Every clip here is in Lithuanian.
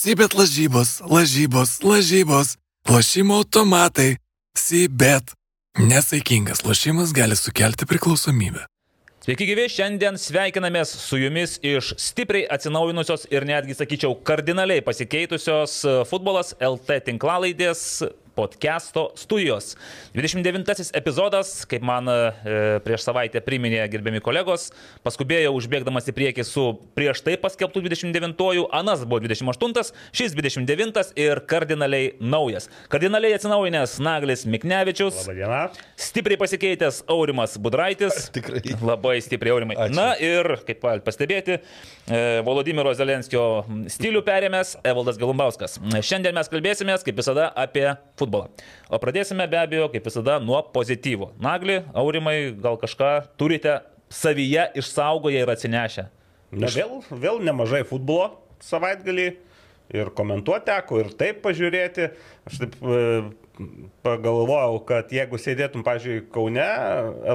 Sibet lažybos, lažybos, lažybos, lošimo automatai, Sibet. Nesaikingas lošimas gali sukelti priklausomybę. Sveiki gyvi, šiandien sveikinamės su jumis iš stipriai atsinaujinusios ir netgi, sakyčiau, kardinaliai pasikeitusios futbolas LT tinklalaidės podcast'o studijos. 29 epizodas, kaip man e, prieš savaitę priminė gerbiami kolegos, paskubėjau užbėgdamas į priekį su prieš tai paskelbtų 29-ųjų, Anas buvo 28, šis 29 ir kardinaliai naujas. Kardinaliai atsinaujinęs Naglis Miknevičius. Labadiena. Stipriai pasikeitęs Aurimas Budraitis. Tikrai. Labai stipriai Aurimai. Ačiū. Na ir, kaip pastebėti, e, Volodymyro Zelenskio stilių perėmęs Evaldas Galumbauskas. Šiandien mes kalbėsime, kaip visada, apie futbolą. O pradėsime be abejo, kaip visada, nuo pozityvo. Nagli, Aurimai, gal kažką turite savyje išsaugoję ir atsinešę. Na, vėl, vėl nemažai futbolo savaitgalį ir komentuoti teko, ir taip pažiūrėti. Aš taip e, pagalvojau, kad jeigu sėdėtum, pažiūrėjau, Kaune,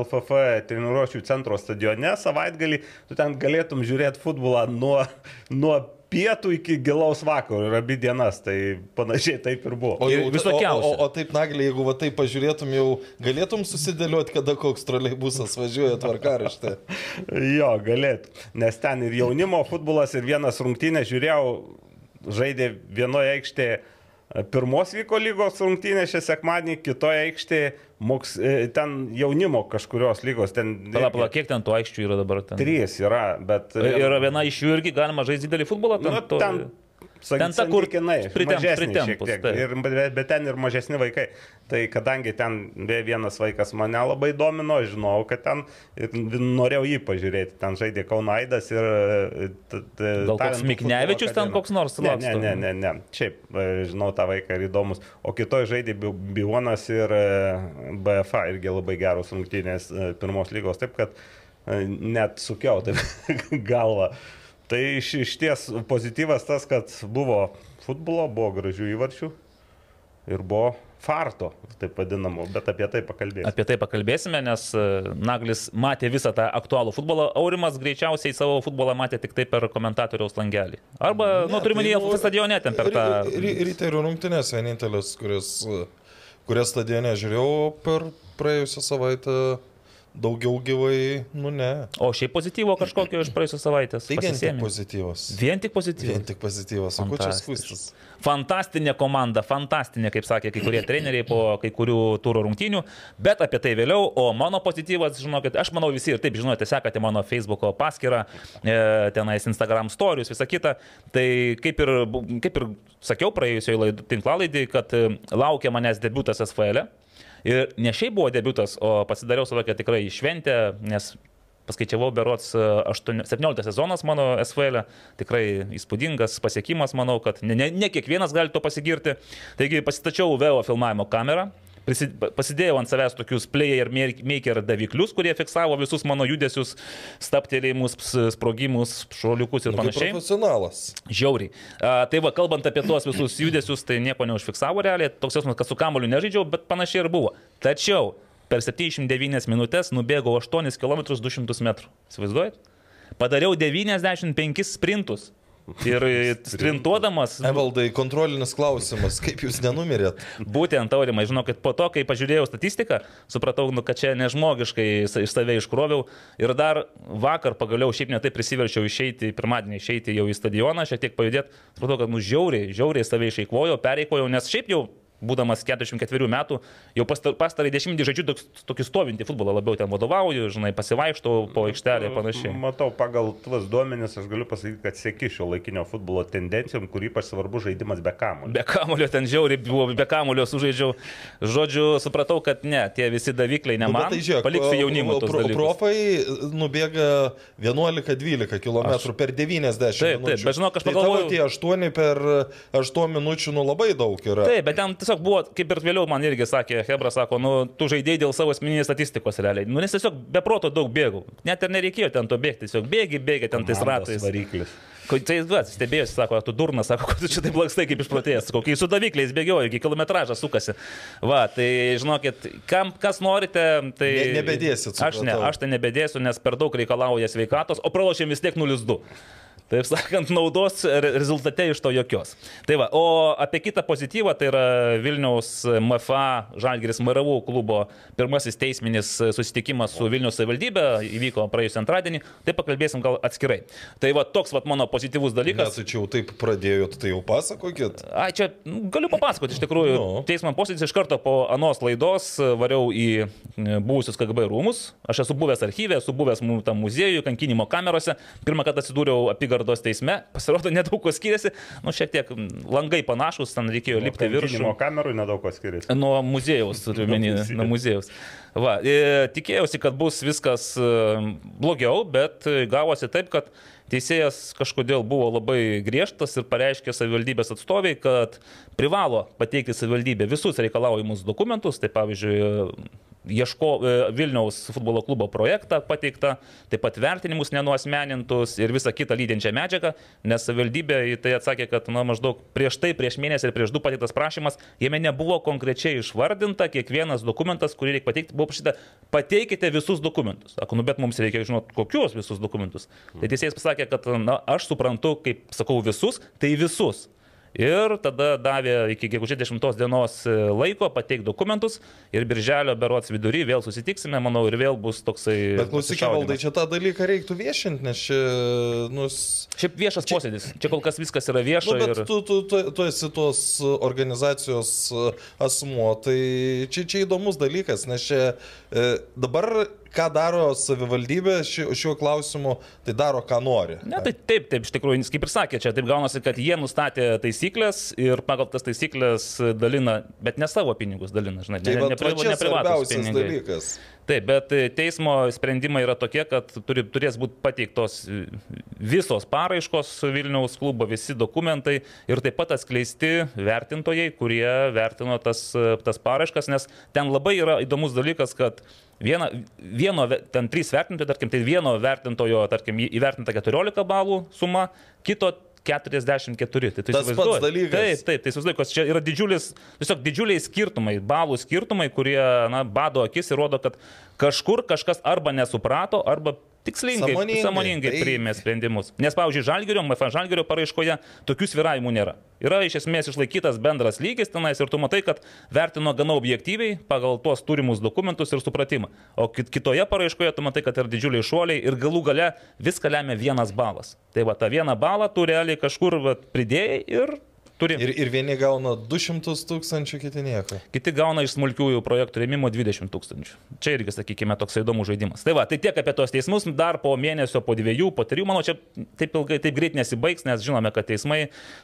LFF treniruošių centro stadione savaitgalį, tu ten galėtum žiūrėti futbolą nuo, nuo pietų iki gilaus vakaro ir abi dienas, tai panašiai taip ir buvo. O, Ir jau, o, visokiausia. o, o taip nagliai, jeigu va taip pažiūrėtum, jau galėtum susidėlioti, kada koks troleibusas važiuoja tvarkaraštė. Jo, galėtų. Nes ten ir jaunimo futbolas, ir vienas rungtynės žiūrėjau, žaidė vienoje aikštėje. Pirmos vyko lygos rungtynės šią sekmadienį, kitoje aikštėje moks, e, ten jaunimo kažkurios lygos. Ten Pala, pala, kiek ten tų aikščių yra dabar? Ten? Trys yra, bet... Ir viena iš jų irgi galima žaisti didelį futbolą. Nu, to- ten, ten ta, kur pritempus, taip. ir, bet, bet ten ir mažesni vaikai. Tai kadangi ten vienas vaikas mane labai domino, žinau, kad ten ir norėjau jį pažiūrėti. Ten žaidė Kaunaidas ir... e, Gal koks Miknevičius ten koks nors Ne, ne, ne, ne, ne. Šiaip e, žinau tą vaiką ir įdomus. O kitoj žaidė Bi- Bionas ir e, BFA irgi labai geros rungtynės pirmos lygos. Taip kad net sukiau taip galvą. Tai iš, iš ties pozityvas tas, kad buvo futbolo, buvo gražių įvarčių ir buvo farto, taip vadinamo, bet apie tai pakalbėsime. Apie tai pakalbėsime, nes e, Naglis matė visą tą aktualų futbolą. Aurimas greičiausiai savo futbolą matė tik tai per komentatoriaus langelį. Arba, ne, nu, turime tai, tai, stadione ten per tą... Ryterių rungtynės vienintelis, kuris, kurias stadione žiūrėjau per praėjusią savaitę. Daugiau gyvai, nu ne. O šiaip pozityvo kažkokio iš praėjusios savaitės. Tai vien tik pozityvas. Vien tik pozityvas. Vien tik pozityvas. O ko čia skustis? Fantastinė komanda, fantastinė, kaip sakė kai kurie treneriai po kai kurių turų rungtynių, bet apie tai vėliau. O mano pozityvas, žinokit, aš manau visi ir taip žinote, sekate mano Facebook paskyrą, e, tenais Instagram stories, visą kitą. Tai kaip ir, kaip ir sakiau praėjusioje tinklalaidėje, kad e, laukia manęs debutas SFL. E. Ir ne šiaip buvo debutas, o pasidariau savo tokią tikrai šventę, nes paskaičiavau berots e, aštuoni- 17 sezonas mano SVL, e. tikrai įspūdingas pasiekimas, manau, kad ne, ne, ne kiekvienas gali to pasigirti. Taigi pasitačiau VEO filmavimo kamerą. Pasidėjau ant savęs tokius player maker daviklius, kurie fiksavo visus mano judesius, staptelėjimus, sprogimus, šuoliukus ir Nu, panašiai. profesionalas. Žiauriai. A, tai va, kalbant apie tuos visus judesius, tai nieko neužfiksavo realiai. Toks jausmas, kad su kamoliu nežaidžiau, bet panašiai ir buvo. Tačiau per 79 minutės nubėgau 8 km 200 m. Įsivaizduojat? Padariau 95 sprintus. Ir sprintuodamas, Evaldai, kontrolinis klausimas, kaip jūs nenumirėt? būtent aurimai, žinokit, po to, kai pažiūrėjau statistiką, supratau, nu, kad čia nežmogiškai iš save iškroviau. Ir dar vakar pagaliau šiaip netai prisiverčiau išeiti, pirmadienį išeiti jau į stadioną, šiek tiek pajudėti. Supratau, kad nu žiauriai, žiauriai save išeikvojau, pereikvojau, nes šiaip jau būdamas 44 metų, jau pastar- pastarąjį dešimtmetį žaidžiu toks- tokį stovintį futbolą, labiau ten vadovauju, žinai, pasivaikštau po aikštelę ir panašiai. Matau, pagal tuos duomenis aš galiu pasakyti, kad sėki šio laikinio futbolo tendencijom, kur ypač svarbu žaidimas be kamulio. Be kamulio ten žiauriai buvo, be kamulio sužaidžiau. Žodžiu, supratau, kad ne, tie visi davikliai ne Nu, man. bet tai žiūrėk, paliksiu jaunimui. pro, dalykus. profai nubėga 11-12 km aš... per 90 Taip, taip, minučių. bet žinok, aš tai pagalvojau- tavo tie 8 per 8 minučių, nu labai daug yra. Taip, bet ten tiesiog buvo, kaip ir vėliau man irgi sakė, Hebra sako, nu, tu žaidėjai dėl savo asmeninės statistikos realiai. Nu, nes tiesiog beproto daug bėgau. Net ir nereikėjo ten to bėgti, tiesiog bėgi, bėgi ten tais ratais. Variklis. Tai jis duos, stebėjosi, sako, tu durnas, sako, tu čia taip lakstai kaip išprotėjęs, kokį su davikliais bėgioju, iki kilometražą sukasi. Va, tai žinokit, kam, kas norite, tai... Ne- nebedėsit, Aš ne, aš tai nebedėsiu, nes per daug reikalauja sveikatos, o pralošėm vis tiek 0-2. Taip sakant, naudos re- rezultate iš to jokios. Tai va, o apie kitą pozityvą, tai yra Vilniaus MFA Žalgiris Maravų klubo pirmasis teisminis susitikimas su Vilniaus savivaldybė, įvyko praėjusį antradienį, tai pakalbėsim gal atskirai. Tai va, toks va mano pozityvus Nes dalykas. tai čia jau taip pradėjot, tai jau pasakokit. Ai, čia nu, galiu papasakoti, iš tikrųjų, Nu. no. teismo posėdis iš karto po anos laidos e, variau į e, buvusius KGB rūmus. Aš esu buvęs archyvė, esu buvęs tam muziejuje, kankinimo kamerose. Pirmą kartą atsidūriau apygardos teisme. Pasirodo, nedaug ko skiriasi. Nu, šiek tiek langai panašus, ten reikėjo lipti viršų. Kankinimo kamerų nedaug ko skiriasi. Nuo muziejaus, turiu menį, Nuo muziejaus. nuo. Va, e, tikėjausi, kad bus viskas e, blogiau, bet e, gavosi taip, kad teisėjas kažkodėl buvo labai griežtas ir pareiškė savivaldybės atstoviai, kad privalo pateikti savivaldybė visus reikalaujamus dokumentus, tai pavyzdžiui, ieško e, Vilniaus futbolo klubo projektą pateiktą, taip pat vertinimus nenuosmenintus ir visą kitą lydinčią medžiagą, nes savivaldybė į tai atsakė, kad na, maždaug prieš tai, prieš mėnesį ir prieš du pateiktas prašymas, jame nebuvo konkrečiai išvardinta kiekvienas dokumentas, kurį reikia pateikti, buvo prašyta, pateikite visus dokumentus. Sako, nu bet mums reikia žinoti, kokius visus dokumentus. Tai teisėjas pasakė, kad na, aš suprantu, kaip sakau, visus, tai visus. Ir tada davė iki gegužės 10 dienos e, laiko pateikti dokumentus ir birželio berots vidury vėl susitiksime, manau, ir vėl bus toksai... Bet klausyk, pasišaudymas. valdai, čia tą dalyką reiktų viešinti, nes čia, nu, Šiaip viešas posėdis. Čia kol kas viskas yra vieša. Nu, bet ir... tu, tu, tu, tu esi tos organizacijos e, asmuo, tai čia, čia įdomus dalykas, nes čia dabar ką daro savivaldybė šiuo, klausimu, tai daro, ką nori. Ne, tai taip, taip, iš tikrųjų, jis kaip ir sakė, čia taip gaunasi, kad jie nustatė taisyklės ir pagal tas taisyklės dalina, bet ne savo pinigus dalina, žinai, Tai ne, ne, ne, ne privatus dalykas. Taip, bet e, teismo sprendimai yra tokie, kad turi, turės būti pateiktos e, visos paraiškos Vilniaus klubo, visi dokumentai ir taip pat atskleisti vertintojai, kurie vertino tas, e, tas paraiškas, nes ten labai yra įdomus dalykas, kad Viena, vieno, ten trys vertintojai, tarkim, tai vieno vertintojo, tarkim, įvertinta 14 balų suma, kito 44. Tai tu Tas pats dalykas. Taip, taip, tai įsivaizduoju, čia yra didžiulis, tiesiog didžiuliai skirtumai, balų skirtumai, kurie, na, bado akis ir rodo, kad kažkur kažkas arba nesuprato, arba tikslingai, Sąmoningai, sąmoningai taip. priėmė sprendimus. Nes, pavyzdžiui, Žalgirio, MFA Žalgirio paraiškoje tokių sviravimų nėra. Yra iš esmės išlaikytas bendras lygis tenais ir tu matai, kad vertino gana objektyviai pagal tuos turimus dokumentus ir supratimą. O kit- kitoje paraiškoje tu matai, kad yra didžiuliai šuoliai ir galų gale viską lemia vienas balas. Tai va, tą vieną balą tu realiai kažkur va, pridėjai ir turi. Ir, ir vieni gauna 200 tūkstančių, kiti nieko. Kiti gauna iš smulkiųjų projektų rėmimo 20 tūkstančių. Čia irgi, sakykime, toks įdomus žaidimas. Tai va, tai tiek apie tos teismus, dar po mėnesio, po dviejų, po trijų, manau, čia taip ilgai, taip greit nesibaigs, nes žinome, kad teismai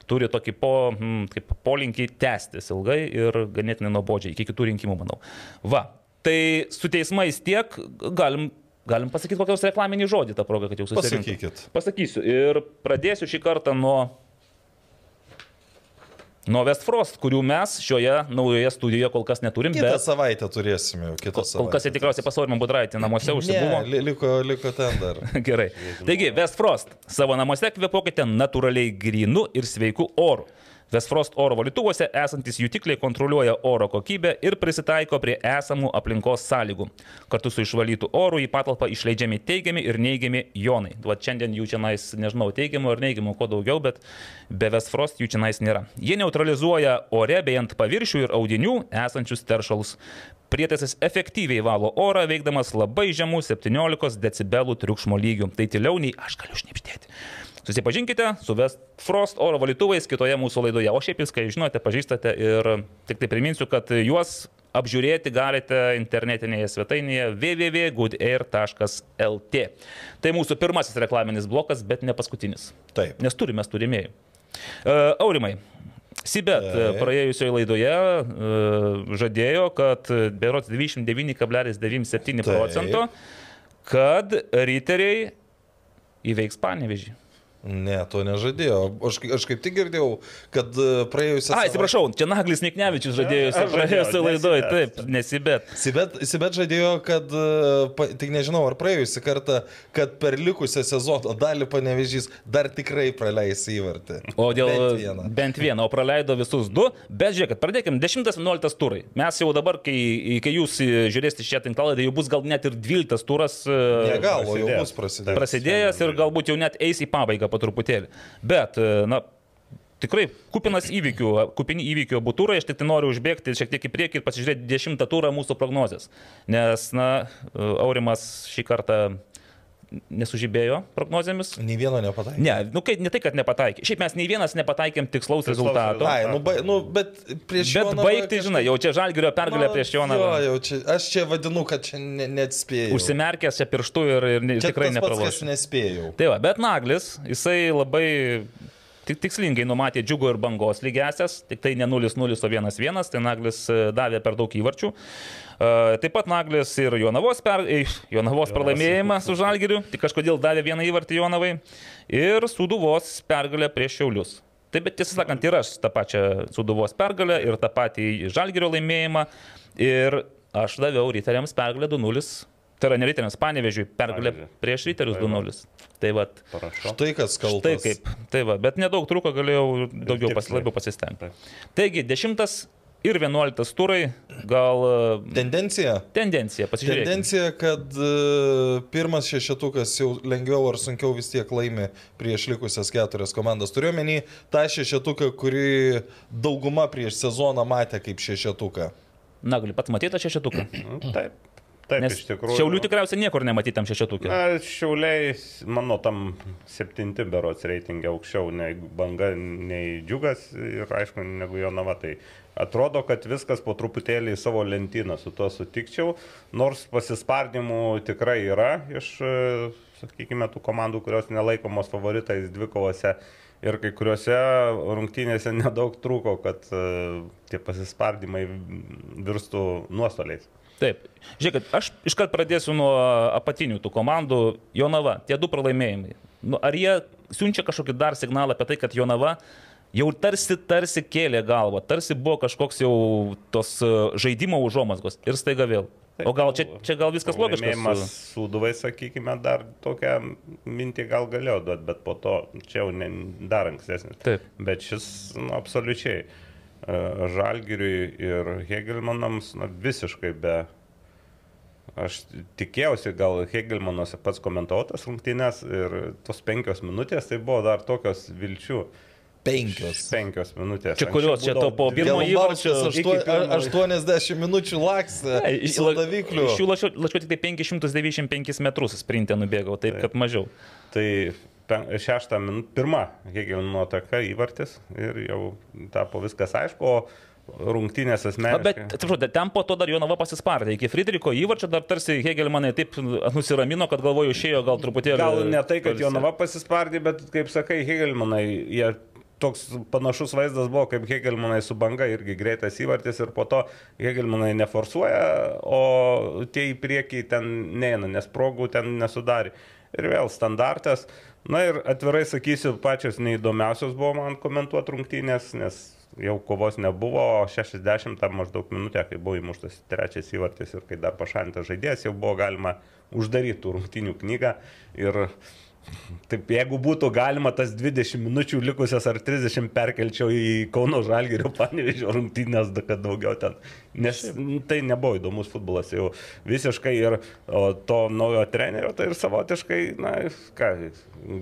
turi tokį po, mm, kaip polinkį tęstis ilgai ir ganėtinai nuobodžiai, iki kitų rinkimų, manau. Va, tai su teismais tiek galim. Galim pasakyti kokios reklaminį žodį tą progą, kad jau susirinkome. Pasakykit. Pasakysiu. Ir pradėsiu šį kartą nuo Nuo Westfrost, kurių mes šioje naujoje studijoje kol kas neturim, Kitą bet savaitę turėsime jau, kitą kol savaitę. kas jie tikriausiai pasaurimą budraitį namuose užsibuvo. Ne, li- liko, liko ten dar. Gerai. Taigi, Westfrost. Savo namuose kvepokite natūraliai grinu ir sveiku oru. Westfrost oro valytuvuose esantis jutikliai kontroliuoja oro kokybę ir prisitaiko prie esamų aplinkos sąlygų. Kartu su išvalytu oru į patalpą išleidžiami teigiami ir neigiami jonai. Va šiandien jų čia nais, nežinau, teigiamų ar neigiamų, ko daugiau, bet be Westfrost jų čia nais nėra. Jie neutralizuoja ore bei ant paviršių ir audinių esančius teršalus. Prietaisas efektyviai valo orą, veikdamas labai žemų 17 decibelų triukšmo lygių. Tai tyliau nei aš galiu šnipštėti. Susipažinkite su Westfrost oro valytuvais kitoje mūsų laidoje. O šiaip viską žinote, pažįstate ir tik tai priminsiu, kad juos apžiūrėti galite internetinėje svetainėje www.goodair.lt. Tai mūsų pirmasis reklaminis blokas, bet ne paskutinis. Taip. Nes turime turimėjų. Uh, aurimai. Sibet Taip. praėjusioje laidoje uh, žadėjo, kad berots 29,97 Taip. procento, kad riteriai įveiks panevežį. Ne, to nežadėjo. Aš, aš kaip tik girdėjau, kad e, praėjusią A, atsiprašau, čia Naglis Niknevičius žadėjo žadėjau, laidoje, nesibet. taip, nesibet. Sibet, Sibet žadėjo, kad, e, pa- tik nežinau, ar praėjusią kartą, kad per likusią sezono dalį panevežys dar tikrai praleis įvartį. O dėl Bent vieną. bent vieną, o praleido visus du. Bet žiūrėkit, pradėkime 10-11 turai. Mes jau dabar, kai, kai jūs žiūrėsite šią tinklalaidą, jau bus gal net ir 12 turas e, Ne gal, o jau bus prasidėjęs. prasidėjęs ir galbūt jau net eis į pabaigą po truputėlį. Bet, e, na, tikrai kupinas įvykių, kupini įvykių abu turai, aš tik tai noriu užbėgti šiek tiek į priekį ir pasižiūrėti dešimtą turą mūsų prognozės. Nes, na, Aurimas šį kartą nesužibėjo prognozėmis. Nei vieno nepataikė. Ne, nu, kai, ne tai, kad nepataikė. Šiaip mes nei vienas nepataikėm tikslaus Tikslaus rezultato. Ai, nu, ba, nu, bet prieš Bet Jonavą baigti, kažkaip- žinai, jau čia žalgerio pergalė Nu, prieš Jonavą. Jo, jau čia, aš čia vadinu, kad čia ne, neatspėjau. Užsimerkęs čia pirštų ir, ir ne- Čia tikrai kas nepraloš. nespėjau. Tai va, bet Naglis, jisai labai tik, tikslingai numatė džiugo ir bangos lygesias, tik tai ne 0-0, o 1-1, tai Naglis e, davė per daug įvarčių. Taip pat Naglis ir Jonavos, per, Jonavos pralaimėjimą su Žalgiriu, tik kažkodėl davė vieną įvartį Jonavai, ir Suduvos pergalę prieš Šiaulius. Taip, bet tiesą sakant, ir aš tą pačią Suduvos pergalę ir tą patį Žalgirio laimėjimą. Ir aš daviau Ryteriams pergalę 2-0. Tai yra ne Ryteriams, Panevežiui pergalę prieš Ryterius Tai va. 2-0. Tai va, Parašau. Štai kas kaltas. Štai kaip. Tai va, bet nedaug truko, galėjau daugiau pas, labiau pasistengti. Taip. Taigi, 10 ir 11 turai, gal e, Tendencija? tendencija, pasižiūrėkime. Tendencija, kad e, pirmas šešetukas jau lengviau ar sunkiau vis tiek laimi prieš likusias keturias komandas. Turiuomenį tą šešetuką, kurį dauguma prieš sezoną matė kaip šešetuką. Na, gali pats matyti tą šešetuką. Nu, Taip, taip Nes iš tikrųjų. Šiaulių tikriausiai niekur nematytam šešetukį. Na, šiauliai, mano tam septinti berots reitingai aukščiau nei banga, nei džiugas ir aišku, negu Jonava. Tai atrodo, kad viskas po truputėlį į savo lentyną su tuo sutikčiau, nors pasispardimų tikrai yra iš, e, sakykime, tų komandų, kurios nelaikomos favoritais dvikovose. Ir kai kuriuose rungtynėse nedaug trūko, kad uh, tie pasispardimai virstų nuostoliais. Taip. Žiūrėkit, aš iškart pradėsiu nuo apatinių tų komandų. Jonava, tie du pralaimėjimai. Nu, ar jie siunčia kažkokį dar signalą apie tai, kad Jonava jau tarsi, tarsi kėlė galvą, tarsi buvo kažkoks jau tos e, žaidimo užuomasgos ir staiga vėl. O gal čia, čia gal viskas logiška? Laimėjimas su- sūduvai, sakykime, dar tokią mintį gal galėjo duoti, bet po to čia jau ne, dar ankstesnis. Taip. Bet šis nu, absoliučiai e, Žalgiriui ir Hegelmanams nu, visiškai be... Aš tikėjausi, gal Hegelmanas pats komentavo tas rungtynės ir tos penkios minutės tai buvo dar tokios vilčių. Penkios. Penkios minutės. Čia kurios čia to po pirmo įvarčio Gelmarskas iki pirmo- 80 minučių laksė. Iš jų lašiau, tik tai 595 metrus sprintę nubėgau, taip kad mažiau. Tai pen- šeštą minutę, pirma, Hegelino ataka įvartis ir jau tapo viskas aišku, o rungtynės asmeniškai. bet, atsiprašau, ten po to dar Jonava pasispardė. Iki Friedriko įvarčio dar tarsi Hegelmanai taip nusiramino, kad galvoju, išėjo gal truputėlį. Gal ne tai, kad. Jonava pasispardė, bet kaip sakai, Hegelmanai, jie toks panašus vaizdas buvo, kaip Hegelmanai su banga, irgi greitas įvartis ir po to Hegelmanai neforsuoja, o tie į priekį ten neina, nes progų ten nesudarė. Ir vėl standartas. Na ir atvirai sakysiu, pačios neįdomiausios buvo man komentuoti rungtynės, nes jau kovos nebuvo, o 60 ar maždaug minutę, kai buvo įmuštas trečias įvartis ir kai dar pašalintas žaidėjas, jau buvo galima uždaryti rungtynių knygą. Ir Taip, jeigu būtų galima tas 20 minučių likusias ar 30 perkelčiau į Kauno Žalgirio panevežio rungtynės, kad daugiau ten. Nes tai nebuvo įdomus futbolas jau visiškai ir to naujo trenerio, tai ir savotiškai, na, ką,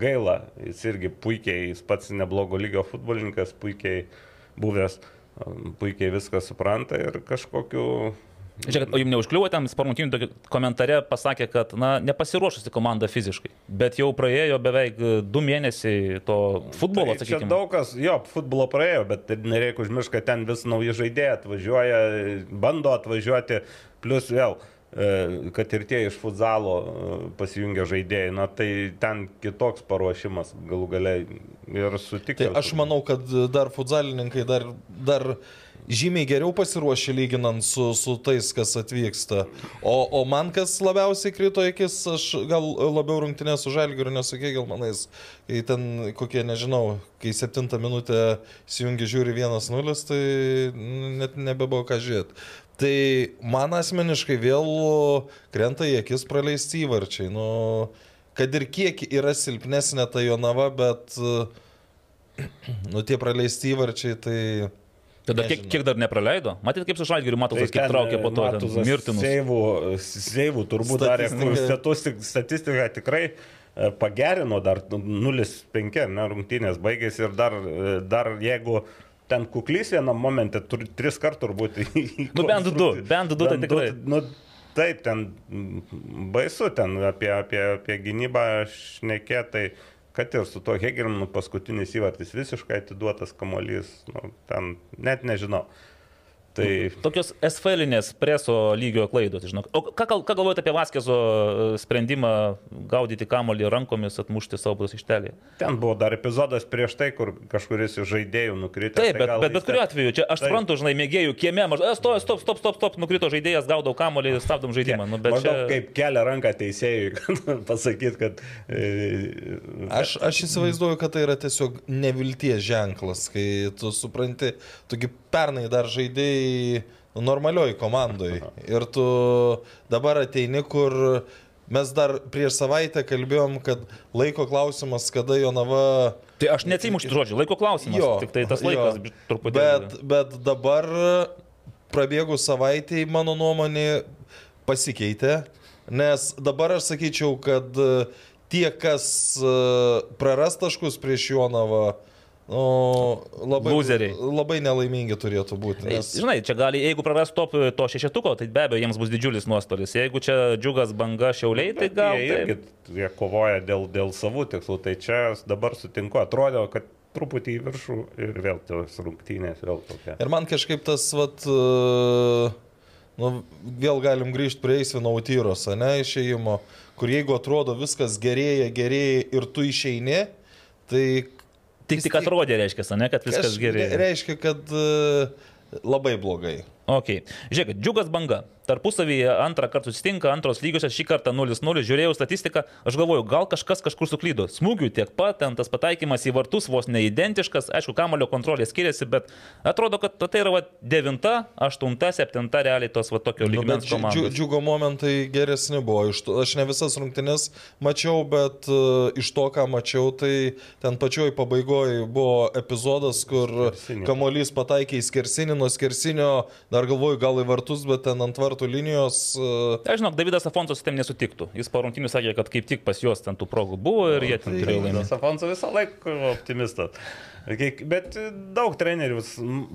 gaila, jis irgi puikiai, jis pats neblogo lygio futbolininkas, puikiai buvęs, puikiai viską supranta ir kažkokiu Žiūrėk, o jums neužkliuvo ten sparnuntinių tokį komentare, pasakė, kad, na, nepasiruošusi komanda fiziškai, bet jau praėjo beveik e, du mėnesiai to futbolo, Tai sakykime. daug kas, jo, futbolo praėjo, bet nereikia užmiršti, kad ten vis nauji žaidėjai atvažiuoja, bando atvažiuoti, plus vėl, e, kad ir tie iš futzalo e, pasijungia žaidėjai, na tai ten kitoks paruošimas galų galiai ir sutikti. Tai aš manau, kad dar futzalininkai dar, dar žymiai geriau pasiruošę lyginant su, su tais, kas atvyksta. O, o man kas labiausiai krito akis, aš gal labiau rungtinę su Žalgiriu nesakė, gal manais, kai ten kokie, nežinau, kai septintą minutę įsijungi žiūri 1-0, tai net nebebuvo ką žiūrėti. Tai man asmeniškai vėl krenta į akis praleisti įvarčiai. Nu, kad ir kiek yra silpnesnė ta Jonava, bet nu, tie praleisti įvarčiai, tai... Tada kiek, nežinau. kiek dar nepraleido? Matyt, kaip su Žalgiriu Matusas, kiek traukė po to ten mirtinus. Seivų, seivų turbūt darė, Statistika. statistika, statistika tikrai e, pagerino dar 0-5, ne, rungtynės baigėsi ir dar, e, dar jeigu ten kuklys vienam momente, turi tris kartų turbūt. Nu, bent du, bent du tai tikrai. Nu, taip, ten baisu, ten apie, apie, apie gynybą šnekėtai, kad ir su to Hegelinu paskutinis įvartis visiškai atiduotas kamolys, nu, ten net nežinau. Tai... Tokios esfelinės preso lygio klaidos, žinok. O ką, ką galvojate apie Vaskezo e, sprendimą gaudyti kamolį rankomis, atmušti savo bus ištelį? Ten buvo dar epizodas prieš tai, kur kažkuris iš žaidėjų nukrito. Taip, tai bet, bet, bet kuriuo atveju, čia aš suprantu, žinai, mėgėjų kieme, maždaug, stop, stop, stop, stop, stop, nukrito žaidėjas, gaudau kamolį, stabdom žaidimą. Nu, bet čia... kaip kelia ranką teisėjui, pasakyti, kad... E, aš, aš įsivaizduoju, kad tai yra tiesiog nevilties ženklas, kai tu supranti, tugi pernai dar žaidėjai normalioj komandai. Ir tu dabar ateini, kur mes dar prieš savaitę kalbėjom, kad laiko klausimas, kada Jonava... Tai aš neatsimu šitų žodžių, laiko klausimas. Jo, tik tai tas laikas jo, truputį. Bet, bet dabar prabėgus savaitėjai, mano nuomonė, pasikeitė. Nes dabar aš sakyčiau, kad tie, kas praras taškus prieš Jonavą, Nu, labai, Loseriai. Labai nelaimingi turėtų būti. Nes... Žinai, čia gali, jeigu praras top to šešetuko, tai be abejo jiems bus didžiulis nuostolis. Jeigu čia džiugas banga šiauliai, tai gal... Jie, irgi, jie kovoja dėl, dėl savų tikslų, tai čia dabar sutinku, atrodo, kad truputį į viršų ir vėl tos rungtynės, vėl tokia. Ir man kažkaip tas, vat, uh, nu, vėl galim grįžti prie Eisvino Autyros, ne, išėjimo, kur jeigu atrodo viskas gerėja, gerėja ir tu išeini, tai Tik, tik atrodė, reiškia, ne, kad viskas gerai. Reiškia, kad uh, labai blogai. Ok. Žiūrėk, džiugas banga. Tarpusavyje antrą kartą susitinka, antros lygiosios, šį kartą 0-0. Žiūrėjau statistiką, aš galvoju, gal kažkas kažkur suklydo. Smūgių tiek pat, ten tas pataikymas į vartus vos neidentiškas, aišku, kamulio kontrolė skiriasi, bet atrodo, kad tai yra va, 9, 8, 7 realiai tos va, tokio lygmens nu, komandos. Džiugo momentai geresni buvo. To, aš ne visas rungtynes mačiau, bet uh, iš to, ką mačiau, tai ten pačioj pabaigoje buvo epizodas, kur Skersinį. kamuolys pataikė į skersinį, nuo skersinio dar Dar galvoju, gal į vartus, bet ten ant vartų linijos. Uh... Aš žinau, Davidas Afonso su tem nesutiktų. Jis po rungtynių sakė, kad kaip tik pas juos ten tų progų buvo ir jie ten turėjo laimėti. Davidas Afonso visą laiką optimistas. Bet daug trenerių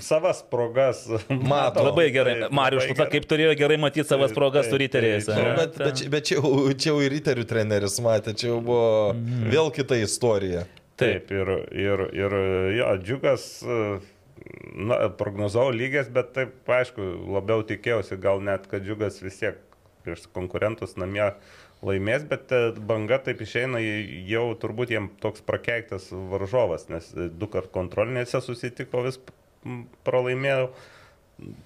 savas progas mato. Labai gerai. Marius Štuta kaip turėjo gerai matyti savas progas su riteriais. Bet, bet, bet čia, čia jau ir riterių treneris matė, čia jau buvo mm. vėl kita istorija. Taip, ir, ir, ir jo, džiugas. Uh, na, prognozavau lygės, bet taip, aišku, labiau tikėjausi, gal net, kad džiugas vis tiek prieš konkurentus namie laimės, bet e, banga taip išeina jau turbūt jiem toks prakeiktas varžovas, nes du kart kontrolinėse susitiko vis pralaimėjau.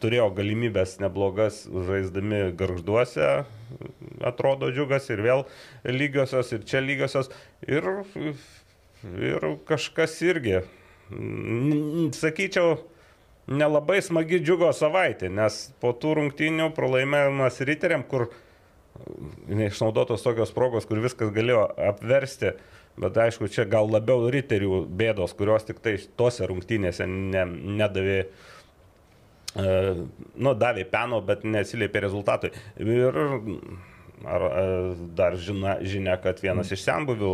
Turėjo galimybės neblogas žaisdami garžduose, atrodo džiugas ir vėl lygiosios, ir čia lygiosios. Ir, ir kažkas irgi sakyčiau, nelabai smagi džiugo savaitė, nes po tų rungtynių pralaimėjimas riteriam, kur neišnaudotos tokios progos, kur viskas galėjo apversti, bet aišku, čia gal labiau riterių bėdos, kurios tik tai tose rungtynėse ne, nedavė, e, nu, davė peno, bet neatsiliepė rezultatui. Ir Ar dar žina, žinia, kad vienas iš senbuvių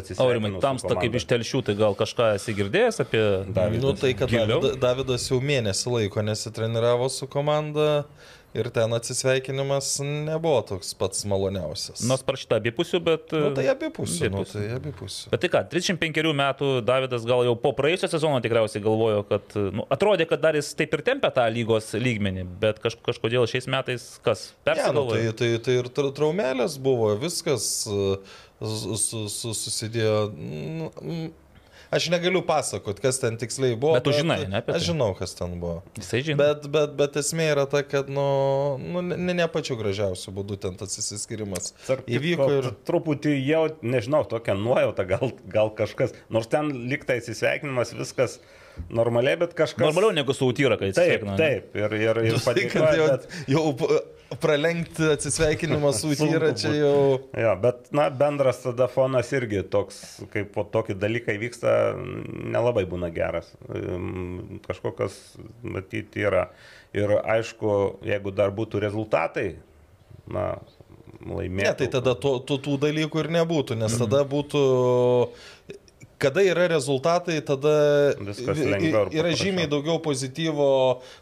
atsisveikino? Aurimai, tamsta kaip iš telšių, tai gal kažką esi girdėjęs apie Davidą? Nu, tai, kad Davidas, Davidas jau mėnesį laiko nesitreniravo su komanda. Ir ten atsisveikinimas nebuvo toks pats maloniausias. Nors parašyta abipusių, bet... Nu, tai abipusių. Nu, tai abipusių. Bet tai ką, 35 metų Davidas gal jau po praėjusio sezono tikriausiai galvojo, kad... Nu, atrodė, kad dar jis taip ir tempia tą lygos lygmenį, bet kaž, kažkodėl šiais metais kas? Persigalvojo? Ja, nu, tai, tai, tai ir traumelės buvo, viskas susidėjo. Aš negaliu pasakot, kas ten tiksliai buvo. Bet tu žinai, ne? Aš tai. žinau, kas ten buvo. Jisai žino. Bet, bet, bet esmė yra ta, kad, nu, nu ne, ne pačiu gražiausiu būdu ten tas įsiskirimas įvyko. Ir... Truputį jau, nežinau, tokia nuojauta, gal, gal kažkas, nors ten liktai įsisveikinimas, viskas normaliai, bet kažkas. Normaliau negu su Utyra, kai jis. Taip, taip. Ir, ir, ir padėkoja. Jau, bet... jau pralenkti atsisveikinimą su Utyra čia jau. Jo, bet, na, bendras tada fonas irgi toks, kaip po tokį dalyką vyksta, nelabai būna geras. Kažkokios, matyti, yra. Ir aišku, jeigu dar būtų rezultatai, na, laimėtų. Ne, tai tada to, to, tų dalykų ir nebūtų, nes tada būtų kada yra rezultatai, tada ir yra žymiai daugiau pozityvo.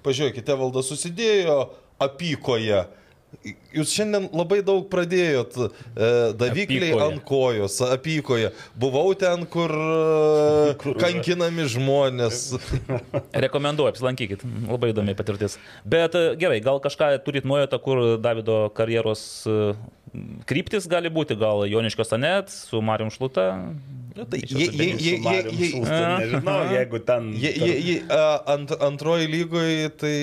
Pažiūrėkite, valda susidėjo apykoje. Jūs šiandien labai daug pradėjot e, davikliai Apykoje. ant kojos, apykoje. Buvau ten, kur, e, kankinami žmonės. Rekomenduoju, apsilankykit, labai įdomi patirtis. Bet e, gerai, gal kažką turit nuojotą, kur Davido karjeros e, kryptis gali būti, gal Joniškio Sanet su Marijum Šluta. Nu, tai, Su je, Marium je, Šulcu, Nežinau, jeigu ten... Je, je, a, ant, antroji lygoje, tai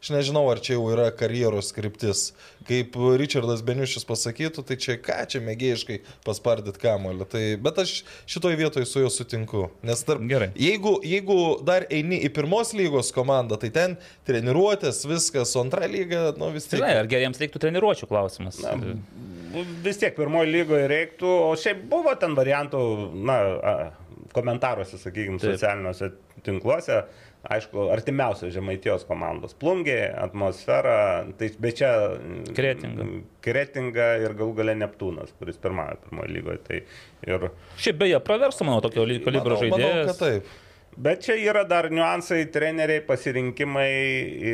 aš nežinau, ar čia jau yra karjeros skriptis. Kaip Richardas Beniušis pasakytų, tai čia ką čia mėgėjiškai paspardyt kamolį. Tai, bet aš šitoje vietoje su juo sutinku. Nes tarp, Gerai. jeigu, jeigu dar eini į pirmos lygos komandą, tai ten treniruotės, viskas, o antra lyga, nu vis tiek. Žinai, ar geriems reiktų treniruočio klausimas? Na, vis tiek pirmoji lygoje reiktų, o šiaip buvo ten variantų, na, komentaruose, sakykime, socialiniuose tinkluose, aišku, artimiausios žemaitijos komandos. Plungė, atmosfera, tai bet čia... mm, Kretinga. Kretinga ir galų gale Neptūnas, kuris pirmąją pirmoje lygoje. Tai ir, Šiaip beje, praversų, manau, tokio li- kalibro Manau, manau, žaidėjas. kad taip. Bet čia yra dar niuansai, treneriai, pasirinkimai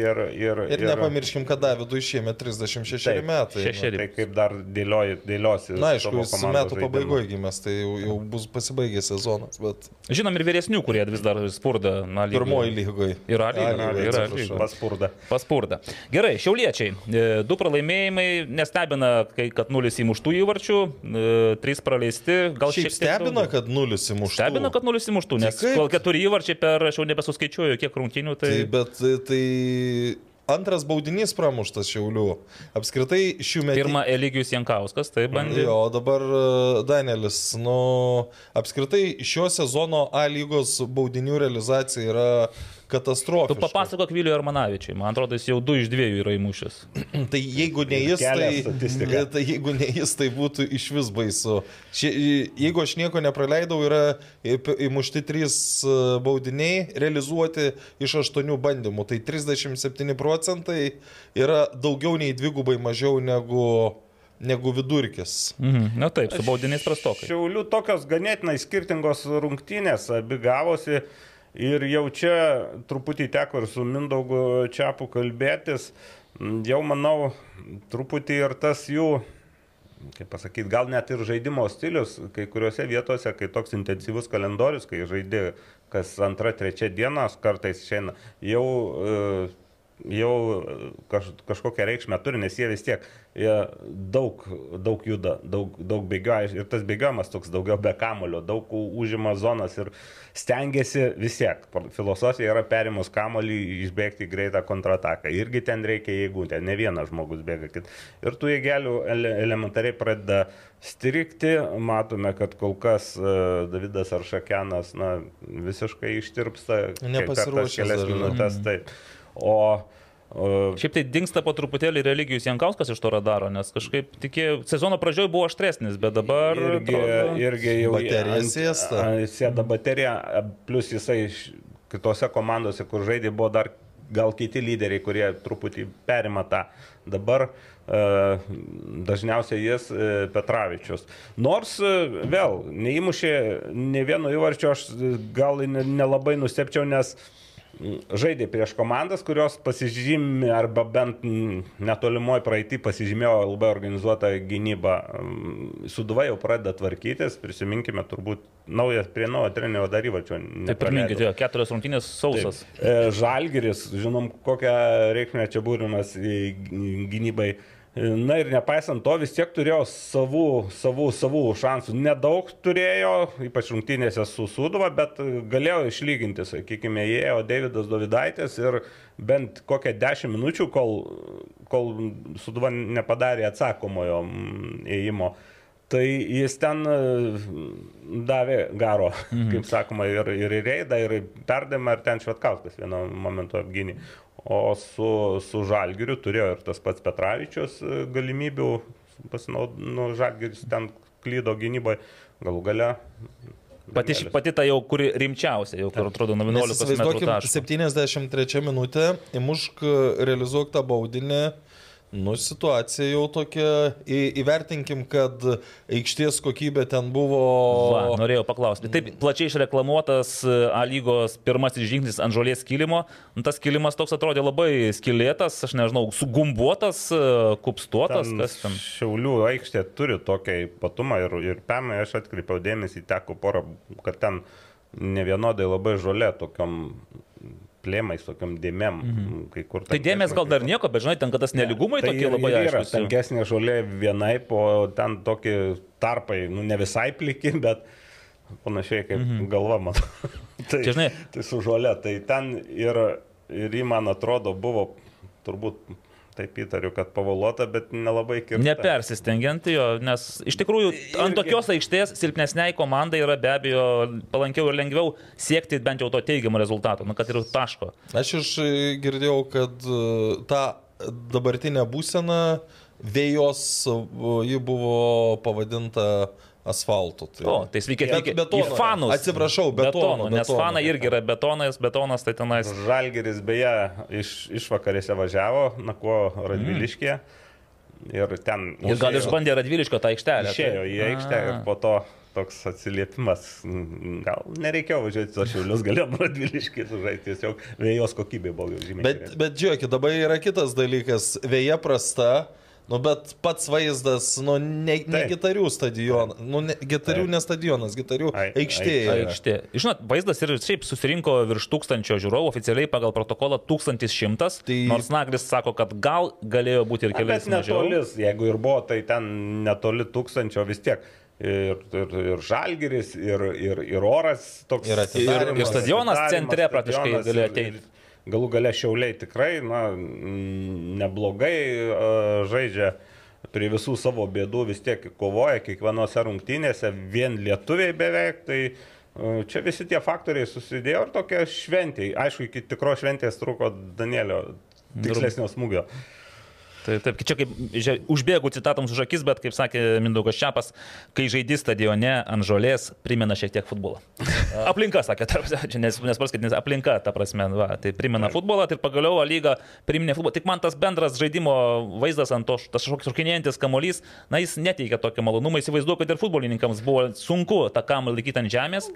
ir... Ir, Ir nepamirškim, kad Davidui šiemet 36 Taip, metai. šešeri. Tai kaip dar dėlioji, dėliosi. Na, aišku, jis metų pabaigoje gimęs, tai jau, jau bus pasibaigęs sezonas, bet Žinom ir vyresnių, kurie vis dar spurda. Na, lygoje. pirmoji lygoje. Ir A lygoje. Paspurda. Paspurda. Gerai, šiauliečiai. E, Du pralaimėjimai, nestebina, kai, kad nulis įmuštų įvarčių, e, trys praleisti. Gal Šiaip stebina, kad nulis įmuštų. Stebina, kad nulis įmuštų, nes keturi įvarčiai per, aš jau nebesuskaičiuoju, kiek rungtinių, tai... Tai, bet tai, tai antras baudinys pramuštas Šiaulių. Apskritai šių metų. Pirma, Eligijus Jankauskas, tai bandė. Jo, dabar e, Danielis, nu, apskritai šio sezono A lygos baudinių realizacija yra Tu katastrofiška. papasakok Viliui Armanavičiui, man atrodo, jis jau du iš dviejų yra įmušęs. Tai jeigu ne jis, tai, tai jeigu ne jis, tai būtų iš vis baisu. Šie, jeigu aš nieko nepraleidau, yra įmušti trys e, baudiniai, realizuoti iš aštuonių bandymų. Tai 37 procentai yra daugiau nei dvigubai mažiau negu, negu vidurkis. Mhm. Na taip, su baudiniais prastokai. Šiaulių tokios ganėtinai skirtingos rungtynės abi gavosi. Ir jau čia truputį teko ir su Mindaugu Čiapu kalbėtis. Jau manau, truputį ir tas jų, kaip pasakyti, gal net ir žaidimo stilius, kai kuriuose vietose, kai toks intensyvus kalendorius, kai žaidži kas antrą, trečią dieną, kartais šiandien jau e, jau kaž, kažkokią reikšmę turi, nes jie vis tiek jie daug, daug juda, daug, daug bėgioja ir tas bėgiojimas toks daugiau be kamulio, daug užima zonas ir stengiasi vis tiek. Filosofija yra perimus kamolį, išbėgti greitą kontrataką. Irgi ten reikia jėgų, ten ne vienas žmogus bėga. Kit. Ir tų jėgelių ele, elementariai pradeda strikti. Matome, kad kol kas uh, Davidas Aršakenas na, visiškai ištirpsta. Nepasiruošęs kelias minutės. Taip. O Šiaip tai dinksta po truputėlį religijus Jankauskas iš to radaro, nes kažkaip tikėjau, sezono pradžioje buvo aštresnis, bet dabar... irgi, atrodo- irgi jau Baterija sėsta. Sėda baterija, plus jisai kitose komandose, kur žaidė, buvo dar gal kiti lyderiai, kurie truputį perima tą. Dabar e, dažniausiai jis e, Petravičius. Nors e, vėl neįmušė ne vieno įvarčio, aš gal ne- nelabai nustepčiau, nes mm, žaidė prieš komandas, kurios pasižymė arba bent netolimoje praeitį pasižymėjo labai organizuotą gynybą. Mm, Suduva jau pradeda tvarkytis, prisiminkime turbūt naujas prie naujo trenerio dar įvačio. Taip, pirminkit, jo, keturios rungtynės sausas. Taip. E, Žalgiris, žinom, kokią reikmę čia būrimas gynybai. Na ir nepaisant to, vis tiek turėjo savų, savų, savų šansų. Nedaug turėjo, ypač rungtynėse su Suduva, bet galėjo išlyginti, sakykime, įėjo Davidas Davidaitis ir bent kokią dešimt minučių, kol, kol Suduva nepadarė atsakomojo mm, ėjimo. Tai jis ten e, davė garo, mhm. kaip sakoma, ir, ir reidą, ir perdavimą, ir ten Švetkauskas vienu momentu apgynė. O su, su Žalgiriu turėjo ir tas pats Petravičius e, galimybių, pasinaud, nu, Žalgiris ten klydo gynyboje, galų gale. Pati, pati ta jau, kuri rimčiausia, jau kur atrodo nuo Nes 11 metrų įsivaizduokim, taško. 73 minutė, įmušk, realizuok tą baudinį. Nu, situacija jau tokia, į, įvertinkim, kad aikštės kokybė ten buvo... Va, norėjau paklausti. Taip, plačiai išreklamuotas e, A lygos pirmasis žingsnis ant žolės kilimo. Nu, Tas kilimas toks atrodė labai skilėtas, aš nežinau, sugumbuotas, e, kupstuotas, Ten kas ten. Šiaulių aikštė turi tokią ypatumą ir, ir pernai aš atkreipiau dėmesį, teko porą, kad ten ne vienodai labai žolė tokiam plėmais, tokiam dėmėm. Mhm. Kai kur Tai dėmesio gal dar nieko, bet žinai, ten, kad tas neligumai tai tokie ir- labai yra. Tankesnė žolė vienai, po ten tokie tarpai, nu ne visai pliki, bet panašiai kaip mhm. galva mano. tai, Čia, žinai- tai su žolė, tai ten ir, ir ji man atrodo buvo turbūt taip įtariu, kad pavoluota, bet nelabai kirta. Nepersistengiant jo, nes iš tikrųjų ant tokios aikštės silpnesniai komandai yra be abejo palankiau ir lengviau siekti bent jau to teigiamo rezultato, nu, kad ir taško. Aš iš girdėjau, kad e, ta dabartinė būsena vėjos, e, ji buvo pavadinta asfaltu. Tai... O, tai sveiki atvykę į betono, fanus. atsiprašau, betono, Nes betono. fanai irgi yra betonas, betonas tai tenais. Žalgeris beje iš, išvakarėse važiavo, Nakuo Radviliškė. Ir ten Ir gal išbandė Radviliško tą aikštelę. Išėjo tai- į aikštę ir po to toks atsiliepimas. Gal nereikėjo važiuoti to šiulius, galėjom radviliškai sužaisti, tiesiog vėjos kokybė buvo jau žymiai. Bet, bet žiūrėkit, dabar yra kitas dalykas. Vėja prasta. Nu, bet pats vaizdas, nu, ne, ne gitarių stadionas, nu, ne, gitarių Taip. ne stadionas, gitarių Ai- aikštė. aikštė. Žinot, vaizdas ir šiaip susirinko virš tūkstančio žiūrovų, oficialiai pagal protokolą 1100, tai... Nors Nagris sako, kad gal galėjo būti ir mažiau. netolis, jeigu ir buvo, tai ten netoli tūkstančio vis tiek. Ir, ir, ir žalgeris, ir, ir, ir oras toks. Ir. Ir- ir stadionas centre praktiškai galėjo ir- ateit. ir Galų gale šiauliai tikrai, na, neblogai žaidžia prie visų savo bėdų, vis tiek kovoja kiekvienose rungtynėse, vien lietuviai beveik, tai čia visi tie faktoriai susidėjo ir tokia šventė. Aišku, iki tikro šventės truko Danielio tikslesnio smūgio. Tai taip, čia kaip žia, užbėgu citatoms už akis, bet kaip sakė Mindaugas Čiapas, kai žaidži stadione ant žolės, primena šiek tiek futbolą. Aplinka, sakė, tarp, nes, nes aplinka, ta prasme, va, tai primena futbolą, tai pagaliau lyga priminė futbolą. Tik man tas bendras žaidimo vaizdas ant to, tas šokinėjantis kamolys, na jis neteikia tokio malonumo, įsivaizduoju, kad ir futbolininkams buvo sunku tą kamuolį laikyti ant žemės.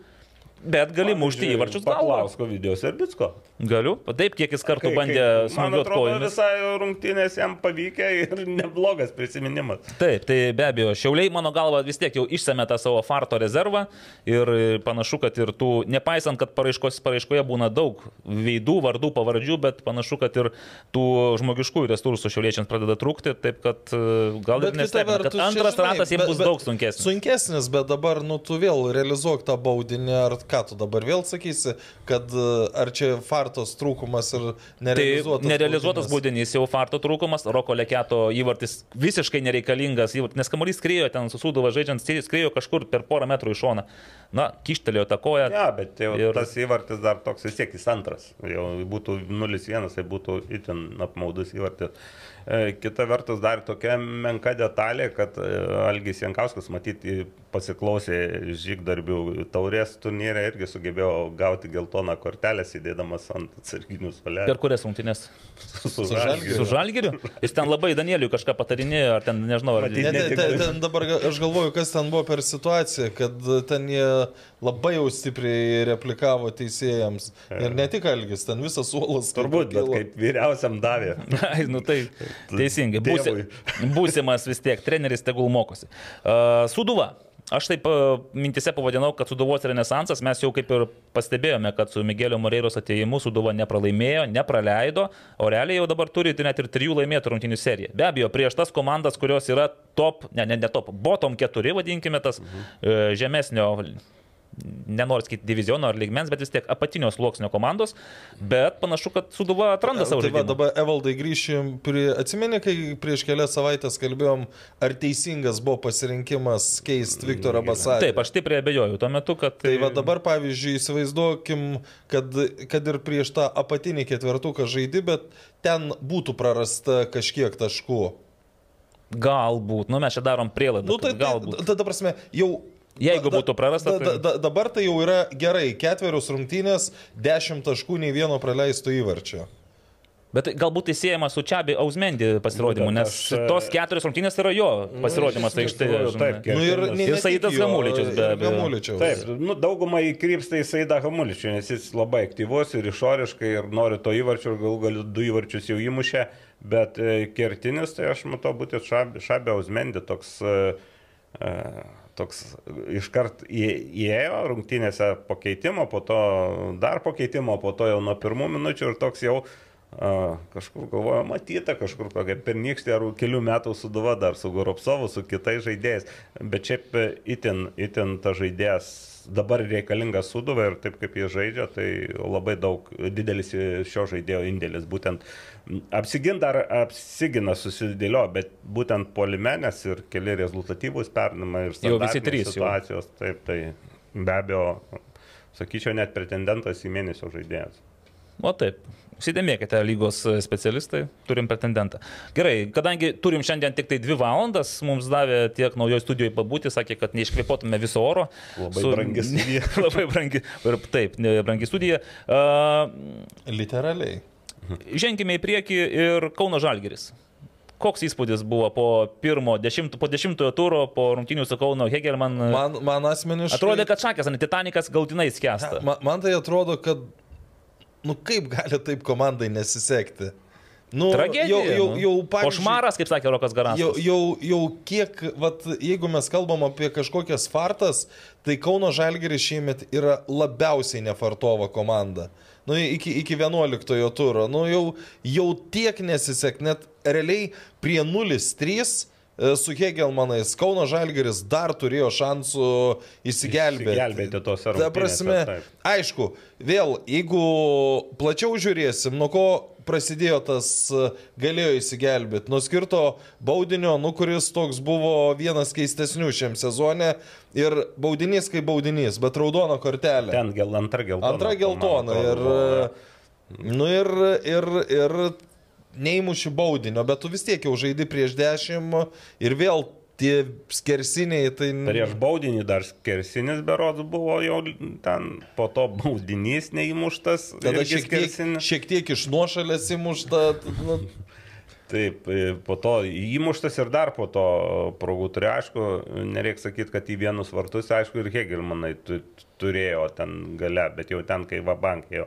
Bet gali mušti įvarčius galvą. Paklausko video Serbitsko. Galiu. Taip, kiek jis kartų Kai- bandė smūgiuoti kojomis. visai rungtynės jam pavykę ir neblogas prisiminimas. Taip, tai be abejo, Šiauliai, mano galva, vis tiek jau išsėmė tą savo farto rezervą ir panašu, kad ir tų, nepaisant, kad paraiškos, paraiškoje būna daug veidų, vardų, pavardžių, bet panašu, kad ir tų žmogiškųjų resursų šiauliečiams pradeda trūkti, taip kad e, gal ir nestebina, kad antras ratas jiems bus daug sunkesnis. Sunkesnis, bet dabar, nu, tu vėl realizuok tą baudinį, ar ką tu dabar vėl sakysi, kad e, ar čia fartos trūkumas ir Tai nerealizuotas. nerealizuotas baudinys. būdinys jau farto trūkumas, Roko Leketo įvartis visiškai nereikalingas, įvartis, nes kamuolys skriejo ten susūduva žaidžiant, skriejo kažkur per porą metrų į šoną. Na, kištelėjo tą koją. Ja, bet jau Ir- ir... tas įvartis dar toks vis tiek jis antras. Jau būtų 0-1, tai būtų itin apmaudus įvartis. E, Kita vertus dar tokia menka detalė, kad e, Algis Jankauskas matyti pasiklausė žygdarbių taurės turnyrė irgi sugebėjo gauti geltoną kortelę, sėdėdamas ant atsarginių Per suolelių. kurias rungtynės? Su Su Žalgiriu. Su Žalgiriu? Jis ten labai Danieliui kažką patarinėjo, ar ten, nežinau, ar... Matyt, Ne, ne, ten, ten dabar aš galvoju, kas ten buvo per situaciją, kad ten jie labai jau stipriai replikavo teisėjams. Ir ne tik Algis, ten visas suolas. kaip Turbūt, pakilo. kaip vyriausiam davė. Ai, nu tai teisingai. Būsi, būsimas vis tiek treneris tegul mokosi. Uh, Suduva. Aš taip uh, mintise pavadinau, kad Suduvos renesansas, mes jau kaip ir pastebėjome, kad su Miguelio Moreiros ateimu Suduva nepralaimėjo, nepraleido, o realiai jau dabar turi net ir trijų laimėtų rungtynių seriją. Be abejo, prieš tas komandas, kurios yra top, ne, ne, ne top, bottom keturi, vadinkime tas mhm. žemesnio nenoriu sakyti diviziono ar lygmens, bet vis tiek apatinio sluoksnio komandos, bet panašu, kad Suduva atranda savo Tai va, žaidimą. dabar Evaldai grįšim prie, atsimeni, kai prieš kelias savaitės kalbėjom, ar teisingas buvo pasirinkimas keisti Viktorą Basarį. Taip, aš stipriai abejoju tuo metu, kad... Tai va dabar, pavyzdžiui, įsivaizduokim, kad, kad ir prieš tą apatinį ketvertuką žaidži, bet ten būtų prarasta kažkiek taškų. Galbūt, nu mes čia darom prielaidą. Nu, tai, tai, galbūt. ta, ta prasme, jau. Jeigu būtų prarasta, da, da, tai- da, dabar tai jau yra gerai. Ketverius rungtynės, dešimt taškų, nei vieno praleisto įvarčio. Bet galbūt tai siejama su Čiabi Ausmendi pasirodymu, Būtent, nes aš, e, tos keturios rungtynės yra jo pasirodymas. Tai štai, taip, Nu ir, ne- Ir Saidas Hamuličius be abejo. Taip, nu, daugumą įkrypsta į Saidą Hamuličių, nes jis labai aktyvus ir išoriškai ir nori to įvarčio ir gal gal du įvarčius jau įmušė, bet e, kertinis, tai aš matau būtent Šabė Ausmendi toks, e, e, toks iškart įėjo rungtynėse po keitimo, po to dar po keitimo, po to jau nuo pirmų minučių ir toks jau a, kažkur galvoju, matyta kažkur kokia pernykštė ar kelių metų suduva dar su Goropsovu, su kitais žaidėjais, bet šiaip itin, itin ta žaidėjas dabar reikalingas suduva ir taip kaip jie žaidžia, tai labai daug, didelis šio žaidėjo indėlis, būtent apsigint dar apsigina susidėlio, bet būtent polimenės ir keli rezultatyvūs pernamai ir Jau visi trys jau. situacijos, taip, tai be abejo, sakyčiau, net pretendentas į mėnesio žaidėjas. O taip. Įsidėmėkite, lygos specialistai, turim pretendentą. Gerai, kadangi turim šiandien tik tai dvi valandas, mums davė tiek naujoje studijoje pabūti, sakė, kad neiškvėpotume viso oro. Labai brangi studija. labai brangi, taip, brangi studija. Uh, Literaliai. ženkime į priekį ir Kauno Žalgeris. Koks įspūdis buvo po pirmo, dešimt, po dešimtojo turo, po rungtinių su Kauno Hegelman? Man, man asmeniškai. Atrodė, kad šakės, ant Titanikas galutinai skęsta. Man, man tai atrodo, kad, nu kaip gali taip komandai nesisekti? Nu, Tragedija. Jau, jau, nu. jau pavyzdžiui, Košmaras, kaip sakė Rokas Garas. Jau, jau, jau kiek, vat, jeigu mes kalbam apie kažkokias fartas, tai Kauno Žalgeris šiemet yra labiausiai nefartova komanda. Nu, iki, iki 11 turo. Nu, jau, jau tiek nesisek, net realiai prie 0-3 e, su Hegelmanais Kauno Žalgeris dar turėjo šansų įsigelbėti. Išsigelbėti tose Ta prasme, taip. aišku, vėl, jeigu plačiau žiūrėsim, nuo ko prasidėjo tas e, galėjo įsigelbėti, nuo skirto baudinio, nu, kuris toks buvo vienas keistesnių šiam sezone ir baudinys kaip baudinys, bet raudona kortelė. Ten gel, antra geltona. Antra geltona ir, atrodo, nu, ir, ir, ir neįmuši baudinio, bet tu vis tiek jau žaidi prieš dešimt ir vėl tie skersiniai, tai... Prieš baudinį dar skersinis berods buvo jau ten, po to baudinys neįmuštas. Tada šiek tiek, skersinis. šiek tiek iš nuošalės įmušta. Nu, Taip, e, po to įmuštas ir dar po to progų turėjo, aišku, nereikia sakyti, kad į vienus vartus, aišku, ir Hegelmanai tu- turėjo ten gale, bet jau ten, kai vabankėjo.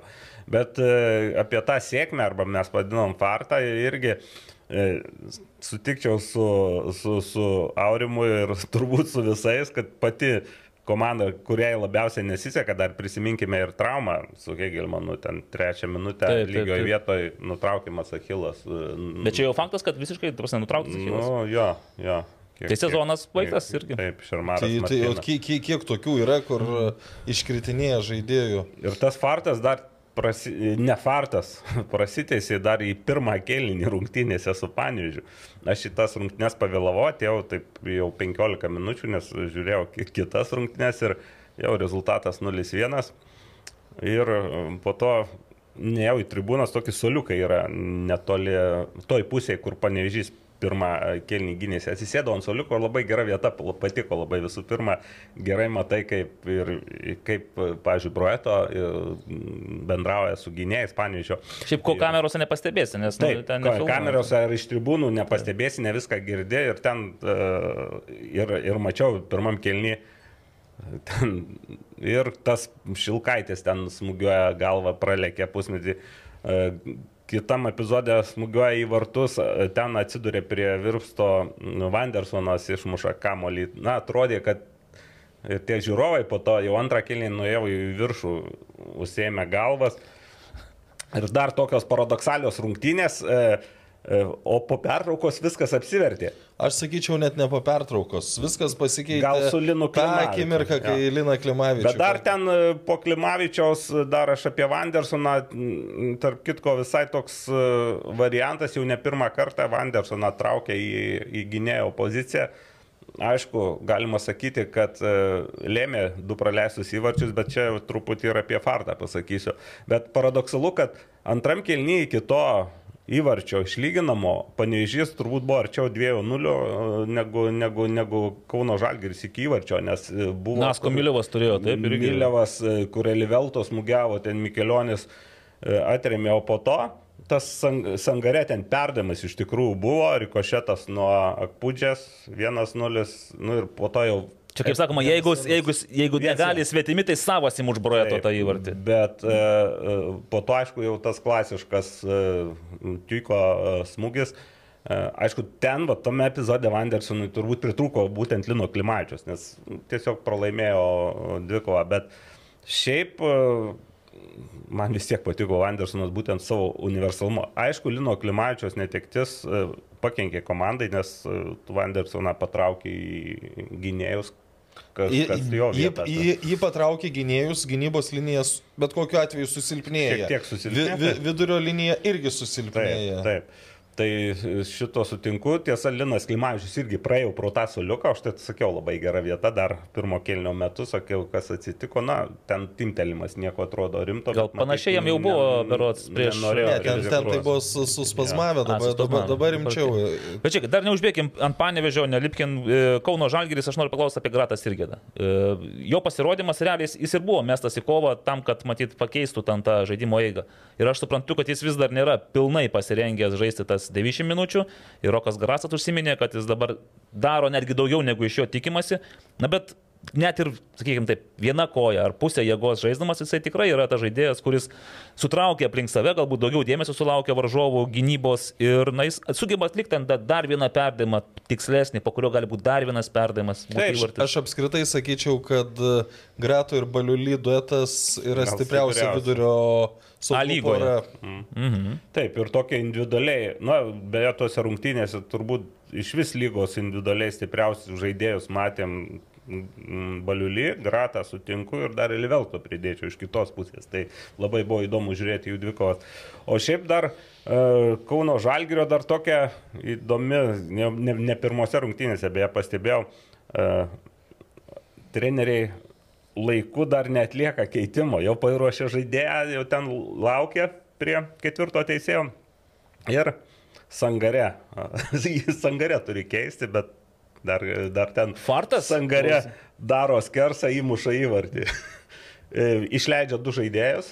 Bet e, apie tą sėkmę, arba mes vadinam fartą, irgi e, sutikčiau su, su, su Aurimu ir turbūt su visais, kad pati komanda, kuriai labiausiai nesiseka, dar prisiminkime ir traumą su Hegelmanu, ten trečią minutę Taip, taip, lygioje taip. vietoje nutraukiamas Achilas. Bet čia jau faktas, kad visiškai, tu prasme, nutrauktas. Nu, Nu, jo, jo. Kiek- Tai sezonas baigtas kiek- irgi. Taip, Šarmaras. tai, tai kiek, kiek, kiek tokių yra, kur e, iškritinėja žaidėjų. Ir tas fartas dar, prasi, ne fartas, prasitėsi dar į pirmą kėlinį rungtynėse su Panežiu. Aš šitas rungtynės pavėlavau, atėjau taip jau 15 minučių, nes žiūrėjau ki- kitas rungtynės ir jau rezultatas 0-1. Ir po to neėjau į tribūnas, tokį soliukai yra netoli toj pusėje, kur Panežys pirmą kelnį gynėsi. Atsisėdau ant soliuko ir labai gera vieta, patiko labai visų pirma. Gerai matai, kaip, ir, kaip pažiūrėjau, Broeto e, bendrauja su gynėjais Panežio. Šiaip ko kamerose nepastebėsi, nes nu, Taip, ten ka- nefilmuoja. kamerose ar iš tribūnų nepastebėsi, ne viską girdi ir ten uh, ir, ir mačiau pirmam kelnį. Ten, ir tas šilkaitis ten smūgiuoja galvą, pralėkė pusmetį. Uh, kitam epizodė smūgiuoja į vartus, e, ten atsidūrė prie virpsto Vandersonas, išmuša kamolį. Na, atrodė, kad ir tie žiūrovai po to jau antrą kelnį nuėjo į viršų, užsėmė galvas. Ir dar tokios paradoksalios rungtynės, e, e, o po pertraukos viskas apsivertė. Aš sakyčiau, net ne po pertraukos. Viskas pasikeitė. Gal su Linu tą Klimavičium, akimirką, kai jo. Lina Klimavičius. Bet dar ten e, po Klimavičiaus e, dar aš apie Vandersoną, tarp kitko visai toks e, variantas, jau ne pirmą kartą Vandersoną traukia į, į gynėjo poziciją. Aišku, galima sakyti, kad e, lėmė du praleistus įvarčius, bet čia truputį ir apie fartą pasakysiu. Bet paradoksalu, kad antram kelnyje iki to įvarčio išlyginamo, panežys turbūt buvo arčiau 2-0 negu, negu, negu Kauno Žalgiris iki įvarčio, nes e, buvo... Nasko Miliovas turėjo, taip, irgi. Milevas, e, kur Eliveltos smūgiavo, ten Mikelionis e, atremė, o po to tas sang, sangare ten perdamas iš tikrųjų buvo, rikošetas nuo Akpudžės 1-0, nu ir po to jau Čia kaip sakoma, jeigu, jeigu, jeigu negali svetimi, tai savas įmužbroja to Taip, tą įvartį. Bet e, e, po to, aišku, jau tas klasiškas e, Tuiko e, smūgis. E, Aišku, ten, va, tame epizode Vandersonui turbūt pritrūko būtent Lino Klimačius, nes tiesiog pralaimėjo dvikovą, bet šiaip e, man vis tiek patiko Vandersonas būtent savo universalumu. Aišku, Lino Klimačius netektis e, pakenkė komandai, nes e, tu Vandersoną patraukė į gynėjus, kas, kas jo vietą. jį, jį patraukė gynėjus, gynybos linijas, bet kokiu atveju susilpnėja. Šiek tiek susilpnėja, Vi, vi, taip. vidurio linija irgi Taip, susilpnėja. taip. Tai šito sutinku. Tiesa, Linas Klimavičius irgi praėjau pro tą soliuką, aš tai sakiau labai gera vieta, dar pirmo kelnio metu sakiau, kas atsitiko. Na, ten timtelimas nieko atrodo rimto. Gal panašiai jam jau ne- buvo, berods, prieš- nenorėjo Ne, ten, ten tai buvo su- suspazmavę, dabar, dabar, dabar rimčiau. Bet čia, dar neužbėgim ant panevežio, nelipkim e, Kauno Žalgiris, aš noriu paklausti apie Gratą Sirgėdą. Jo pasirodymas realiai jis- jis ir buvo mestas į kovą tam, kad matyt pakeistų ten tą žaidimo eigą. Ir aš suprantu, kad jis vis dar nėra pilnai pasirengęs žaisti tas 90 minučių. Ir Rokas Grasas užsiminė, kad jis dabar daro netgi daugiau negu iš jo tikimasi. Na bet net ir, sakykime taip, viena koja ar pusė jėgos žaisdamas, jisai tikrai yra tas žaidėjas, kuris sutraukia aplink save, galbūt daugiau dėmesio sulaukia varžovų gynybos ir na, jis sugeba atlikti dar vieną perdavimą, tikslesnį, po kurio gali būti dar vienas perdavimas. būtų Taip, įvartis. Aš apskritai sakyčiau, kad e, Grato ir Baliuly duetas yra Gal stipriausia vidurio A lygoje. pora. Mhm. Taip, ir tokia individualiai, na, beje, tuose rungtynėse turbūt iš vis lygos individualiai stipriausius žaidėjus matėm mm, Baliulį, Gratą sutinku ir dar Ilvelto pridėčiau iš kitos pusės. Tai labai buvo įdomu žiūrėti jų dvikovas. O šiaip dar e, Kauno Žalgirio dar tokia įdomi, ne, ne, ne pirmose rungtynėse, beje, pastebėjau, e, treneriai laiku dar netlieka keitimo, jau paruošė žaidėją, jau ten laukia prie ketvirto teisėjo. Ir sangare. Jis sangare turi keisti, bet dar, dar ten. Fartas? Sangare daro skersą, įmuša įvartį. E, Išleidžia du žaidėjus.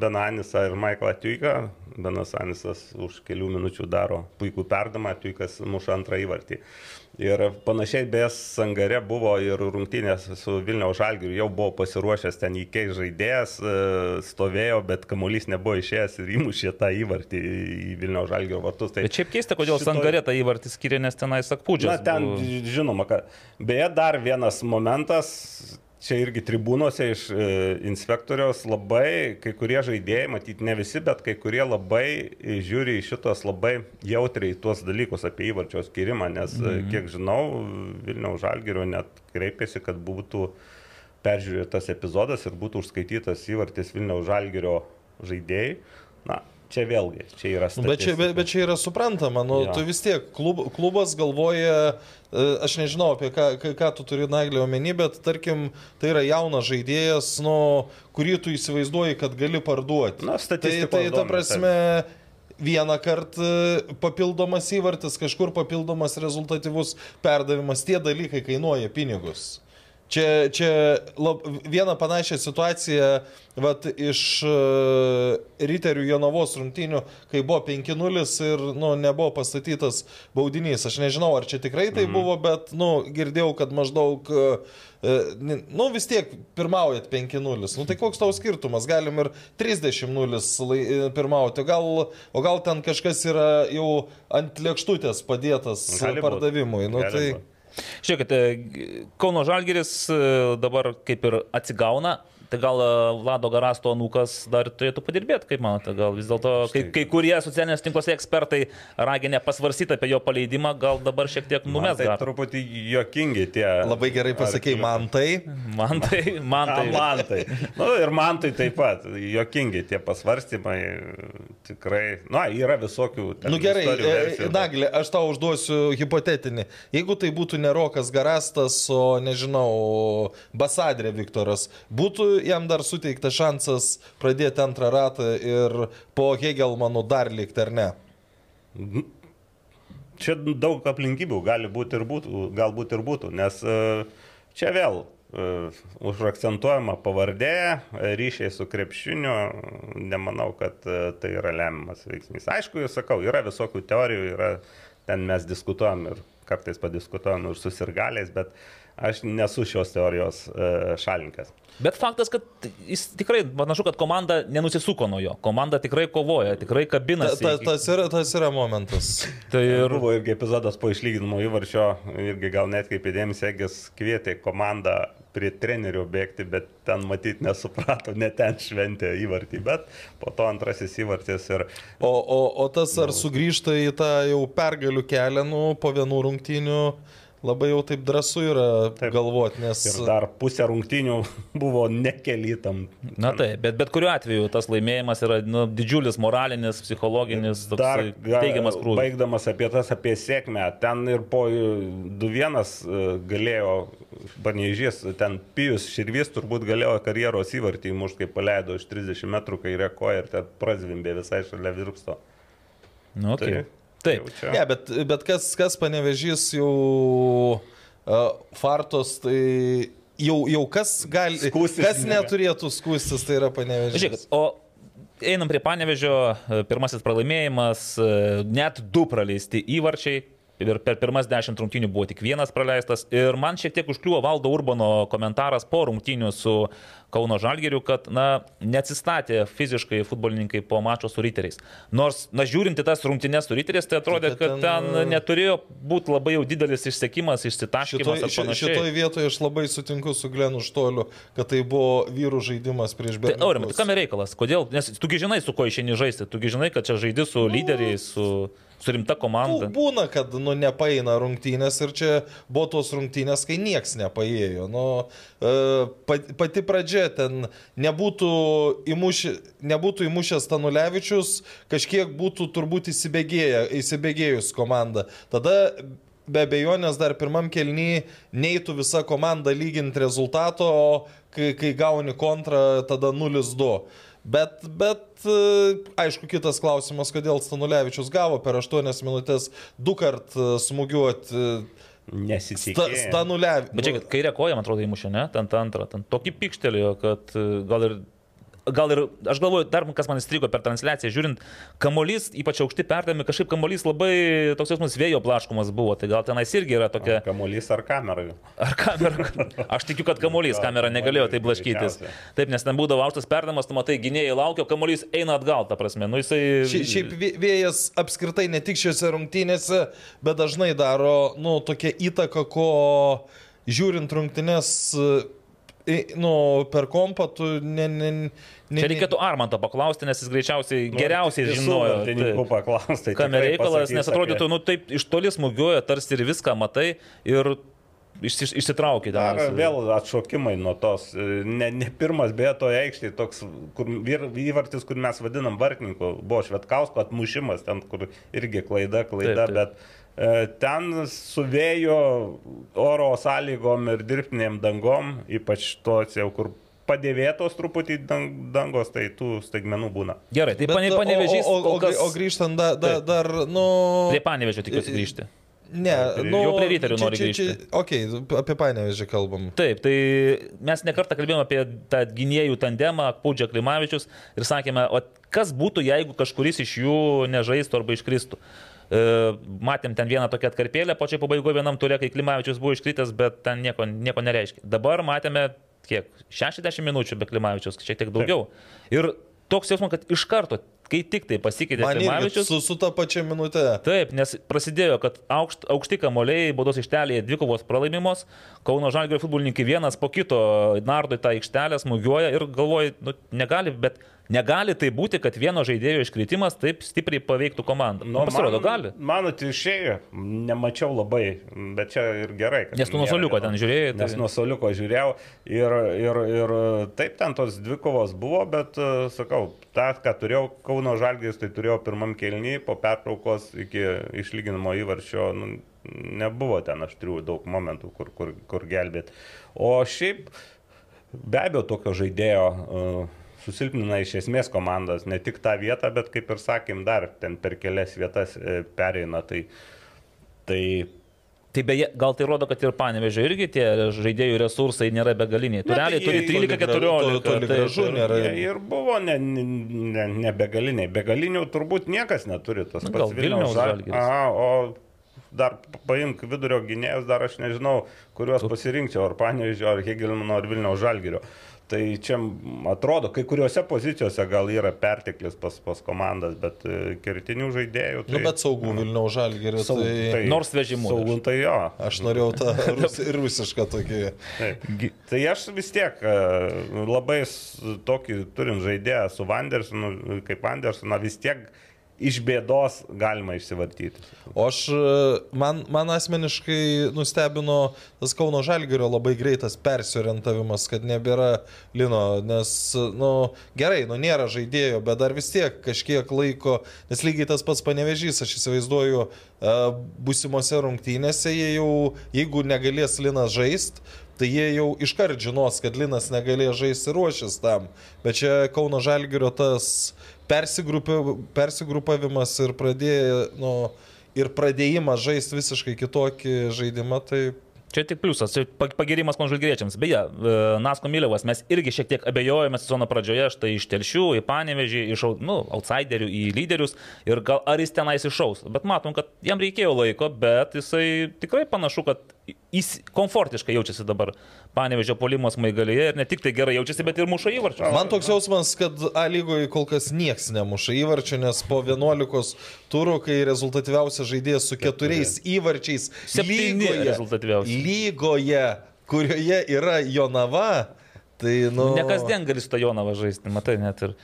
Benanisą ir Michaelą Tuiką. Benas Anisas už kelių minučių daro puikų perdamą, Tuikas muša antrą įvartį. Ir panašiai beje Sangare buvo ir rungtynės su Vilniaus Žalgiriu, jau buvo pasiruošęs ten įkeis žaidėjas, e, stovėjo, bet kamuolys nebuvo išėjęs ir įmušė tą įvartį į Vilniaus Žalgirio vartus. Tai Bet šiaip keista, kodėl šito- Sangarė tą įvartį skiria, nes tenai sakpūdžias. Na, ten žinoma, kad beje dar vienas momentas, čia irgi tribūnose iš e, inspektoriaus labai, kai kurie žaidėjai, matyti ne visi, bet kai kurie labai žiūri į šitos labai jautriai tuos dalykus apie įvarčio skirimą, nes mhm. kiek žinau, Vilniaus Žalgirio net kreipėsi, kad būtų peržiūrėtas epizodas ir būtų užskaitytas įvartis Vilniaus Žalgirio žaidėjai. Na, čia vėlgi, čia yra Nu, Bet čia, bet, statistika. bet čia yra suprantama, nu, Jo. tu vis tiek klub, klubas galvoja, e, aš nežinau apie ką, ką, tu turi naglį omeny, bet tarkim, tai yra jaunas žaidėjas, nu, kurį tu įsivaizduoji, kad gali parduoti. Na, tai, statistikos tai ta prasme, vieną kartą e, papildomas įvartis, kažkur papildomas rezultatyvus perdavimas, tie dalykai kainuoja pinigus. Čia, čia lab, vieną panašią situaciją vat, iš uh, Riterių Jonavos rungtynių, kai buvo 5-0 ir nu, nebuvo pastatytas baudinys. Aš nežinau, ar čia tikrai tai mm. buvo, bet nu, girdėjau, kad maždaug, uh, nu vis tiek pirmaujat 5-0. Nu, tai koks tau skirtumas? Galim ir 30-0 lai- pirmauti. Gal, o gal ten kažkas yra jau ant lėkštutės padėtas Gali būt. pardavimui. Nu, Gali tai... būt. Žiūrėkit, e, Kauno Žalgeris e, dabar kaip ir atsigauna. Tai gal e, Vlado Garasto anūkas dar turėtų padirbėti, kaip manote, gal vis dėlto kai, kai kurie socialinės tinklose ekspertai raginė pasvarsyti apie jo paleidimą, gal dabar šiek tiek numes tai truputį juokingi tie. Labai gerai pasakėjai, man tai. Man tai, man tai. man tai. Nu, ir man tai taip pat. Jokingi tie pasvarstymai. Tikrai. Na, yra visokių. ten Nu gerai, istorijų e, versijų, Naglė, aš tau užduosiu hipotetinį. Jeigu tai būtų ne Rokas Garastas, o nežinau, Basadrė Viktoras, būtų jam dar suteiktas šansas pradėti antrą ratą ir po Hegelmanų dar likti, ar ne? Čia daug aplinkybių gali būti ir būtų, galbūt ir būtų, nes e, čia vėl uh, užakcentuojama pavardė, ryšiai su krepšiniu, nemanau, kad uh, tai yra lemiamas veiksnys. Aišku, jūs sakau, yra visokių teorijų, yra, ten mes diskutuojam ir kartais padiskutuojam ir susirgaliais, bet aš nesu šios teorijos šalininkas. Bet faktas, kad jis tikrai, panašu, kad komanda nenusisuko nuo jo. Komanda tikrai kovoja, tikrai kabinasi. Ta, ta, tas, yra, tas yra momentas. Tai ir... Buvo irgi epizodas po išlyginimo įvarčio, irgi gal net kaip įdėmės, Egis kvietė komandą prie trenerių bėgti, bet ten matyt nesuprato, net ten šventė įvartį, bet po to antrasis įvartis ir... O, o, o tas ar sugrįžta į tą jau pergalių kelią, nu, po vienų rungtynių labai jau taip drąsu yra taip. galvoti, nes... Ir dar pusė rungtynių buvo nekelytam. Na taip, bet bet kuriuo atveju tas laimėjimas yra nu, didžiulis moralinis, psichologinis, dar teigiamas krūvis. Baigdamas apie tas, apie sėkmę, ten ir po 2-1 e, galėjo Panežys, ten Pijus Širvys turbūt galėjo karjeros įvartį įmušti, kai paleido iš 30 metrų kairė koja ir ten prazvimbė visai šalia virpsto. Nu, okay. tai, Taip. Ne, ja, bet, bet kas, kas panevežys jau uh, fartos, tai jau, jau kas gali, Skūstis kas neturėtų skūstis, tai yra panevežys. Žiūrėk, o einam prie panevežio, pirmasis pralaimėjimas, net du praleisti įvarčiai. Ir per pirmas dešimt rungtynių buvo tik vienas praleistas. Ir man šiek tiek užkliuvo Valdo Urbano komentaras po rungtynių su Kauno Žalgeriu, kad, na, neatsistatė fiziškai futbolininkai po mačo su riteriais. Nors, na, žiūrinti tas rungtynės su riteriais, tai atrodė, kad ten neturėjo būti labai jau didelis išsekimas, išsitaškymas. Šitoj, šitoj vietoje aš labai sutinku su Glenu Štoliu, kad tai buvo vyrų žaidimas prieš Berniukus. Tai, Aurimai, tai kam reikalas? Kodėl? Nes tugi žinai, su ko išeini žaisti, tugi žinai, kad čia žaidi su lyderiais, su su rimta komanda. Būna, kad nu, nepaeina rungtynės ir čia buvo tos rungtynės, kai nieks nepaėjo. Nu, pati pradžia ten nebūtų, įmuši, nebūtų įmušęs Tanulevičius, kažkiek būtų turbūt įsibėgėjus komanda. Tada be abejonės dar pirmam kelnyje neįtų visa komanda lyginti rezultato, o kai, kai gauni kontrą, tada 0-2. Bet, bet aišku, kitas klausimas, kodėl Stanulevičius gavo per 8 minutės du kart smūgiuoti nesitikėjo. Sta, Stanulev. Bet čia, kairė koja, man atrodo, įmušė, ne? Ten antrą. Ten tokį pikštelėjo, kad e, gal ir gal ir, aš galvoju, dar kas man įstrigo per transliaciją, žiūrint, kamolys, ypač aukšti perdami, kažkaip kamolys labai toks jausmas vėjo blaškomas buvo, tai gal tenais irgi yra tokia... Ar kamolys ar kamera? Ar kamera? Aš tikiu, kad kamolys, kamera negalėjo taip blaškytis. Taip, nes ten būdavo aukštas perdamas, tu matai, gynėjai laukia, kamolys eina atgal, ta prasme. Nu, jisai... Ši, šiaip vėjas apskritai ne tik šiuose rungtynėse, bet dažnai daro, nu, tokia įtaka, ko žiūrint rungtynės nu, per kompą tu ne, ne, ne, Čia reikėtų Armantą paklausti, nes jis greičiausiai nu, geriausiai žinojo. Tai, paklausti, kam reikalas, nes atrodytų, nu taip iš toli smūgiuoja, tarsi ir viską matai ir išsi, išsitraukė. Dar vėl atšokimai nuo tos, ne, ne pirmas beje toje aikštėje, toks kur, įvartis, kur mes vadinam vartininku, buvo Švetkausko atmušimas, ten kur irgi klaida, klaida, taip, taip. bet E, ten su vėjo oro sąlygom ir dirbtiniam dangom, ypač tos jau kur padėvėtos truputį dangos, tai tų staigmenų būna. Gerai, tai pane, panevežys. O, o, o, kas... o grįžtant da, da, dar, nu... Prie panevežio tikiuosi grįžti. Ne, nu, jau prie ryterių noriu grįžti. Ok, apie panevežį kalbam. Taip, tai mes nekartą kalbėjome apie tą gynėjų tandemą, Pūdžia Klimavičius ir sakėme, o kas būtų, jeigu kažkuris iš jų nežaistų arba iškristų. E, matėm ten vieną tokią atkarpėlę, po čia pabaigoje vienam turė, kai Klimavičius buvo iškritęs, bet ten nieko, nieko nereiškia. Dabar matėme kiek 60 minučių be Klimavičius, šiek tiek daugiau. Taip. Ir toks jausmas, kad iš karto, kai tik tai pasikeitė Klimavičius. Su, su tą pačią minutę. Taip, nes prasidėjo, kad aukšt, aukšti kamoliai, baudos aikštelėje dvikovos pralaimimos, Kauno Žalgirio futbolininkai vienas po kito nardo į tą aikštelę, smūgiuoja ir galvoja, nu, negali, bet Negali tai būti, kad vieno žaidėjo iškritimas taip stipriai paveiktų komandą. Nu, Pasirodo, man, gali. Mano išėjo, nemačiau labai, bet čia ir gerai. Nes tu nuo soliuko ten žiūrėjai. Tai... Nes nuo soliuko žiūrėjau ir, ir, ir taip ten tos dvi kovos buvo, bet sakau, tą, ką turėjau Kauno Žalgis, tai turėjau pirmam kelnį, po pertraukos iki išlyginimo įvarčio. Nu, nebuvo ten aštrių daug momentų, kur, kur, kur gelbėti. O šiaip be abejo tokio žaidėjo uh, susilpnina iš esmės komandas, ne tik tą vietą, bet kaip ir sakėm, dar ten per kelias vietas e, pereina. Tai, tai Tai beje, gal tai rodo, kad ir panevežė irgi tie žaidėjų resursai nėra begaliniai. Tu Ne, tai turi toli 13-14. gra- toli gražu taip. nėra. Jie ir buvo ne, ne, ne, begaliniai. Begalinių turbūt niekas neturi tas Nu, pats gal Vilniaus Žal- Žalgiris. Aha, o dar paimk vidurio gynėjus, dar aš nežinau, kuriuos pasirinkčiau, ar Panevižio, ar Hegelmano, ar Vilniaus Žalgirio. Tai čia atrodo, kai kuriuose pozicijose gal yra perteklis pas, pas komandas, bet e, kertinių žaidėjų. Tai, Nu, bet saugų Vilniaus žalgerį. Saug- Tai... Nors vežimu. Saugų tai jo. Aš norėjau tą rus, rusišką tokį. Taip. Tai aš vis tiek e, labai tokį turim žaidėją su Vandersonu, kaip Vandersoną, vis tiek iš bėdos galima išsivartyti. O aš, e, man, man asmeniškai nustebino tas Kauno Žalgerio labai greitas persiorientavimas, kad nebėra Lino, nes, nu, gerai, nu nėra žaidėjo, bet dar vis tiek kažkiek laiko, nes lygiai tas pats panevežys, aš įsivaizduoju, e, būsimose rungtynėse jie jau, jeigu negalės Linas žaisti, tai jie jau iškart žinos, kad Linas negalėjo žaisti ruošis tam. Bet čia Kauno Žalgerio tas persigrupavimas ir pradėjo, nu, ir pradėjimas žaisti visiškai kitokį žaidimą, tai Čia tik pliusas, čia pag- pagirimas konžalgyriečiams. Beje, e, Nasko Milevas, mes irgi šiek tiek abejojame sezono pradžioje, štai iš telšių, į panevežį, iš nu, outsiderių į lyderius ir gal ar jis tenais iššaus. Bet matom, kad jam reikėjo laiko, bet jisai tikrai panašu, kad jis komfortiškai jaučiasi dabar panevežio polimos maigalyje ir ne tik tai gerai jaučiasi, bet ir muša įvarčius. man toks jausmas, kad A lygoje kol kas nieks nemuša įvarčių, nes po 11 turų, kai rezultatyviausias žaidėjas su keturiais įvarčiais rezultatyviausi. lygoje, kurioje yra Jonava, tai, nu... Ne kasdien gali su to Jonava žaisti, matai net ir.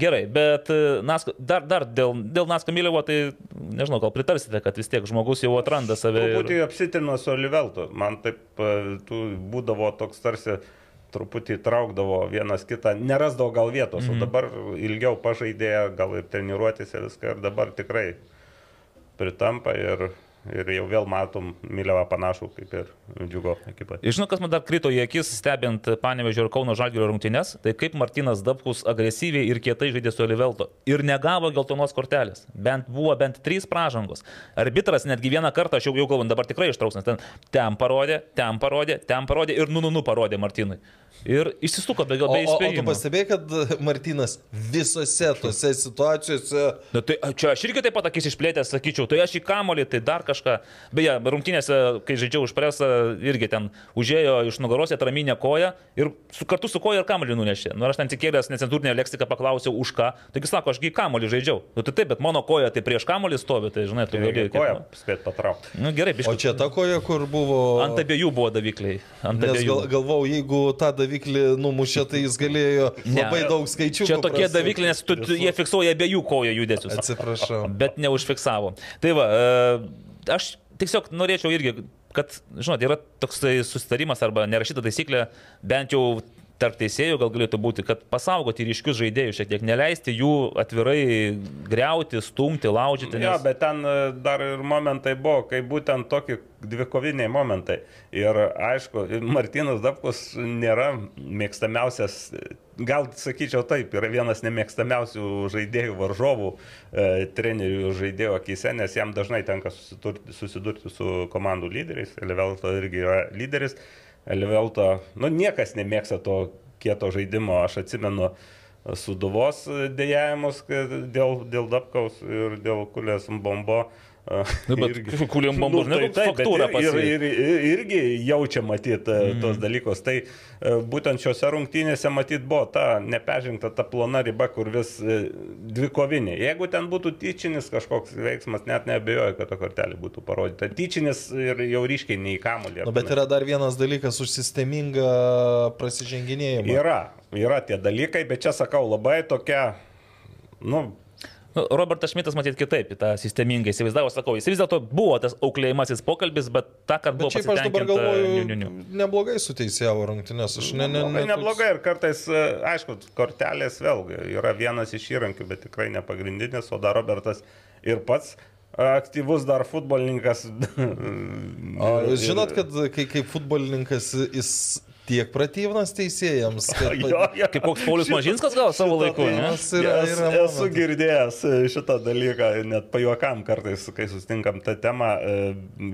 Gerai, bet e, Nasko, dar, dar dėl, dėl Nasko Milevo, tai nežinau, gal pritarsite, kad vis tiek žmogus jau atranda save. Truputį Ir... apsitino su Oliveltu. Man taip e, tų būdavo toks tarsi truputį traukdavo vienas kitą, nerasdavo gal vietos, mm -hmm. o dabar ilgiau pažaidė, gal ir treniruotėse viską ir dabar tikrai pritampa ir, ir jau vėl matom Milevą panašų kaip ir džiugo ekipa. Ir Žinau, kas man dar krito į akis, stebint Panevežio ir Kauno Žalgirio rungtynes, tai kaip Martinas Dabkus agresyviai ir kietai žaidė su Olivelto. Ir negavo geltonos kortelės. Bent buvo bent trys pražangos. Arbitras netgi vieną kartą, aš jau, jau kalbant, dabar tikrai ištrauks, nes ten, ten parodė, ten parodė, ten parodė ir nu, nu, nu parodė Martinui. Ir išsisuko be, O, be o, tu įspėjimo. pastebėjai, kad Martinas visose tose situacijose Na, tai čia aš irgi taip pat akis išplėtęs, sakyčiau, tai aš į kamolį, tai dar kažką. Beje, rungtynėse, kai žaidžiau už presą, irgi ten užėjo iš nugaros atraminę koją ir su, kartu su koja ir kamolį nunešė. Nu, ir aš ten tikėjęs necenzūrinę leksiką paklausiau, už ką. Taigi sako, ašgi į kamolį žaidžiau. Nu, tai taip, bet mano koja tai prieš kamolį stovi, tai žinai, tu gali. Koja spėt patraukti. Nu, gerai, O biškai. čia ta koja, kur buvo... Ant abiejų buvo davikliai. Ant Nes abiejų. gal, galvau, jeigu tą daviklį numušė, tai jis galėjo Ne. labai daug skaičių. Čia tokie davikliai, nes tu, tu, jie fiksuoja abiejų kojų judesius. Atsiprašau. bet neužfiksavo. Tai va, e, aš tiesiog norėčiau irgi, kad, žinot, yra toksai susitarimas arba nerašyta taisyklė, bent jau tarp teisėjų gal galėtų būti, kad pasaugoti ryškius žaidėjus šiek tiek, neleisti jų atvirai greuti, stumti, laužyti. Jo, Nes... bet ten e, dar ir momentai buvo, kai būtent tokie dvikoviniai momentai. Ir aišku, Martinas Dabkus nėra mėgstamiausias, gal sakyčiau taip, yra vienas nemėgstamiausių žaidėjų varžovų, e, trenerių žaidėjų akise, nes jam dažnai tenka susidurti, susidurti su komandų lyderiais. Levelto irgi yra lyderis. Levelto, nu niekas nemėgsta to kieto žaidimo, aš atsimenu. Suduvos dėjavimus kad dėl, dėl Dabkaus ir dėl Kulės Bombo. Nu, bet Kuliam Bombos, nu, tai, taip, bet faktūra ir, ir, ir, ir, irgi jaučia matyti mm. tos dalykus. Tai e, būtent šiuose rungtynėse matyt buvo ta neperžengta ta plona riba, kur vis e, dvikovinė. Jeigu ten būtų tyčinis kažkoks veiksmas, net nebejoju, kad ta kortelė būtų parodyta. Tyčinis ir jau ryškiai nei kamulį. Nu, bet yra dar vienas dalykas už sistemingą prasiženginėjimą. Yra, yra tie dalykai, bet čia sakau labai tokia, nu, Nu, Robertas Šmitas matyt kitaip į tą sistemingai įsivaizdavo, sakau, jis vis dėlto buvo tas auklėjimasis pokalbis, bet tą, kad buvo šiaip aš dabar galvoju, niu, niu, niu. neblogai suteisėjau rungtynės. Aš ne, ne, ne, neblogai ir kartais, e, aišku, kortelės vėlgi yra vienas iš įrankių, bet tikrai ne pagrindinis, o dar Robertas ir pats aktyvus dar futbolininkas. O, jūs žinot, kad kai kaip futbolininkas jis tiek pratyvnas teisėjams. Kad, Jo, jo. Kaip koks Paulius Mažinskas gal savo laiku, tai- yra- Yes, yra esu momentas. girdėjęs šitą dalyką, net pajuokam kartais, kai susitinkam tą temą e,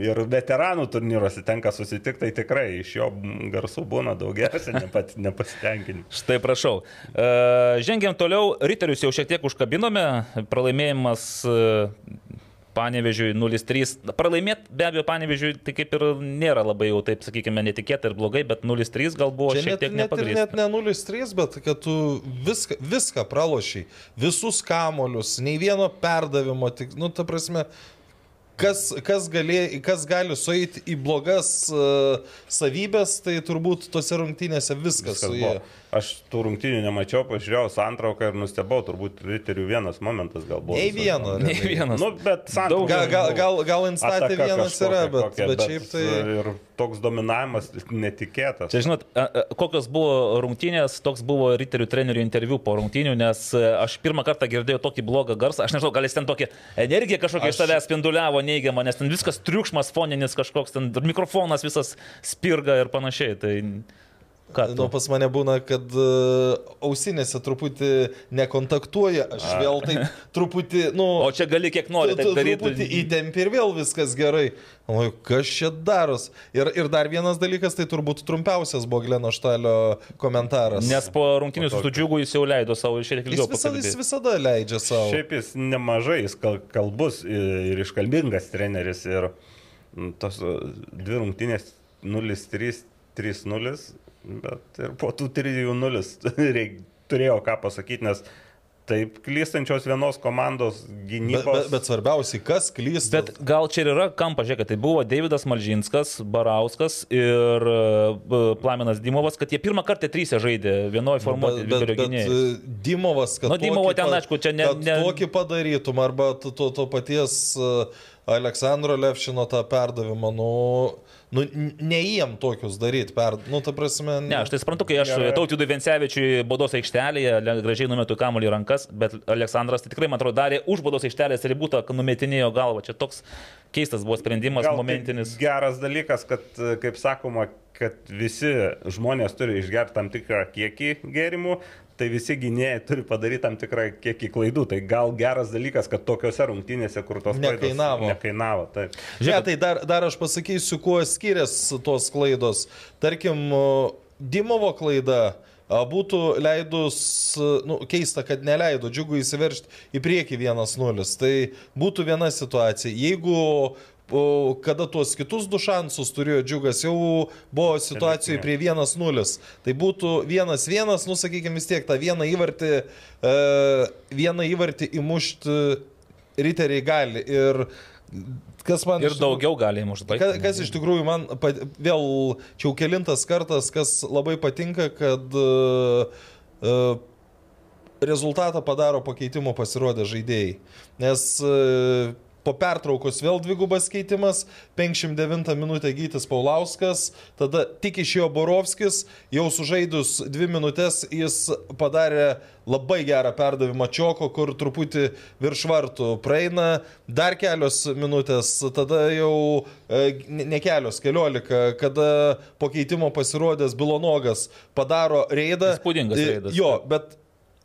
ir veteranų turnyruose tenka susitikti, tai tikrai iš jo garsų būna daugiausia nepat, nepasitenkinimų. Štai prašau. E, Žengiam toliau, Riterius jau šiek tiek užkabinome, pralaimėjimas e, Panevežiui 0-3. Pralaimėti be abejo Panevežiui tai kaip ir nėra labai jau taip, sakykime, netikėta ir blogai, bet 0-3 gal buvo Čia šiek tiek net, nepagrįsta. net ne 0-3, bet kad tu viską, viską pralošiai, visus kamolius, nei vieno perdavimo, tik, nu, ta prasme, kas, kas, galė, kas gali sueiti į blogas uh, savybės, tai turbūt tose rungtynėse viskas, Viskas viskas buvo. Aš tų rungtynių nemačiau, pažiūrėjau santrauką ir nustebau, turbūt riterių vienas momentas gal buvo. Nei vieno. Nei vienas. Nu, bet santrauka. Gal, gal, gal, gal instatė vienas kažkokia yra, bet, kokia, bet šiaip tai... Ir toks dominavimas netikėtas. Čia žinot, kokios buvo rungtynės, toks buvo riterių trenerių interviu po rungtynių, nes e, aš pirmą kartą girdėjau tokį blogą garsą, aš nežinau, gal jis ten tokia energija kažkokia iš Aš- savęs spinduliavo neigiamą, nes ten viskas triukšmas, foninis kažkoks, ten mikrofonas visas spirga ir panašiai. Tai ką? Nu, pas mane būna, kad uh, ausinėse truputį nekontaktuoja, aš vėl tai truputį, nu... O čia gali kiek nori tu- taip tu daryti. Truputį įtempi ir vėl viskas gerai. O kas čia daros? Ir, ir dar vienas dalykas, tai turbūt trumpiausias buvo Gleno Štalio komentaras. Nes po rungtynių su Sudžiugu jis jau leido savo šiek tiek jis ilgiau jis pakalbėti. visada leidžia savo. Šiaip jis nemažai, jis kal- kalbus ir iškalbingas treneris. Ir tos uh, dvi rungtynės 0-3, 3-0, bet ir po tų 3-0 reik- turėjo ką pasakyti, nes taip klystančios vienos komandos Bet, gynybos. bet, bet svarbiausiai, kas klysta. Bet gal čia ir yra kampa, žiūrėk, tai buvo Davidas Malžinskas, Barauskas ir e, Plaminas Dimovas, kad jie pirmą kartą trysę žaidė vienoje formuotėje vidurio gynėjai. e, Dimovas, kad... Nu, Dimovo tokį ten, aišku, čia ne- ne- Tokį padarytum, arba to, to, to paties e, Aleksandro Levšino tą perdavimą, nu, nu neįjam tokius daryti. Per, nu, ta prasme... Ne, aš tai suprantu, kai aš. Tautydui Vencevičiui bodos aikštelėje gražiai numetu kamuolį rankas, bet Aleksandras tai tikrai, man atrodo, darė už bodos aikštelės ribų, kad numetinėjo galvą. Čia toks keistas buvo sprendimas, Gal tai momentinis. Geras dalykas, kad, kaip sakoma, kad visi žmonės turi išgerti tam tikrą kiekį gėrimų, tai visi gynėjai turi padaryti tam tikrą kiekį klaidų. Tai gal geras dalykas, kad tokiuose rungtynėse, kur tos klaidos Nekainavo. nekainavo taip. Ne, tai dar, dar aš pasakysiu, kuo skiriasi tos klaidos. Tarkim, Dimovo klaida a, būtų leidus, nu, keista, kad neleido džiugų įsiveršti į priekį 1-0. Tai būtų viena situacija. Jeigu kada tuos kitus du šansus turėjo džiugas, jau buvo situacijoje prie 1-0. Tai būtų 1-1, nu sakykime vis tiek tą vieną įvartį, e, vieną įvartį įmušti riteriai gali. Ir kas man... Ir daugiau galima užbaigti. Kas, kas iš tikrųjų man vėl čia jau kelintas kartas, kas labai patinka, kad uh, rezultatą padaro pakeitimo pasirodę žaidėjai. Nes uh, po pertraukos vėl dvigubas keitimas, 59 minutę Gytis Paulauskas, tada tik išėjo Borovskis, jau sužaidus dvi minutės jis padarė labai gerą perdavimą Čioko, kur truputį virš vartų praeina, dar kelios minutės, tada jau e, ne kelios, keliolika, kada po keitimo pasirodęs Bilonogas padaro reidą. Įspūdingas E, reidas. Jo, bet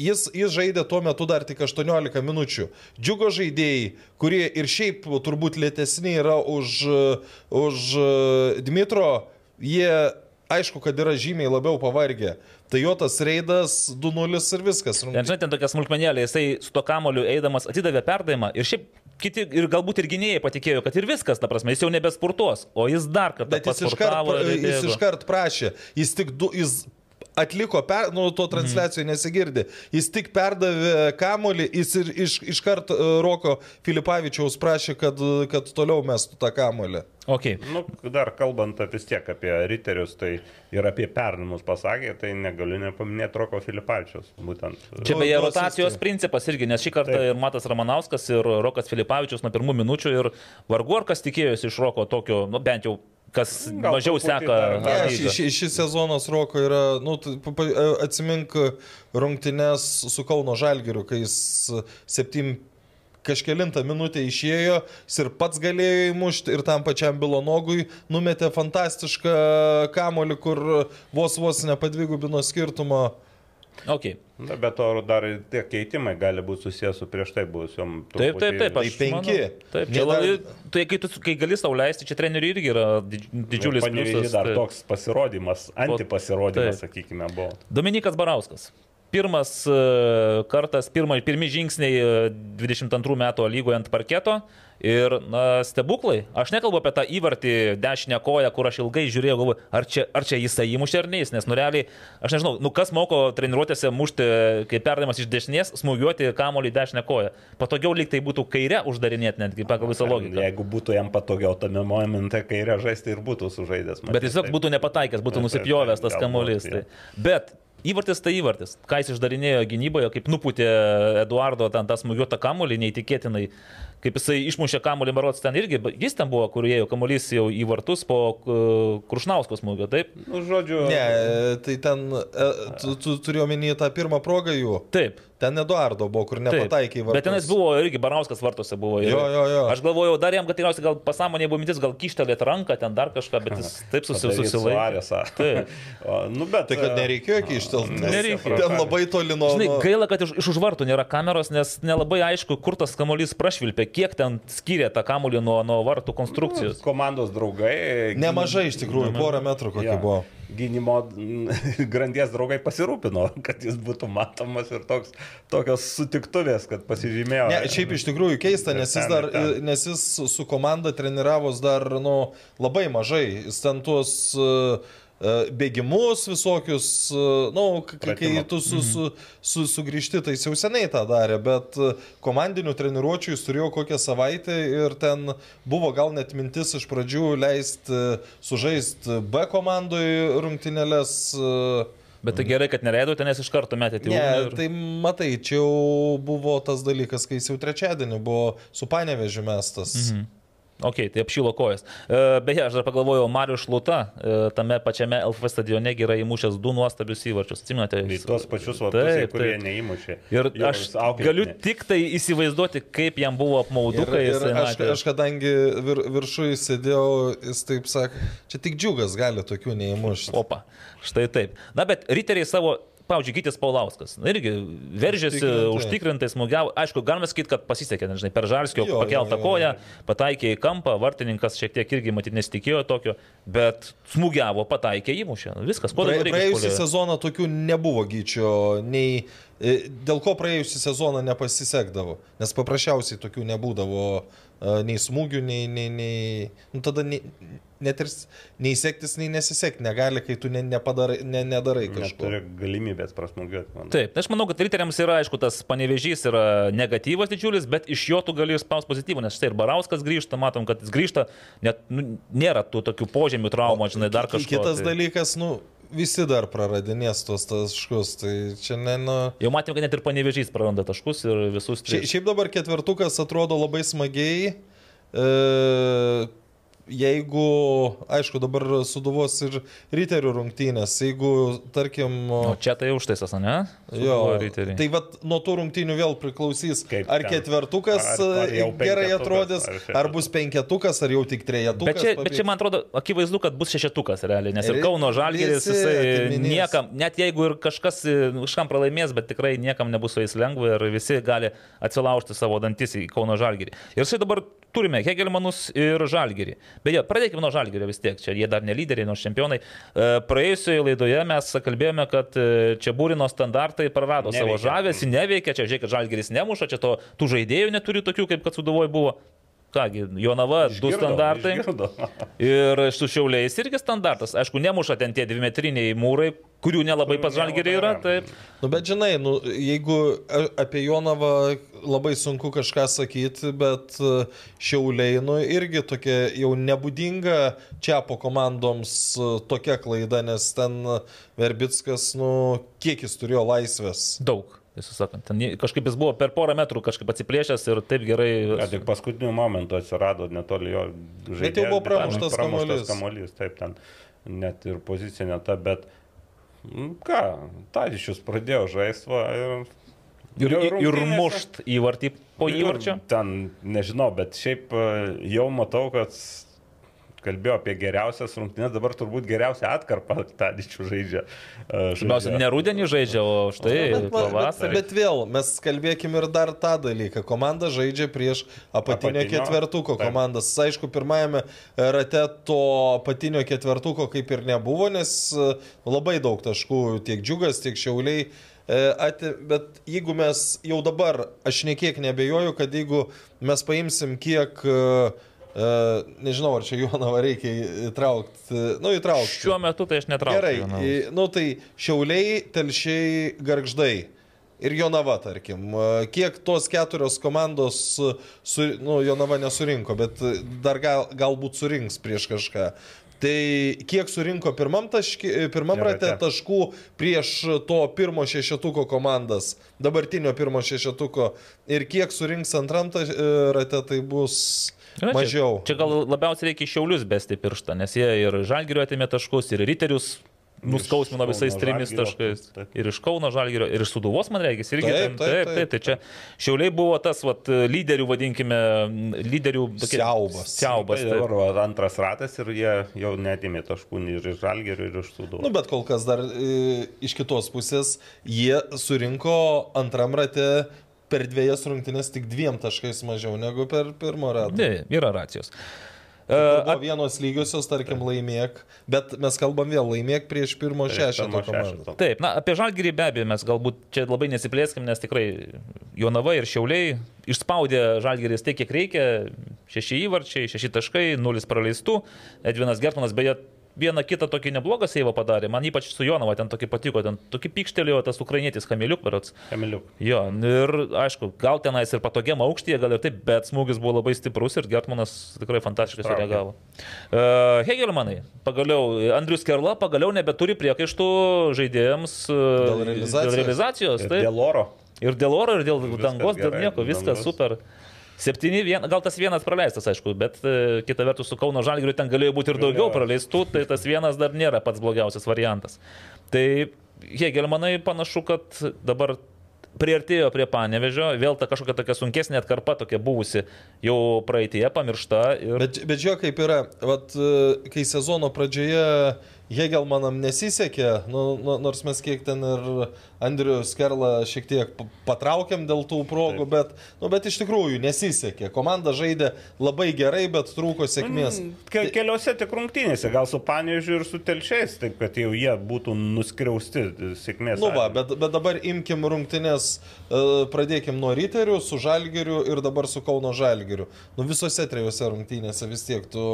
Jis, jis žaidė tuo metu dar tik 18 minučių. Džiugo žaidėjai, kurie ir šiaip turbūt lėtesni yra už, už Dmitro, jie aišku, kad yra žymiai labiau pavargę. Tai jo tas reidas 2-0 ir viskas. Ten, žinai, ten tokia smulkmenėlė, jisai su to kamoliu eidamas atidavė perdavimą ir šiaip kiti, ir galbūt ir gynėjai patikėjo, kad ir viskas, ta prasme, jis jau nebespurtuos, o jis dar kartą Bet jis iškart, ir jis iškart prašė. Jis tik du, jis atliko, per, nu, to transliacijoje nesigirdi. Jis tik perdavė kamolį, jis ir iš, iškart e, Roko Filipavičiaus prašė, kad, kad toliau mestų tą kamolį. Okay. Nu, dar kalbant apie vis tiek apie riterius, tai ir apie perdavimus pasakė, tai negaliu nepaminėti Roko Filipavičius. Būtent. Čia beje rotacijos principas irgi, nes šį kartą Taip. ir Matas Ramanauskas, ir Rokas Filipavičius nuo pirmų minučių ir vargu ar kas tikėjosi iš Roko tokio, nu bent jau kas Gal mažiau seka. Ne, šis ši, ši sezonas Roko yra, nu, pa- atsimink rungtynes su Kauno Žalgiriu, kai jis 7 kažkelintą minutę išėjo, jis ir pats galėjo įmušti ir tam pačiam Bilonogui numetė fantastišką kamolį, kur vos vos nepadvigubino skirtumo. Okay. Na, bet to dar tie keitimai gali būti susijęs su prieš tai buvusiom. Taip, taip, taip, Tai aš penki. Manau, taip, čia dar- labai, tai kai, tu, kai gali sauliaisti, čia treneriui irgi yra didž- didžiulis Panevėžy pliusas. dar tai- toks pasirodymas, antipasirodymas, Taip. sakykime, buvo. Dominikas Barauskas. Pirmas e, kartas, pirma, pirmi žingsniai e, 22 metų lygoje ant parketo ir na, stebuklai. Aš nekalbu apie tą įvartį dešinę koją, kur aš ilgai žiūrėjau, galvoju, ar čia, ar čia jisai įmušė ar ne jis, nes nu realiai, aš nežinau, nu kas moko treniruotėse mušti, kai perdavimas iš dešinės, smūgiuoti kamolį dešinę koją. Patogiau lyg tai būtų kairę uždarinėti netgi pagal visą logiką. Jeigu būtų jam patogiau tame momente kairę žaisti ir būtų sužaidęs. Bet tiesiog būtų nepataikęs, būtų nusipjovęs tas kamuolys. Tai. Bet įvartis tai įvartis. Ką jis išdarinėjo gynyboje, kaip nuputė Eduardo ten tą smūgiuotą kamuolį, neįtikėtinai. Kaip jisai išmušė kamuolį, Marots ten irgi, jis ten buvo, kur ėjo kamuolys jau į vartus po Krušnausko smūgio, taip? Nu, žodžiu, Ne, tai ten, e, tu, tu turi omeny tą pirmą progą jų. Taip. Ten Eduardo buvo, kur nepataikė į vartus. Bet tenais buvo irgi Barauskas vartuose buvo. ir- Jo, jo, jo. Aš galvojau, dar jam, kad tikriausiai gal pasąmonė buvo mintis, gal kištelėt ranką ten dar kažką, bet jis taip susilaikė. Taip. O, nu, bet, Tai kad nereikėjo ištelti. Nereikėjo. Ten labai toli nuo... Žinai, gaila, kad iš, iš už vartų nėra kameros, nes nelabai aišku, kur tas kamuolys prašvilpė, kiek ten skyrė tą kamuolį nuo, nuo vartų konstrukcijos. komandos draugai. Nemažai iš tikrųjų, porą metrų kokie Jo. buvo. Gynimo grandies draugai pasirūpino, kad jis būtų matomas ir toks, tokios sutiktuvės, kad pasižymėjo. Ne, šiaip iš tikrųjų keista, nes jis, dar, nes jis su komanda treniravos dar nu, labai mažai. Jis ten tuos uh, bėgimus visokius, uh, nu, k- k- kai tu su, su, su, sugrįžti, tai jis jau seniai tą darė, bet uh, komandinių treniruočių jis turėjo kokią savaitę ir ten buvo gal net mintis iš pradžių leisti sužaisti B komandai rungtynėlės. Bet tai gerai, kad neleidote, nes iš karto metėte į Ne, ir- tai matai, čia jau buvo tas dalykas, kai jis jau trečiadienį buvo su panevežiu mestas. Mhm. Ok, tai apšylo kojas. E, Beje, aš dar pagalvojau, Marius Šluta e, tame pačiame LF stadione yra įmušęs du nuostabius įvarčius. Atsimenate? Jis- tuos pačius vartus, kurie neįmušė. Ir Jo, aš jis galiu tik tai įsivaizduoti, kaip jam buvo apmaudu, kai ir jisai aš, aš kadangi vir, viršui sėdėjau, jis taip sakė, čia tik džiugas gali tokių neįmušti. Opa, štai taip. Na, bet riteriai savo, pavyzdžiui, Gytis Paulauskas, na, irgi veržėsi, Užtikrintai. smūgiavo. Aišku, galime sakyti, kad pasisekė, nežinai, per Žarskio pakeltą koją, pataikė į kampą, vartininkas šiek tiek irgi matyt nesitikėjo tokio, bet smūgiavo, pataikė, įmušė. Viskas, ko dabar reikia. praėjusią sezoną tokių nebuvo gyčio, nei e, dėl ko praėjusią sezoną nepasisekdavo, nes paprasčiausiai tokių nebūdavo e, nei smūgių, nei, nei, nei nu, tada nei, net ir s- nei nesisekti negali, kai tu ne, nepadarai, ne, nedarai kažko. Neturi galimybės prasmugiuoti. man. Taip, tai aš manau, kad riteriams yra, aišku, tas panevežys yra negatyvas didžiulis, bet iš jo tu gali išspausti pozityvų, nes štai ir Barauskas grįžta, matom, kad jis grįžta, net nu, nėra tų tokių požemių traumų, žinai, dar kažkas. Kitas dalykas, nu, visi dar praradinės tuos taškus, tai čia ne, nu... Jau matėme, kad net ir panevežys praranda taškus ir visus Šia, šiaip dabar ketvertukas atrodo labai smagiai. E, jeigu, aišku, dabar suduvos ir riterių rungtynės, jeigu, tarkim, O čia tai užtaisas, ne? jo, riteriai. tai vad nuo tų rungtynių vėl priklausys, Kaip ar ten? ketvertukas Ar- ar e, gerai penketukas, atrodys, ar ar, ar bus penketukas, ar jau tik trejetukas. Bet čia, bet čia, man atrodo, akivaizdu, kad bus šešetukas realiai, nes ir Kauno Žalgeris, visi jisai niekam, net jeigu ir kažkas e, kažkam pralaimės, bet tikrai niekam nebus su jais lengva ir visi gali atsilaužti savo dantis į Kauno Žalgerį. Ir štai dabar turime Hegelmanus ir Žalgerį. Beje, pradėkime nuo Žalgerio vis tiek, čia jie dar ne lyderiai, nors čempionai. E, Praėjusioje laidoje mes kalbėjome, kad e, čia būrino standartai prarado savo Neveikia. žavesį, neveikia, čia žiūrėk, kad Žalgeris nemuša, čia to, tų žaidėjų neturi tokių, kaip kad Suduvoj buvo. Kągi, Jonava, du Išgirdo, standartai. išgirdo. Ir su šiauliais irgi standartas. Aišku, nemuša ten tie dvimetriniai mūrai, kurių nelabai pas žalgeriai yra. Taip. Nu, bet žinai, nu, jeigu apie Jonavą labai sunku kažką sakyti, bet e, Šiauliai, nu, irgi tokia jau nebūdinga čia po komandoms e, tokia klaida, nes ten Verbickas, nu, kiek jis turėjo laisvės. Daug. Tiesą sakant, ten kažkaip jis buvo per porą metrų kažkaip atsiplėšęs ir taip gerai. Kad tik paskutiniu momentu atsirado netoli jo žaidėjo. Bet jau buvo pramuštas kamuolys. kamuolys. Taip, ten net ir pozicija ne ta, bet mm, ką, Tadišius pradėjo žaisti va, ir Ir, ir, ir mušt įvartį po įvarčio. Ten, nežinau, bet šiaip e, jau matau, kad kalbėjau apie geriausias rungtynės, dabar turbūt geriausią atkarpą Tadičių žaidžia. e, Pirmiausia, žaidžia. ne rudenį žaidžia, o štai Bet, bet, pavasarį. bet vėl, mes kalbėkim ir dar tą dalyką. Komanda žaidžia prieš apatinio, Apatinio, ketvertuko taip. komandas. Aišku, pirmajame rate to apatinio ketvertuko kaip ir nebuvo, nes e, labai daug taškų tiek džiugas, tiek šiauliai. e, Ati, bet jeigu mes jau dabar, aš niekiek nebejoju, kad jeigu mes paimsim kiek, e, nežinau, ar čia Jonavą reikia įtraukti, nu įtraukti. Šiuo metu tai aš netraukiu. Gerai, Jonavos. į- nu tai šiauliai, telšiai, garždai. Ir Jonava, tarkim, kiek tos keturios komandos, su, nu, Jonava nesurinko, bet dar gal, galbūt surinks prieš kažką. Tai kiek surinko pirmam, taški, pirmam Rate. rate taškų prieš to pirmo šešetuko komandas, dabartinio pirmo šešetuko ir kiek surinks antram taš- rate, tai bus Na, mažiau. Čia, čia gal labiausiai reikia šiaulius besti pirštą, nes jie ir žalgerio atėmė taškus, ir riterius nuskausmino visais trimis Žalgirio, taškais. taip. Ir iš Kauno žalgerio, ir iš Suduvos, man reikia, irgi. Taip, ten- taip, taip, taip. Tai čia šiauliai buvo tas vat, lyderių, vadinkime, lyderių. tokie- Siaubas. Siaubas. Tai taip. dabar va, antras ratas ir jie jau netimė taškų nei ir iš Žalgerio, ir iš Sudų. Nu, bet kol kas dar e, iš kitos pusės jie surinko antram rate per dviejas rungtynės tik dviem taškais mažiau negu per pirmą ratą. Ne, yra racijos. E, ap- vienos lygiosios, tarkim, laimėk, bet mes kalbam vėl laimėk prieš pirmo pirmo komandą. šešeto. Taip, na, apie žalgyrį be abejo mes galbūt čia labai nesiplėskim, nes tikrai Jonava ir Šiauliai išspaudė žalgyris tai, kiek reikia. Šeši įvarčiai, šeši taškai, nulis praleistų. Edvinas Gertmanas beje vieną kitą tokį neblogą seivą padarė. Man ypač su Jonava ten tokį patiko, ten tokį pykštelėjo tas ukrainietis Kamiliuk, berots. Kamiliuk. Jo, ir aišku, gal tenais ir patogiam aukštyje, gal ir taip, bet smūgis buvo labai stiprus ir Gertmanas tikrai fantastiškai sureagavo. Uh, Hegelmanai, pagaliau, Andrius Kerla pagaliau nebeturi priekaištų žaidėjams uh, Dėl realizacijos. Dėl realizacijos Ir taip. dėl oro. Ir dėl oro, ir dėl Viskas dangos, dėl gerai, nieko, viskas dangus. super. Septyni, vien, gal tas vienas praleistas, aišku, bet e, kita vertus su Kauno Žalgiriu ten galėjo būti ir daugiau praleistų, tai tas vienas dar nėra pats blogiausias variantas. Tai Hegelmanai panašu, kad dabar priartėjo prie panevežio, vėl ta kažkokia tokia sunkesnė atkarpa, tokia buvusi, jau praeitie pamiršta. Ir... Bet, bet žiūrėk, kaip yra, Vat, e, kai sezono pradžioje Hegelmanam nesisekė, nu, nu, nors mes kiek ten ir Andrius Kerla šiek tiek pa- patraukėm dėl tų progų, bet, nu, bet iš tikrųjų nesisekė. Komanda žaidė labai gerai, bet trūko sėkmės. Ke keliose tik rungtynėse, gal su Panežiu ir su Telšiais, taip kad jau jie būtų nuskriausti sėkmės. Nu va, bet, bet dabar imkim rungtynės, e, pradėkim nuo Riterių, su Žalgiriu ir dabar su Kauno Žalgiriu. Nu visose trijose rungtynėse vis tiek tu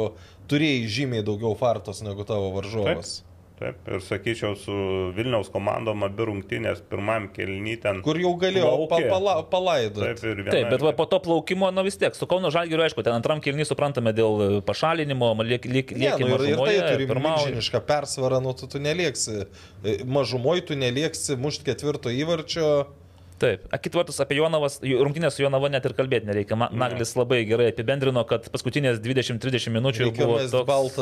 turėjai žymiai daugiau fartos negu tavo varžovas. Taip, ir sakyčiau, su Vilniaus komandom abi rungtynės pirmam kelny ten. Kur jau galėjo pa, pala, palaidoti. Taip, ir viena. Taip, bet va, po to plaukimo, nu vis tiek, su Kauno Žalgiriu, aišku, ten antram kilnį suprantame dėl pašalinimo, liek, liek, Ne, lieki nu, ir, ir tai mažumoje, turi pirmauja. milžinišką persvarą, nu tu, tu nelieksi. E, Mažumoj tu nelieksi mušti ketvirto įvarčio. Taip, a, kitvartus apie Jonavas, rungtynės su Jonava net ir kalbėti nereikia. Ma- Naglis labai gerai apibendrino, kad paskutinės 20-30 minučių jau Reikėjo buvo toks...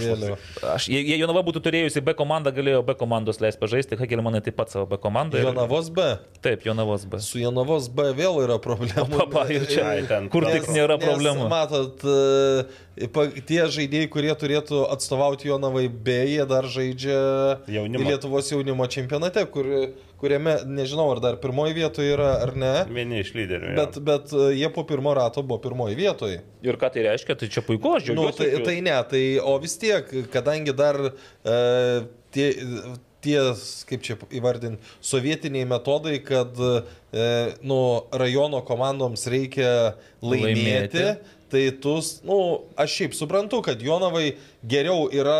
vėliavą. Aš, jei jei Jonava būtų turėjusi B komandą, galėjo B komandos leisti pažaisti, Hagelmanai taip pat savo B komandą. ir- Jonavos B. Taip, Jonavos B. Su Jonavos B vėl yra problemų. Papa, jau čia, Ai, ten kur nes- tik nėra Nes, problemų. Matot, e, tie žaidėjai, kurie turėtų atstovauti Jonavai B, jie dar žaidžia Jaunimo. Lietuvos jaunimo čempionate, kur, kuriame, nežinau, ar dar pirmoji vietoje yra ar ne. Vieni iš lyderių. jo. Bet, bet e, jie po pirmo rato buvo pirmoji vietoje. Ir ką tai reiškia, tai čia puiku, aš Nu, džiaugiuosi. tai, tai ne, tai o vis tiek, kadangi dar e, tie, tie, kaip čia įvardinti, sovietiniai metodai, kad e, nu, rajono komandoms reikia laimėti, Laimėti. tai tu, nu, aš šiaip suprantu, kad Jonavai geriau yra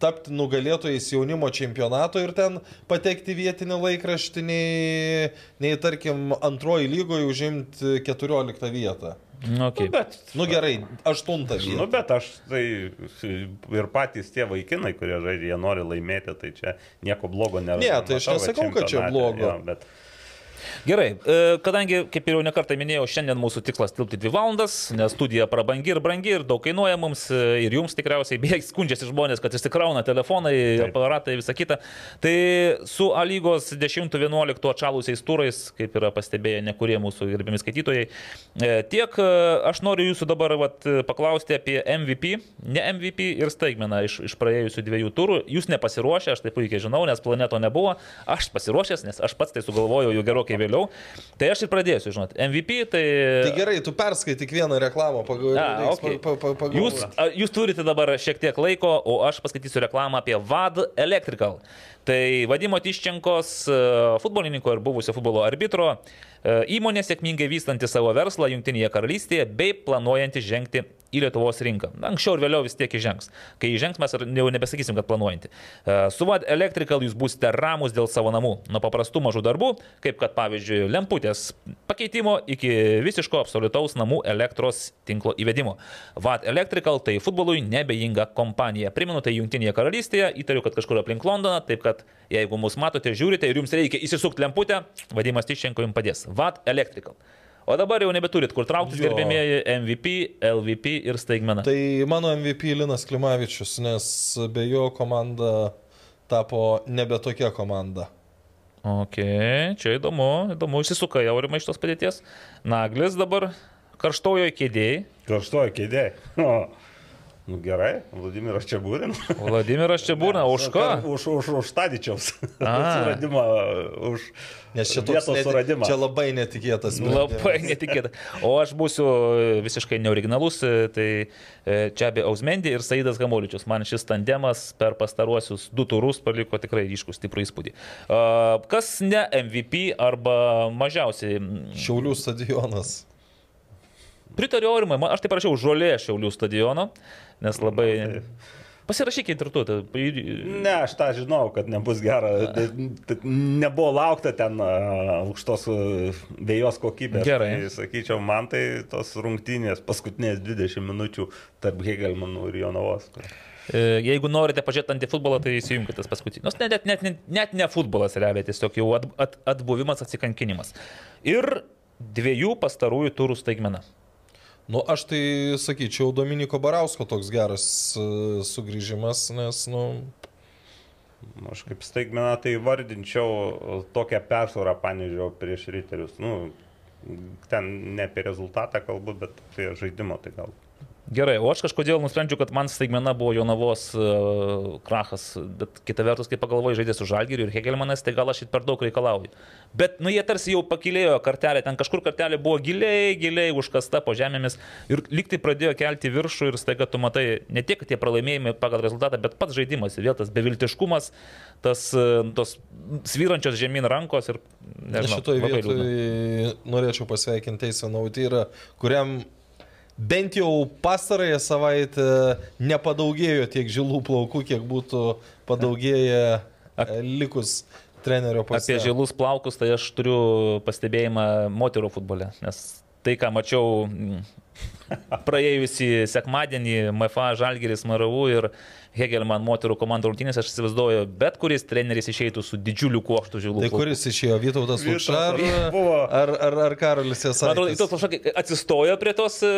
tapti nugalėtojais jaunimo čempionato ir ten patekti vietinį laikraštį, nei, nei tarkim, antroji lygoje užimti 14 vietą. Nu, Nu, okay. bet, Nu gerai, 8 nu, vietą. bet aš tai ir patys tie vaikinai, kurie žaidžia, jie nori laimėti, tai čia nieko blogo nėra. Ne, tai aš nesakau, kad čia blogo. Jo, bet Gerai, e, kadangi, kaip ir jau nekartą minėjau, šiandien mūsų tikslas tilpti 2 valandas, nes studija prabangi ir brangi ir daug kainuoja mums e, ir jums tikriausiai, beje, skundžiasi žmonės, kad išsikrauna telefonai, Taip. aparatai, visa kita. Tai su A lygos 10-11 atšalusiais turais, kaip yra pastebėję nekurie mūsų gerbimi skaitytojai, e, tiek aš noriu jūsų dabar vat, paklausti apie MVP, ne MVP ir staigmeną iš, iš praėjusių dviejų turų. Jūs nepasiruošę, aš tai puikiai žinau, nes planeto nebuvo, aš pasiruošęs, nes aš pats tai sugalvojau jau gerokai vėliau. Tai aš ir pradėsiu, žinot, MVP tai... Tai gerai, tu perskaityk vieną reklamą, pagal A, okay. pa, pa, pa, Jūs, jūs turite dabar šiek tiek laiko, o aš paskaitysiu reklamą apie VAD Electrical. Tai Vadimo Tiščenkos, e, futbolininko ir buvusio futbolo arbitro, e, įmonė sėkmingai vystanti savo verslą Junktinėje karalystėje bei planuojanti žengti į Lietuvos rinką. Anksčiau ir vėliau vis tiek įžengs. Kai įžengs, mes jau nebesakysim, kad planuojanti. E, Su VAD Electrical jūs būsite ramus dėl savo namų. Nuo paprastų mažų darbų, kaip kad pavyzdžiui lemputės pakeitimo iki visiško absoliutaus namų elektros tinklo įvedimo. VAD Electrical tai futbolui nebejinga kompanija. Primenu, tai Junktinėje karalystėje, įtariu, kad kažkur aplink Londoną, taip kad jeigu mus matote, žiūrite ir jums reikia įsisukti lemputę, vadimas Tiščenko jums padės. VAD Electrical. O dabar jau nebeturit kur trauktis, gerbėmieji MVP, LVP ir staigmena. Tai mano MVP Linas Klimavičius, nes be jo komanda tapo nebe tokia komanda. Ok, čia įdomu, įdomu, išsisuka jau ir iš tos padėties. Naglis dabar karštojo kėdėjai. Karštoji kėdė. Nu gerai, Vladimiras čia būrin. Vladimiras čia būna, už ką? Už, už, už Tadičiaus A. suradimą, už Nes čia, vietos neti- suradimą. čia labai netikėtas. sprendimas. Labai netikėta. O aš būsiu visiškai neoriginalus, tai e, čia be Ausmendi ir Saidas Gamoličius. Man šis tandemas per pastaruosius du turus paliko tikrai ryškų stiprų įspūdį. A, Kas ne MVP arba mažiausiai Šiaulių stadionas. Pritariu Aurimai, aš tai parašiau žolė Šiaulių stadiono, nes labai... Pasirašykit ir tu. Tai... Ne, aš tą žinau, kad nebus gera. Tai- Nebuvo laukta ten aukštos vėjos kokybės. Gerai. Tai, sakyčiau, man tai tos rungtynės paskutinės 20 minučių tarp Hegelmanų ir Jonavos. E, Jeigu norite pažiūrėti antifutbolą, tai įsijunkite tas paskutinis. Net, net, net, net, net ne futbolas realiai, tiesiog jau at, at, atbuvimas, atsikankinimas. Ir dviejų pastarųjų turų staigmena. Nu, aš tai sakyčiau, Dominiko Barausko toks geras uh, sugrįžimas, nes, nu, Aš kaip staigmeną tai vardinčiau tokią persvarą panežiau prieš riterius. Nu, ten ne apie rezultatą kalbu, bet apie žaidimą tai gal. Gerai, o aš kažkodėl nusprendžiau, kad man staigmena buvo Jonavos uh, krachas, bet kita vertus, kai pagalvoju, žaidė su Žalgiriu ir Hegelmanas, tai gal aš ir per daug reikalauju. Bet, nu, jie tarsi jau pakilėjo kartelę, ten kažkur kartelė buvo giliai, giliai užkasta po žemėmis ir liktai pradėjo kelti viršų ir staiga tu matai ne tiek tie pralaimėjimai pagal rezultatą, bet pats žaidimas, vėl tas beviltiškumas, tas uh, tos svyrančios žemyn rankos ir... Nežinau, šitoj vietoj norėčiau pasveikinti Teisę Nautyrą, kuriam bent jau pastarąją savaitę nepadaugėjo tiek žilų plaukų, kiek būtų padaugėję e, likus trenerio Apie pasiekimus. žilus plaukus, tai aš turiu pastebėjimą moterų futbole, nes tai, ką mačiau praėjusį sekmadienį MFA Žalgeris Maravų ir Hegelman moterų komandų rungtynės, aš įsivaizduoju, bet kuris treneris išeitų su didžiuliu kuokštu žilų. Tai kuris išėjo, Vytautas Vytautas Lukša ar, ar, ar, ar Karolis Man atrodo, tos kažkokie atsistojo prie tos e,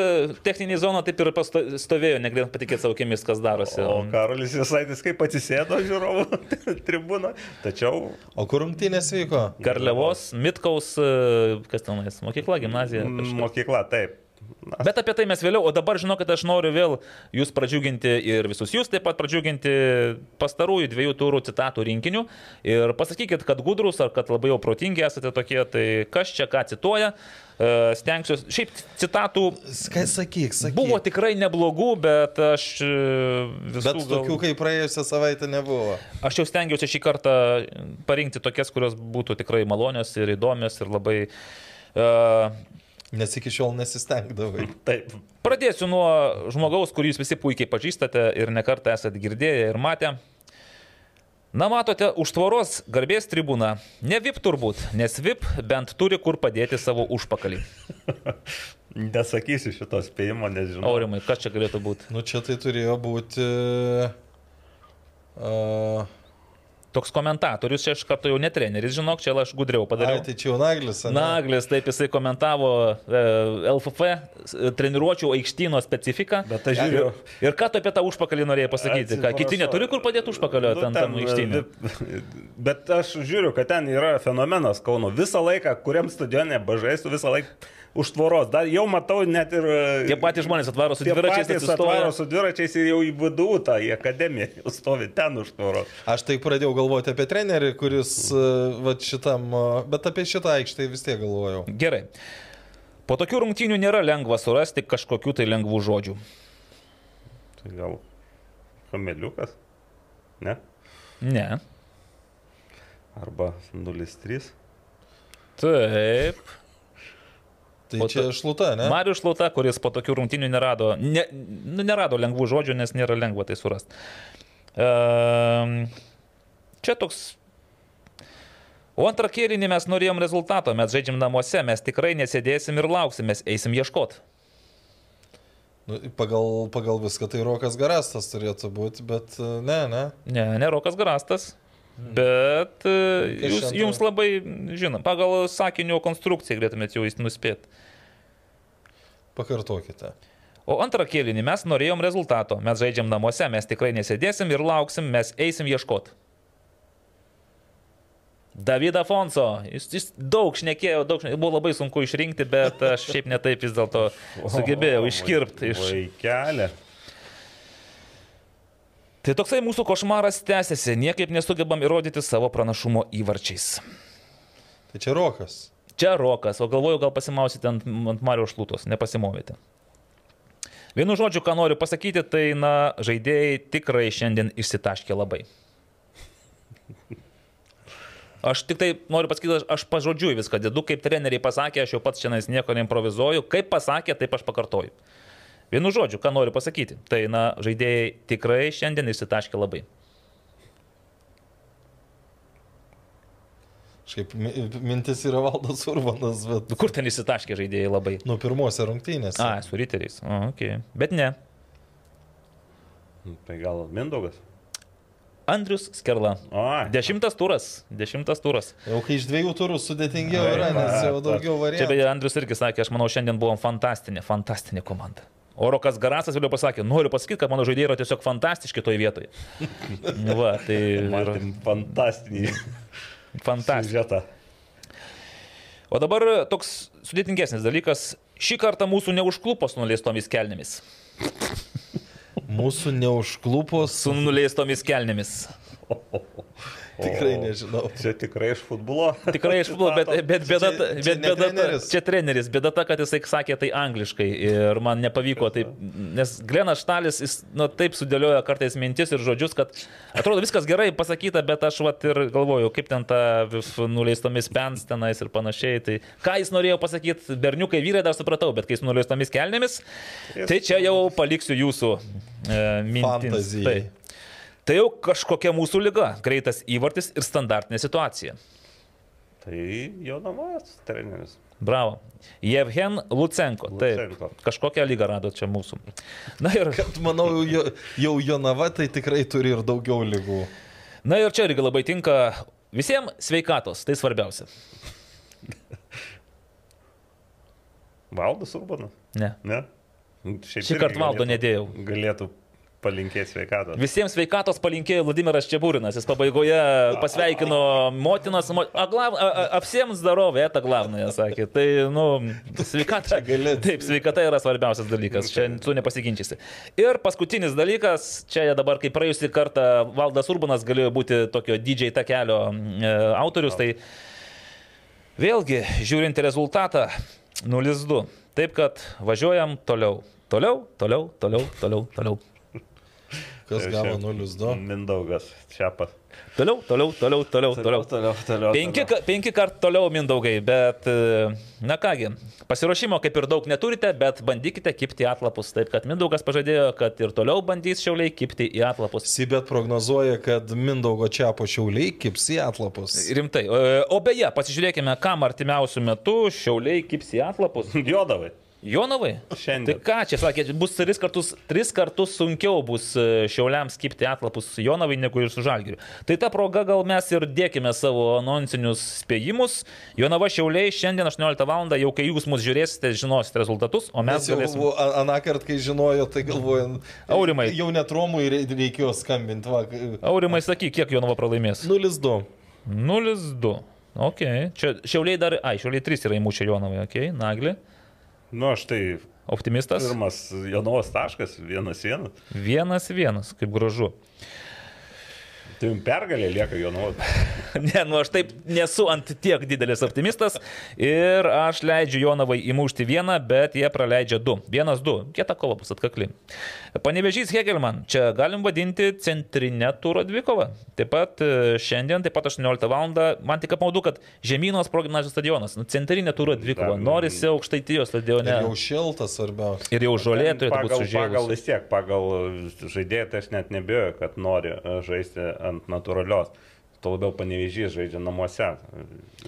techninį zoną, taip ir stovėjo, negalėjom patikėti savo akimis, kas darosi. O Karolis Jasaitis kaip atsisėdo žiūrovų tribūną. Tačiau O kur rungtynės vyko? Garliavos, Mitkaus, e, kas tenais, mokykla, gimnazija. kažkas. mokykla, taip. Bet apie tai mes vėliau, o dabar žinokit, aš noriu vėl jūs pradžiuginti ir visus jūs taip pat pradžiuginti pastarųjų dviejų turų citatų rinkiniu ir pasakykit, kad gudrus ar kad labai jau protingi esate tokie, tai kas čia ką cituoja, E, stengsiuosi. Šiaip citatų Kai sakyk, sakyk. buvo tikrai neblogų, bet aš e, visų... Bet tokių, kaip praėjusią savaitę nebuvo. Aš jau stengiausi šį kartą parinkti tokias, kurios būtų tikrai malonios ir įdomios ir labai... Uh, Nes iki šiol nesistengdavai. Taip. Pradėsiu nuo žmogaus, kurį jūs visi puikiai pažįstate ir nekartą esate girdėję ir matę. Na matote, už tvoros garbės tribūna. Ne VIP turbūt, nes VIP bent turi kur padėti savo užpakalį. Nesakysiu šito spėjimo, nes žinau. Aurimai, kas čia galėtų būti? Nu čia tai turėjo būti... Uh, toks komentatorius, čia aš kartu jau ne treneris, žinok, čia aš gudriau Ai, padariau. tai čia jau naglis. ane? Naglis, taip jisai komentavo e, LFF e, treniruočio aikštyno specifiką. Bet aš žiūriu- Ir, ir ką tu apie tą užpakalį norėjai pasakyti? Ką kiti neturi kur padėti užpakalio Nu, ten tam aikštynui? Bet aš žiūriu, kad ten yra fenomenas Kauno. Visą laiką, kuriam stadione bažaisiu, visą laiką už tvoros. Dar jau matau net ir... Tie patys žmonės atvaro su Tie dviračiais, patys atsistoja. atvaro su dviračiais ir jau į VDU tą, į akademiją, jau stovi ten už tvoros. Aš tai pradėjau galvoti apie trenerį, kuris e, va šitam, e, bet apie šitą aikštę vis tiek galvojau. Gerai. Po tokių rungtynių nėra lengva surasti kažkokių tai lengvų žodžių. Tai gal kameliukas? Ne? Ne. Arba 0-3? Taip. Tai O čia ta- šluta, ne? Marius Šlauta, kuris po tokių rungtynių nerado, ne, nu, nerado lengvų žodžių, nes nėra lengva tai surasti. Um, čia toks. O antrą kėlinį mes norėjom rezultato, mes žaidžiam namuose, mes tikrai nesėdėsim ir lauksim, mes eisim ieškoti. Nu, pagal, pagal viską tai Rokas Garastas turėtų būti, bet e, ne, ne. Ne, ne Rokas Grastas. Bet e, jūs, jums labai žinom, pagal sakinio konstrukciją galėtumėte jau nuspėti. Pakartokite. O antrą kėlinį mes norėjom rezultato. Mes žaidžiam namuose, mes tikrai nesėdėsim ir lauksim, mes eisim ieškoti. David Afonso, jis, jis daug šnekėjo, daug šnekėjo, buvo labai sunku išrinkti, bet aš šiaip netaip vis dėlto sugebėjau iškirpti iš... Vaikelė. Tai toksai mūsų košmaras tęsiasi, niekaip nesugebam įrodyti savo pranašumo įvarčiais. Tai čia Rokas. Čia Rokas, o galvoju, gal pasimausite ant, ant Mario šlutos, nepasimovėte. Vienu žodžiu, ką noriu pasakyti, tai, na, žaidėjai tikrai šiandien išsitaškė labai. Aš tik tai noriu pasakyti, aš- pažodžiui viską dedu, kaip treneriai pasakė, aš jau pats šiandien nieko neimprovizuoju, kaip pasakė, taip aš pakartoju. Vienu žodžiu, ką noriu pasakyti, tai, na, žaidėjai tikrai šiandien išsitaškė labai. Šiaip mi- mintis yra valdas Urbanas, bet Nu, Kur ten išsitaškė žaidėjai labai? nuo pirmosios rungtynės. A, su riteriais. O, okay. Bet ne. Tai gal Mindaugas? Andrius Skerla. O, Dešimtas turas. Dešimtas turas. Jau kai iš dviejų turų sudėtingiau Ai, yra, nes jau daugiau Čia variantų. beje Andrius irgi sakė, aš manau, šiandien buvom fantastinė, fantastinė komanda. O Rokas Garasas vėliau pasakė, noriu pasakyti, kad mano žaidėjai yra tiesiog fantastiški toje vietoje. Va, tai yra Matėm fantastinį fantastiška. siužetą. O dabar toks sudėtingesnis dalykas. Šį kartą mūsų neužklupos nuleistomis kelnėmis. Mūsų neužklupos. Su nuleistomis kelnėmis. Tikrai nežinau. Čia tikrai iš futbolo. Tikrai iš futbolo, bet, bet bėda, Čia- čia bet ne bėda, ta- treneris. čia treneris, bėda ta, kad jisai sakė tai angliškai ir man nepavyko taip, nes Glenas Štalis, jis nu, taip sudėlioja kartais mintis ir žodžius, kad atrodo viskas gerai pasakyta, bet aš vat ir galvoju, kaip ten ta nuleistomis pens tenais ir panašiai. Tai ką jis norėjo pasakyti, berniukai vyrai dar supratau, bet kai jis nuleistomis kelnėmis, tai čia jau paliksiu jūsų e, mintis. Fantazijai. Tai. Tai jau kažkokia mūsų lyga - greitas įvartis ir standartinė situacija. Tai Jonavas treneris. Bravo. Jevhen Lucenko. Taip. Lucenko. Kažkokią lygą rado čia mūsų. Na ir, Kad manau, jo, jau Jonava tai tikrai turi ir daugiau lygų. na ir čia irgi labai tinka visiems sveikatos, tai svarbiausia. Valdas Urbanas? Ne. Ne? Šiaip Šį kartą valdo nedėjau. Galėtų palinkėti sveikatos. Visiems sveikatos palinkėjo Vladimiras Čiabūrinas. Jis pabaigoje pasveikino motinas. Mo... A, glav... a, a, apsiems darovė, eta glavnoje, sakė. Tai, nu, sveikata. Taip, sveikata yra svarbiausias dalykas. Čia tu nepasiginčysi. Ir paskutinis dalykas, čia dabar, kai praėjusį kartą Valdas Urbanas galėjo būti tokio didžiai takelio e, autorius, tai vėlgi, žiūrint rezultatą, 0-2. Taip kad važiuojam toliau. Toliau, toliau, toliau, toliau, toliau. Kas Tai gavo čia 0-2. Mindaugas Čiapas. Toliau, toliau, toliau, toliau, toliau. toliau, toliau. Penki, penki kart toliau mindaugai, bet, e, na kągi, pasiruošimo kaip ir daug neturite, bet bandykite kipti atlapus. Taip kad Mindaugas pažadėjo, kad ir toliau bandys šiauliai kipti į atlapus. Sibet prognozuoja, kad Mindaugo Čiapo šiauliai kips į atlapus. Rimtai. E, O beje, pasižiūrėkime, kam artimiausių metų šiauliai kips į atlapus. Jodavai. Jonavai? Šiandien. Tai ką čia sakė, bus tris kartus, tris kartus sunkiau bus e, šiauliams skipti atlapus su Jonavai negu ir su Žalgiriu. Tai ta proga gal mes ir dėkime savo anoncinius spėjimus. Jonava šiauliai šiandien 18 val. jau kai jūs mus žiūrėsite, žinosite rezultatus, o mes Mes jau galėsim... aną kartą, kai žinojo, tai galvojant. Aurimai. Jau net Romui rei- reikėjo skambinti. Va, Aurimai, sakyk, kiek Jonava pralaimės? 0-2. 0-2. Ok. Čia šiauliai dar, ai, šiauliai 3 yra įmušę Jonavai, ok. Nagli. Nu, aš tai Optimistas. pirmas Jonovas taškas, vienas vienas. Vienas vienas, kaip gražu. Tai jums pergalė lieka Jonovas. Ne, nu aš taip nesu ant tiek didelis optimistas ir aš leidžiu Jonavai įmušti vieną, bet jie praleidžia du. Vienas du. Kieta kova bus atkakli. Panevežys Hegelman, čia galim vadinti centrinę turą dvikovą. Taip pat e, šiandien, taip pat 18 val. Man tik apmaudu, kad Žemynos progymnazijos stadionas. Nu, centrinė turą dvikova. Norisi aukštaitijos stadione. Ir jau šiltas svarbiausia. Ir jau žolė turėtų būti pagal, pagal sužėlusi. vis tiek, pagal žaidėją, tai aš net nebijoju, kad nori žaisti ant natūralios. Tuo labiau panevežys žaidžia namuose.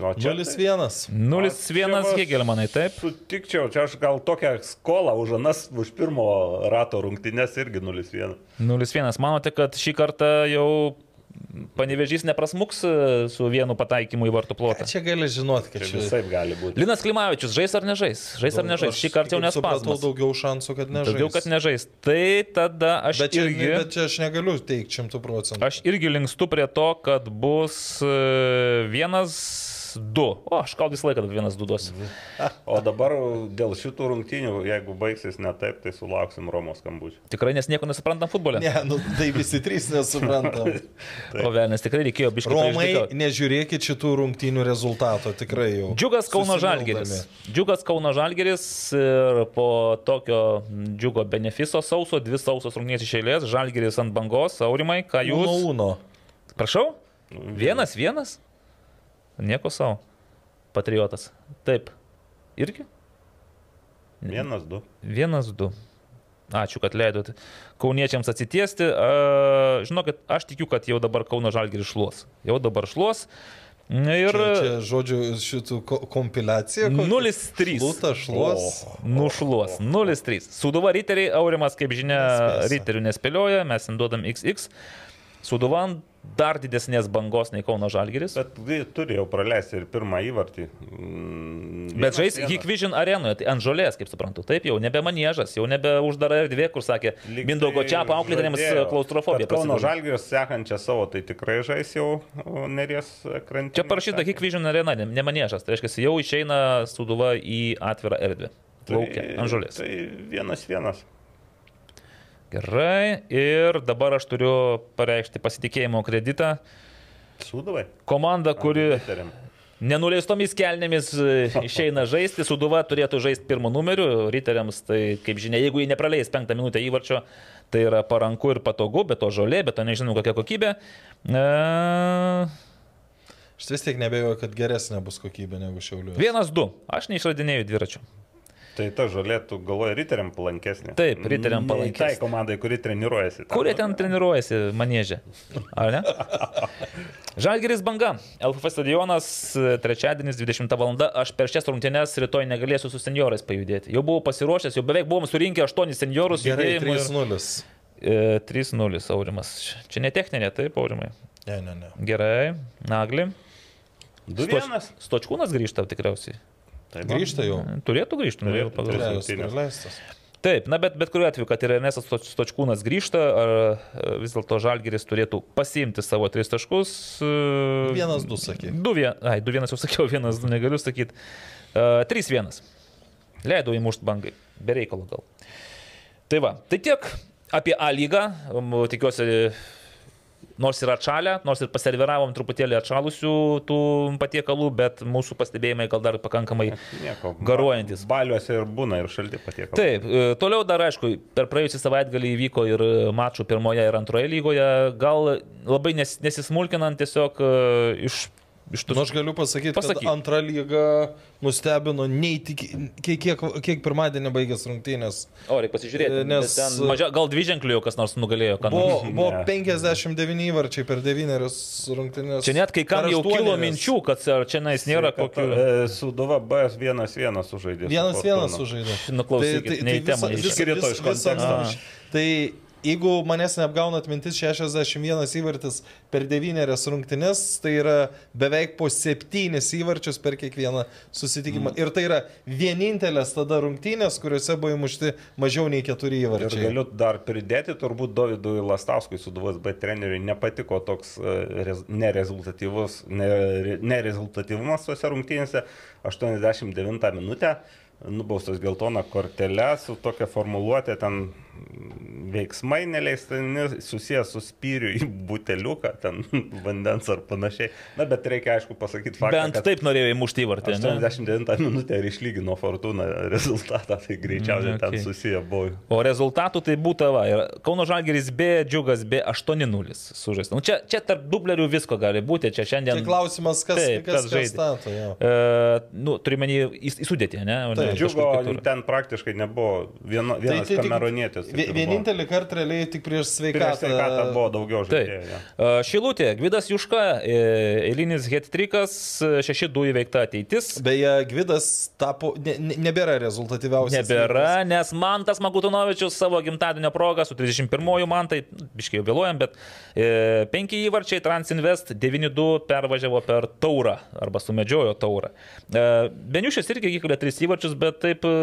O čia tai- 0-1. 0-1 va- Hegelmanai, taip. Sutikčiau, čia aš gal tokią skolą už anas, už pirmo rato rungtynės irgi 0-1. 0-1. Manote, kad šį kartą jau panevežys neprasmuks e, su vienu pataikymu į vartų plotą? Čia gali žinoti, kad Čia čia... visai gali būti. Linas Klimavičius, žais ar nežais? Žais ar nežais? Šį kartą jau nespasmas. daugiau šansų, kad nežais. Daugiau, kad nežais. Tai tada aš Bet čia, irgi... bet čia aš negaliu teikti šimtų procentų. Aš irgi linkstu prie to, kad bus e, vienas, du. O, aš gal visą laiką vienas, du duosiu. O dabar dėl šitų rungtynių, jeigu baigsis ne taip, tai sulauksim Romos skambučių. Tikrai nes nieko nesuprantam futbole. Ne, nu, tai visi trys nesuprantam. O velnės tikrai reikėjo biškai. Romai, paišdykauti. nežiūrėkit šitų rungtynių rezultato, tikrai jau. Džiugas Kauno. Žalgeris. Džiugas Kauno Žalgeris ir po tokio džiugo benefiso sauso, dvi sausos rungtynės iš eilės, Žalgeris ant bangos, Aurimai, ką Uno jūs? uno. Prašau? Vienas, vienas? Nieko savo. Patriotas. Taip. Irgi? Vienas, du. Vienas, du. Ačiū, kad leidot kauniečiams atsitiesti. A, žinokit, aš tikiu, kad jau dabar Kauno Žalgeris šluos. Jau dabar šluos. Ir Čia, čia žodžiu, šitų ko- kompiliacija. kokia? 0-3. Šluta, šluos. Nušluos. 0-3. Suduva riteriai, Aurimas, kaip žinia, Nespėsi. riterių nespėlioja, mes ten duodam XX. Suduva ant dar didesnės bangos nei Kauno Žalgeris. Bet vi- turi jau praleisti ir pirmą įvartį. Mm, Bet vienas žais vienas. Hikvision arenoje, tai ant žolės, kaip suprantu. Taip jau nebe maniežas, jau nebe uždara erdvė, kur sakė, Mindaugo tai čia auklėtėms žadėjo, klaustrofobija. Kauno. Žalgiris sekančią savo, tai tikrai žais jau neries krantį. Čia parašyta Hikvision arena, ne, ne maniežas. Tai reiškia, jau išeina Suduva į atvirą erdvę. Laukia, ant žolės. Tai vienas vienas. Gerai, ir dabar aš turiu pareikšti pasitikėjimo kreditą. Sūdavai. Komanda, kuri nenuleistomis kelnėmis išeina žaisti, Suduva turėtų žaisti pirmo numeriu, riteriams, tai kaip žinia, jeigu jie nepraleis penktą minutę įvarčio, tai yra paranku ir patogu, bet to žolė, bet to nežinau kokia kokybė. E, Aš vis tiek nebejoju, kad geresnė bus kokybė negu šiauliu. vienas, du. Aš neišradinėjau dviračių. Tai ta žolė, tu galvoji, riteriam palankesnė. Taip, riteriam palankesnė. Tai komandai, kuri treniruojasi. Kur jie ten treniruojasi manėžė? Ar ne? Žalgeris banga. LFF stadionas trečiadienis 20 val. Aš per šias rungtynes rytoj negalėsiu su seniorais pajudėti. Jau buvau pasiruošęs, jau beveik buvom surinkę 8 seniorus. Gerai, judėjimui ir- 3-0. E, 3-0 Aurimas. Čia ne techninė, taip, Aurimai. Ne, ne, ne. Gerai. Nagli. Du Stoč- vienas. Stočkūnas grįžta tikriausiai. Taip, Grįžta jau. Turėtų grįžti. norėjau pagalvoti. Taip, na bet bet kuriuo atveju, kad ir Ernestas Stoč- Stočkūnas grįžta, ar e, vis dėlto Žalgeris turėtų pasiimti savo tris taškus. e, Vienas, du, sakyk. Du vienas, ai, du vienas jau sakiau, vienas du negaliu sakyti. Uh, trys vienas. Leidau įmušti bangai, be reikalo gal. Tai va, tai tiek apie A lygą, tikiuosi, nors ir atšalę, nors ir paserviravom truputėlį atšalusių tų patiekalų, bet mūsų pastebėjimai gal dar pakankamai Nieko. Garuojantis. Baliuose ir būna ir šalti patiekalai. Taip, e, toliau dar aišku, per praėjusią savaitgalį įvyko ir mačų pirmoje ir antroje lygoje, gal labai nes, nesismulkinant tiesiog e, iš iš Nu, tų... aš galiu pasakyti, Pasakyk. kad antra lyga nustebino, neįtik... kiek, kiek, kiek pirmadienį baigęs rungtynės. O, reikia pasižiūrėti, E, nes nes- ten mažia, gal dvi ženklių kas nors nugalėjo. ką Buvo, buvo Ne. 59 įvarčiai per devynerius rungtynės. Čia net kai kam jau kilo minčių, kad ar čia nais nėra kokių... E, Suduva B 1-1 sužaidė. su Vienas vienas Fortuna. sužaidė. Nu, klausykit, ne į temą visa- iškrito vis- iš visa- konteksto. Tai jeigu manęs neapgauna atmintis 61 įvartis per devynerias rungtynes, tai yra beveik po septynis įvarčius per kiekvieną susitikimą. Mm. Ir tai yra vienintelės tada rungtynės, kuriuose buvo įmušti mažiau nei keturi Ir įvarčiai. galiu dar pridėti, turbūt Dovydui Lastauskui su DVSB treneriui nepatiko toks e, rez, nerezultatyvus, ne- nerezultatyvumas tuose rungtynėse. 89 minutę nubaustas geltona kortelė su tokia formuluotė ten veiksmai neleistini susijęs su spyriu į buteliuką, ten vandens ar panašiai. Na, bet reikia aišku pasakyti faktą. Bent taip norėjo įmušti įvartį. ne? 89 minutę ir išlygino Fortuna rezultatą, tai greičiausiai Mm, ten okei. susiję buvo. O rezultatų tai būtų va. ir Kauno Žalgeris B, Džiugas B 8-0 sužaista. Nu, čia, čia tarp dublerių visko gali būti. Čia šiandien... Tai klausimas, kas, Taip, kas, kas kas žaidė. stato. Jo. E, nu, turime į, į sudėtį, ne? O ne Taip, Džiugo ten praktiškai nebuvo. Vieno, vienas tai, tik- kameronietis. Vienintelį kartą realiai tik prieš Prieš sveikatą. sveikatą buvo daugiau žaidėjų. E, Šilutė, Gvidas Juška, e, eilinis het-trikas, 6-2 įveikta ateitis. Beje, Gvidas tapo, ne, ne, nebėra rezultatyviausias. Nebėra, nes Mantas Magutunovičius savo gimtadienio progą su 31-oju Mantai, biškiai jau vėluojam, bet e, penki įvarčiai Transinvest 9-2 pervažiavo per taurą arba sumedžiojo taurą. E, Beniušės irgi įkalė 3 įvarčius, bet taip e,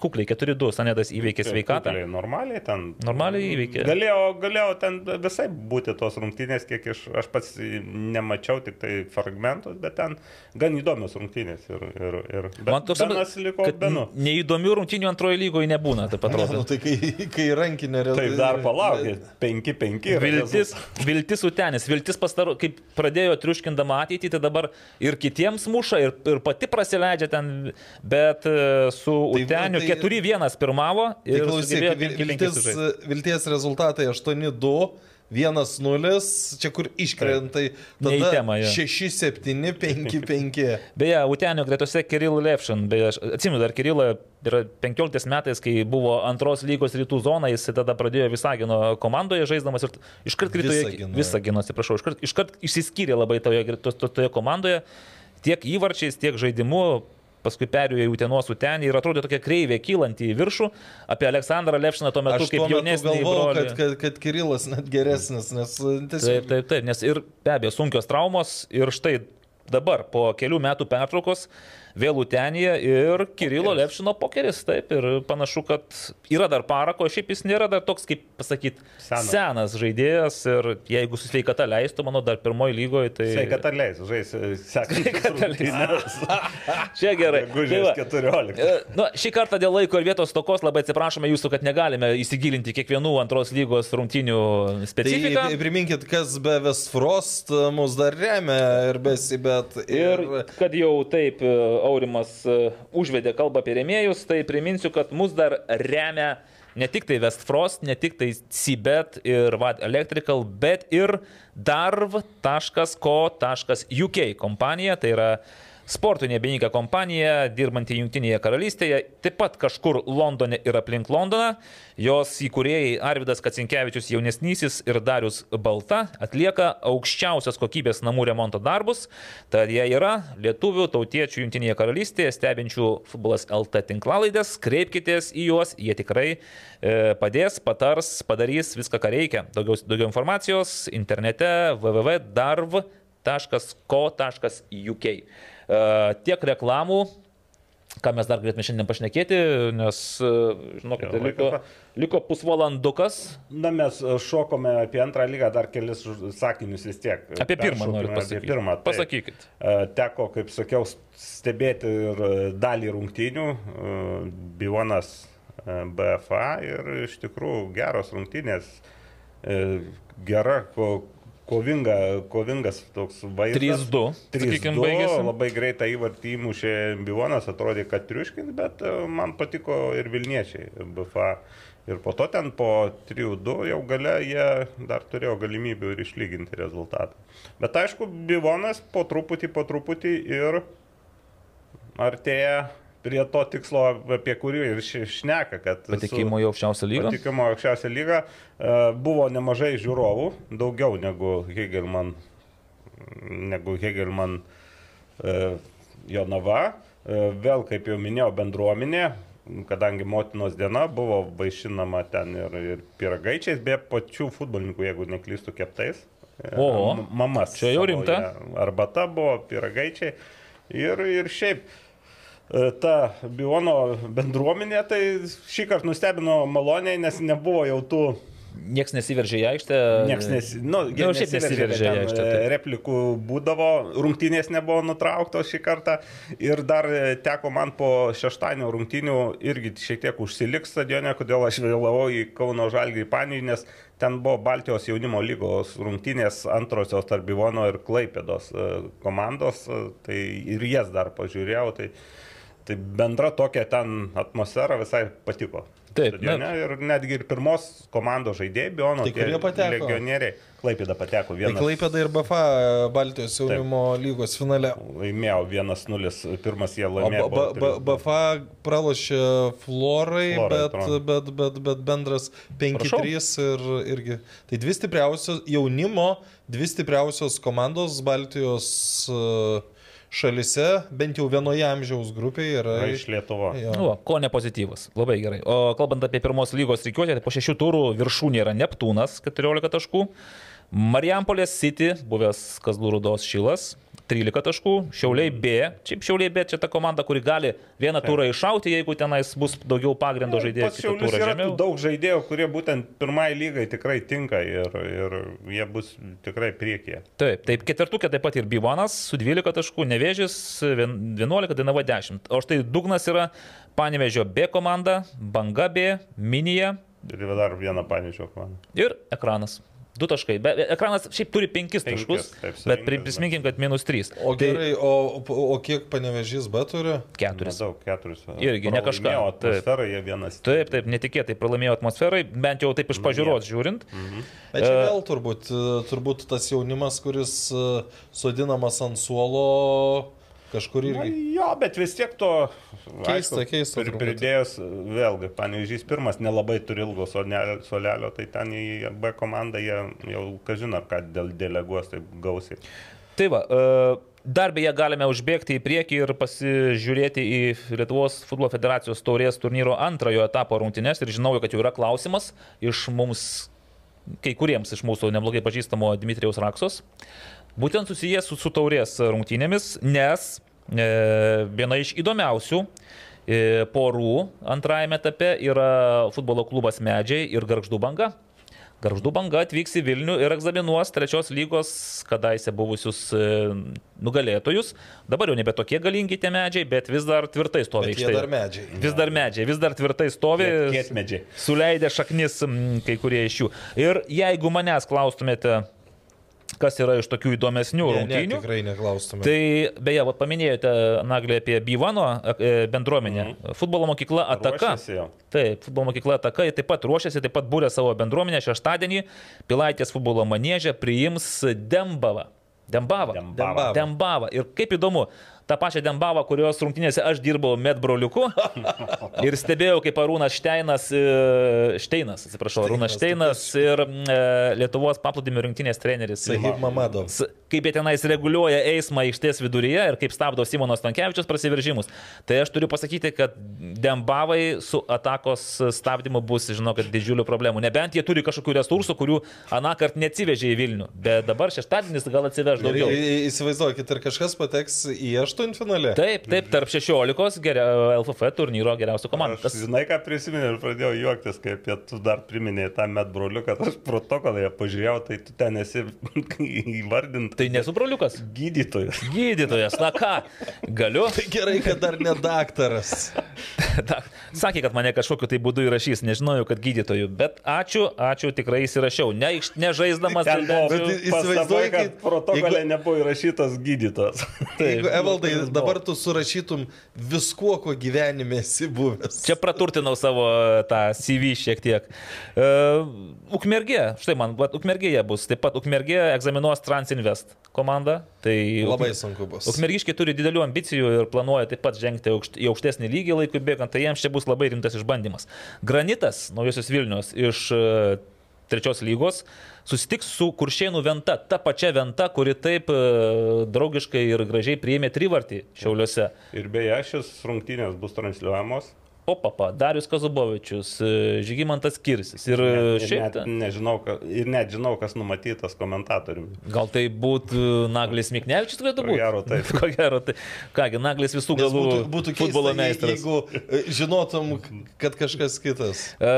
kukliai 4-2 Sanedas įveikė sveikatą. Kukliai, Normaliai ten. Normaliai įveikė. Galėjo, galėjo ten visai būti tos rungtynės, kiek iš, aš pats nemačiau tik tai fragmentus, bet ten gan įdomios rungtynės. Ir, ir, ir, bet Man toks Benas liko kad Benu. neįdomių rungtynių antrojo lygoje nebūna, taip atrodo. nu, tai kai, kai rankinė Tai dar palaukit, 5-5. Viltis, viltis utenis, viltis pastaru, kaip pradėjo triuškindama ateitį, tai dabar ir kitiems muša, ir, ir pati prasileidžia ten, bet e, su Tai- uteniu tai- 4-1 pirmavo Tai ir klausyk, vil- 5-5 viltis, vilties rezultatai 8-2. 1-0, čia kur iškrenta, Ne į temą, jo. 6-7, 5-5. Beje, Utenio gretose Kirill Levšin, beje, aš atsimenu dar Kirillą, yra 15 metais, kai buvo antros lygos rytų zona, jis tada pradėjo Visagino komandoje žaisdamas ir iškart krito į. Visagino, atsiprašau, iškart, iškart išsiskyrė labai toje, to- to- toje komandoje, tiek įvarčiais, tiek žaidimu. Paskui perėjo į Utenos Utenį ir atrodė tokia kreivė kylanti į viršų. Apie Aleksandrą Levšiną tuo metu Aš kaip jaunesnį galvojau, brolį. kad, kad, kad Kirilas net geresnis, nes Taip, tiesiog... taip, taip, nes ir be abejo sunkios traumos ir štai dabar po kelių metų pertraukos vėl Utenija ir Kirilo Levšino pokeris, taip, ir panašu, kad yra dar parako, šiaip jis nėra dar toks, kaip pasakyti, Senas. senas žaidėjas ir jeigu su sveikata leistų, manau, dar pirmoji lygoje, tai... Sveikata leis, žais leis. sekantis. Čia gerai. Gužės va, 14. E, Nu, šį kartą dėl laiko ir vietos tokos labai atsiprašome jūsų, kad negalime įsigilinti kiekvienų antros lygos rungtinių specifiką. Tai priminkit, kas be Westfrost uh, mus dar remia ir besibet. Ir kad jau taip e, Aurimas e, užvedė kalbą apie remėjus, tai priminsiu, kad mus dar remia ne tik tai Westfrost, ne tik tai Cibet ir Vad Electrical, bet ir darv.co.uk kompanija, tai yra sportinė beniga kompanija, dirbanti Junktinėje karalystėje, taip pat kažkur Londone ir aplink Londoną. Jos įkūrėjai Arvidas Kacinkievičius jaunesnysis ir Darius Balta atlieka aukščiausios kokybės namų remonto darbus. Tad jie yra lietuvių tautiečių Junktinėje karalystėje stebinčių futbolas LT tinklalaidės. Kreipkitės į juos, jie tikrai e, padės, patars, padarys viską, ką reikia. Daugiau, daugiau informacijos internete www.darv.co.uk. E, tiek reklamų, ką mes dar galėtume šiandien pašnekėti, nes, e, žinokite, Jo, liko, liko pusvalandukas. Na, mes e, šokome apie antrą lygą dar kelis sakinius vis tiek. Apie pirmą noriu apie pasakyti. Pirmą, taip. Pasakykit. Teko, kaip sakiau, stebėti ir dalį rungtynių. Bivonas BFA ir iš tikrųjų geros rungtynės. Gera kovinga, kovingas toks vaizdas. 3-2, sakykim, 3-2, baigėsi. labai greitą įvartį įmušė Bivonas, atrodė, kad triuškins, bet e, man patiko ir Vilniečiai, BFA. Ir po to ten po 3-2 jau gale jie dar turėjo galimybių ir išlyginti rezultatą. Bet aišku, Bivonas po truputį, po truputį ir artėja prie to tikslo, apie kurį ir šneka, kad... Patekimo į aukščiausią lygą. patikimo aukščiausią lygą. E, Buvo nemažai žiūrovų, daugiau negu Hegelman, negu Hegelman e, Jonava. E, Vėl, kaip jau minėjau, bendruomenė, kadangi motinos diena buvo vaišinama ten ir, ir piragaičiais, be pačių futbolininkų, jeigu neklystų keptais. M- Mamas. čia jau rimta. Arbata buvo, piragaičiai. Ir, ir šiaip e, ta Biono bendruomenė tai šį kartą nustebino maloniai, nes nebuvo jau tų Niekas nesiveržė į aikštę. Niekas nes, nu, Jau šiaip nesiveržė į aikštę. e, taip. Replikų būdavo, rungtynės nebuvo nutrauktos šį kartą ir dar e, teko man po šeštadienio rungtynių irgi šiek tiek užsiliks stadione, kodėl aš vėlavau į Kauno Žalgį Panį, nes ten buvo Baltijos jaunimo lygos rungtynės antrosios tarp Bivono ir Klaipėdos e, komandos, e, tai ir jas dar pažiūrėjau, tai, tai bendra tokia ten atmosfera visai patiko. Taip, Stadione na- ir netgi ir pirmos komandos žaidėjai, Biono, Tai kurie pateko? legionieriai, Klaipėda pateko Tai vienas. Klaipėda ir BFA Baltijos jaunimo lygos finale. Laimėjo 1-0, pirmas jie O laimėjo. B- B- B- BFA pralošė Florai, Florai, bet, atrodo. bet, bet, bet bendras 5-3 ir irgi. Tai dvi stipriausios jaunimo, dvi stipriausios komandos Baltijos e, šalise, bent jau vienoje amžiaus grupėje yra. Iš Lietuvo. Jo. Nu, va, ko ne pozityvas. Labai gerai. O kalbant apie pirmos lygos reikiuotę, tai po šešių turų viršūnė yra Neptūnas 14 taškų, Marijampolės City, buvęs Kazlų Rudos Šilas. 13 taškų, Šiauliai B. Šiaip Šiauliai B čia ta komanda, kuri gali vieną turą iššauti, jeigu tenais bus daugiau pagrindo žaidėjų. Kitą Šiaulius turą yra žemiau. daug žaidėjų, kurie būtent pirmai lygai tikrai tinka ir, ir jie bus tikrai priekyje. Taip, taip, ketvirtukė taip pat ir Bivanas su 12 taškų, Nevėžis vien- 11, Dainava 10. O štai dugnas yra Panevežio B komanda, Banga B, Minija Ir dar vieną panešio komandą. ir Ekranas. Du taškai. Be, ekranas šiaip turi penkis taškus, taip, bet prisiminkim, kad minus trys. O Tai gerai, o, o kiek panevežys B turi? keturis. Daug, keturis. Irgi ne kažką. O Taip. atmosfera jie vienas. Taip, taip, netikėtai pralaimėjo atmosferai, bent jau taip iš pažiūros žiūrint. Bet čia E, vėl turbūt, turbūt tas jaunimas, kuris e, sodinamas ant suolo kažkur Na, irgi. jo, bet vis tiek to. Keista, keista Ir pridėjus, vėlgi, panežys pirmas nelabai turi ilgo solelio, solelio, tai ten į B komandą jie jau, kažin ar ką dėl deleguos taip gausiai. Tai va, e, dar beje galime užbėgti į priekį ir pasižiūrėti į Lietuvos futbolo federacijos taurės turnyro antrojo etapo rungtynes ir žinau, kad jau yra klausimas iš mums, kai kuriems iš mūsų neblogai pažįstamo Dmitrijaus Raksos, būtent susijęs su, su taurės rungtynėmis, nes e, viena iš įdomiausių e, porų antrajame etape yra futbolo klubas Medžiai ir Garždų banga. Garždų banga atvyks į Vilnių ir egzaminuos trečios lygos kadaise buvusius e, nugalėtojus. Dabar jau nebe tokie galingi tie medžiai, bet vis dar tvirtai stovi aikštėje. dar medžiai. Vis dar medžiai, vis dar tvirtai stovi. Kietmedžiai. Suleidę šaknis kai kurie iš jų. Ir jeigu manęs klaustumėte, kas yra iš tokių įdomesnių Ne, ne, rungtynių, tikrai neklaustume. Tai beje, va, paminėjote, Naglė, apie Bivano e, bendruomenę. Mhm. Futbolo mokykla Ataka. Taip, futbolo mokykla Ataka jie taip pat ruošiasi, taip pat būrė savo bendruomenę šeštadienį. Pilaitės futbolo manėžė priims Dembavą. Dembavą. Dembavą. Dembavą. Ir kaip įdomu, tą pačią Dembavą, kurios rungtynėse aš dirbau medbroliuku ir stebėjau, kaip Arūnas Šteinas, e, Šteinas, atsiprašau, Arūnas Šteinas, ir e, Lietuvos paplūdimio rinktinės treneris. Kaip jie tenais reguliuoja eismą aikštės viduryje ir kaip stabdo Simonas Tankievičius prasiveržimus. Tai aš turiu pasakyti, kad Dembavai su atakos stabdymu bus, žinau, kad didžiulių problemų. Nebent jie turi kažkokių resursų, kurių anakart neatsivežė į Vilnių. Bet dabar šeštadienis gal atsiveš daugiau. Įsivaizduokit, ir kažkas pateks į aštuntfinalį. Taip, taip, tarp 16 geria, LFF turnyro geriausių komandų. Aš, žinai, ką prisiminiau ir pradėjau juoktis, kai apie tu dar priminėjai tą met broliuką, kad aš protokolą pažiūrėjau, tai tu ten esi įvardintas. Tai nesu broliukas. gydytojas. Gydytojas, na ką, galiu. Tai gerai, kad dar ne daktaras. Da, sakė, kad mane kažkokiu tai būdu įrašys, nežinojau, kad gydytojų, bet ačiū, ačiū, tikrai įsirašiau. Ne, nežaisdamas įsivaizduoju, kad protokolė jeigu- nebuvo įrašytas gydytojas. Jeigu Evaldai buvo. dabar tu surašytum viskuo, ko gyvenime esi buvęs. Čia praturtinau savo e, tą CV šiek tiek. Uh, Ukmergė, štai man, Ukmergėje bus, taip pat Ukmergė egzaminuos Transinvest komanda. Tai Labai sunku bus. Ukmergiškiai turi didelių ambicijų ir planuoja taip pat žengti aukšt, į aukštesnį lygį laikui bėgant, tai jiems čia bus labai rimtas išbandymas. Granitas, naujosios Vilnius iš e, trečios lygos, susitiks su Kuršėnų Venta, ta pačia Venta, kuri taip e, draugiškai ir gražiai priėmė trivartį Šiauliuose. Ir beje, šis rungtynės bus transliuojamos. Opapa, Darius Kazubovičius, e, Žygimantas Kirsis ir e, Ir šiaip. net, nežinau, ka, ir net žinau, kas numatytas komentatoriumi. Gal tai būtų Naglis Miknevičius Ko būti? gero, taip. Ko gero, tai. Kągi, Naglis visų Nes galų būtų, būtų futbolo keista, jei- meistras. jeigu e, žinotum, kad kažkas kitas. E,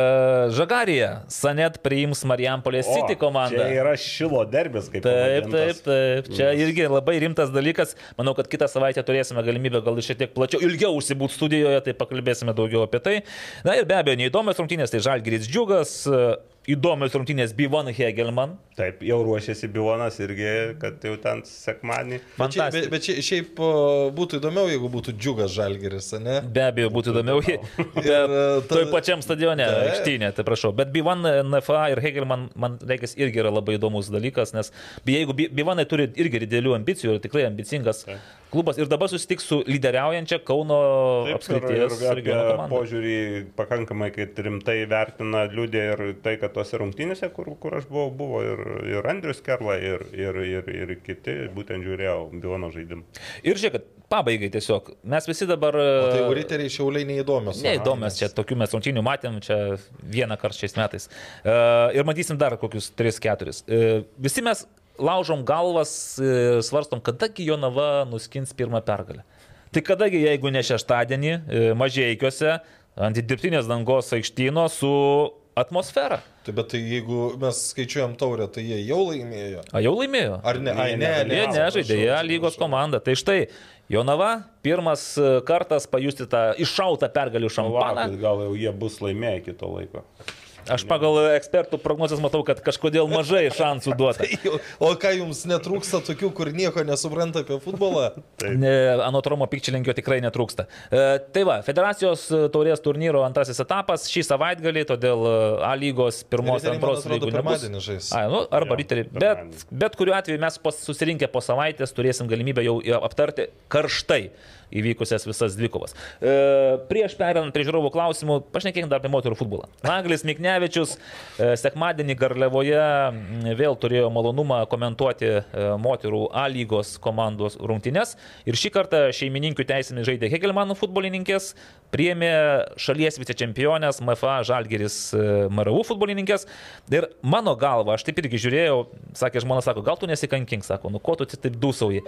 Žagarija, Sanet priims Marijampolės City komandą. Čia yra šilo derbis, kaip Taip, taip, pavadintas. taip. Čia irgi labai rimtas dalykas. Manau, kad kitą savaitę turėsime galimybę gal šiek tiek plačiau, ilgiau užsibūti studijoje, tai pakalbėsime daugiau apie tai. Na ir be abejo, neįdomios rungtynės, tai Žalgiris Džiugas, e, įdomios rungtynės Bivon Hegelman. Taip, jau ruošiasi Bilonas irgi, kad jau ten. Bet, čia, Fantastika. bet, bet čia, šiaip o, būtų įdomiau, jeigu būtų džiugas žalgeris, ne? Be abejo, būtų įdomiau. Ir, Bet e, toj pačiam stadione, aikštynė, tai prašau. Bet Bivan, NFA ir Hegelman, man reikia, irgi yra labai įdomus dalykas, nes jeigu Bi- Bivanai turi irgi didelių ambicijų ir tikrai ambicingas klubas ir dabar susitiks su lyderiaujančia Kauno Taip, ir, apskrities ir komanda. požiūrį pakankamai, rimtai vertina, liūdė ir tai, kad tose rungtynėse, kur, kur aš buvau, buvo ir, ir Andrius Kerla, ir, ir, ir, ir kiti, būtent žiūrėjau Bilono žaidimą. Ir žiūrėk, kad pabaigai tiesiog. Mes visi dabar... O tai riteriai šiauliai neįdomios. Neįdomios, čia tokių mes rungtynių matėm, čia vieną kartą šiais metais. Uh, ir matysim dar kokius 3-4. Uh, visi mes laužom galvas, uh, svarstom, kadagi Jonava nuskins pirmą pergalę. Tai kadagi, jeigu ne šeštadienį, uh, mažiekiuose, ant dirbtinės dangos aikštyno su atmosfera. Tai bet tai jeigu mes skaičiuojam taurę, tai jie jau laimėjo. A jau laimėjo? Ar ne? Ai, ne, Ne. Jie nežaidė, jie lygos komanda. Tai štai, Jonava pirmas e, kartas pajusti tą iššautą pergalių šampaną. Gal jau jie bus laimėję iki to laiko. Aš pagal ekspertų prognozes matau, kad kažkodėl mažai šansų duota. O ką jums netrūksta tokių, kur nieko nesupranta apie futbolą? Ne, Anot Romo Pikčilinkio tikrai netrūksta. E, tai va, federacijos e, taurės turnyro antrasis etapas šį savaitgalį, todėl e, A lygos pirmos man antros. A, nu, arba riteriai. Bet, bet kuriuo atveju mes susirinkę po savaitės turėsim galimybę jau aptarti karštai įvykusias visas dvikovas. E, prieš perinant prie žiūrovų klausimų, pašnekėkime dar apie moterų futbolą. Naglis Miknevičius e, sekmadienį Garliavoje vėl turėjo malonumą komentuoti e, moterų A lygos komandos rungtynes ir šį kartą šeimininkių teisėmis žaidė Hegelmanų futbolininkės, priėmė šalies vicečempionės MFA Žalgeris e, MRU futbolininkės ir mano galva, aš taip irgi žiūrėjau, sakė žmona, sako, gal tu nesikankink, sako, nu ko tu taip dūsauji.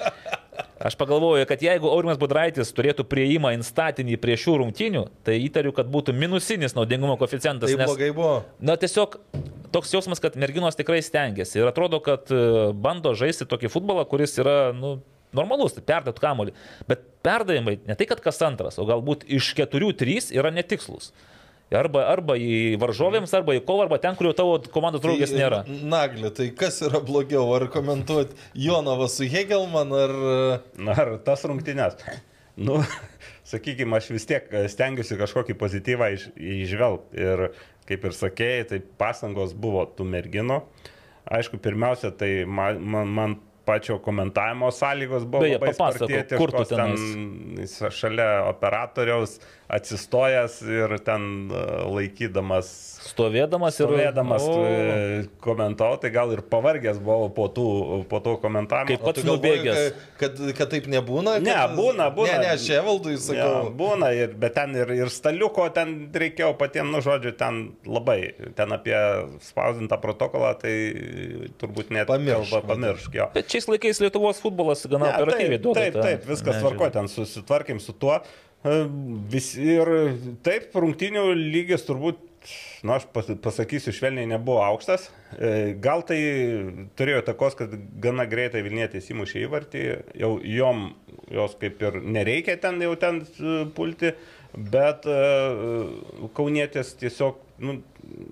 Aš pagalvoju, kad jeigu Aurimas Budraitis turėtų prieimą instatinį prie šių rungtynių, tai įtariu, kad būtų minusinis naudingumo koeficientas. Tai blogai buvo. Na tiesiog toks jausmas, kad merginos tikrai stengiasi ir atrodo, kad e, bando žaisti tokį futbolą, kuris yra, nu, normalus, tai perdėt kamolį. Bet perdavimai ne tai, kad kas antras, o galbūt iš keturių trys yra netikslus. Arba, arba į varžovėms, arba į kovą, arba ten, kur jau tavo komandos draugės nėra. Nagli, tai kas yra blogiau, ar komentuoti Jonavą su Hegelman, ar... Na, ar tas rungtynės. Nu, sakykime, aš vis tiek stengiuosi kažkokį pozityvą iš, išvelgti. Ir kaip ir sakėjai, tai pastangos buvo tų merginų. Aišku, pirmiausia, tai man, man, man pačio komentavimo sąlygos buvo Beje, papasakok, kur tu ten šalia operatoriaus atsistojęs ir ten e, laikydamas Stovėdamas ir... Stovėdamas e, komentavau, tai gal ir pavargęs buvau po, tų, po to komentavimo. Kaip pats nubėgęs. Kad, kad, kad taip nebūna? Ne, kad... būna, būna. Ne, ne, aš Evaldui Ja, sakau. būna, ir, bet ten ir, ir staliuko ten reikėjo patiems, nu žodžiu, ten labai, ten apie spausdintą protokolą, tai turbūt net Pamiršk, kalba pamiršk jo. Bet šiais laikais Lietuvos futbolas gana Ne, operatyviai taip, duoda. taip, tą taip, viskas tvarko, ten susitvarkėm su tuo. E, Vis, ir taip, rungtinių lygis turbūt, na, aš pas- pasakysiu, švelniai nebuvo aukštas. E, Gal tai turėjo takos, kad gana greitai Vilnietės įmušė įvartį, jau jom jos kaip ir nereikia ten jau ten e, pulti, bet Kaunietės tiesiog nu,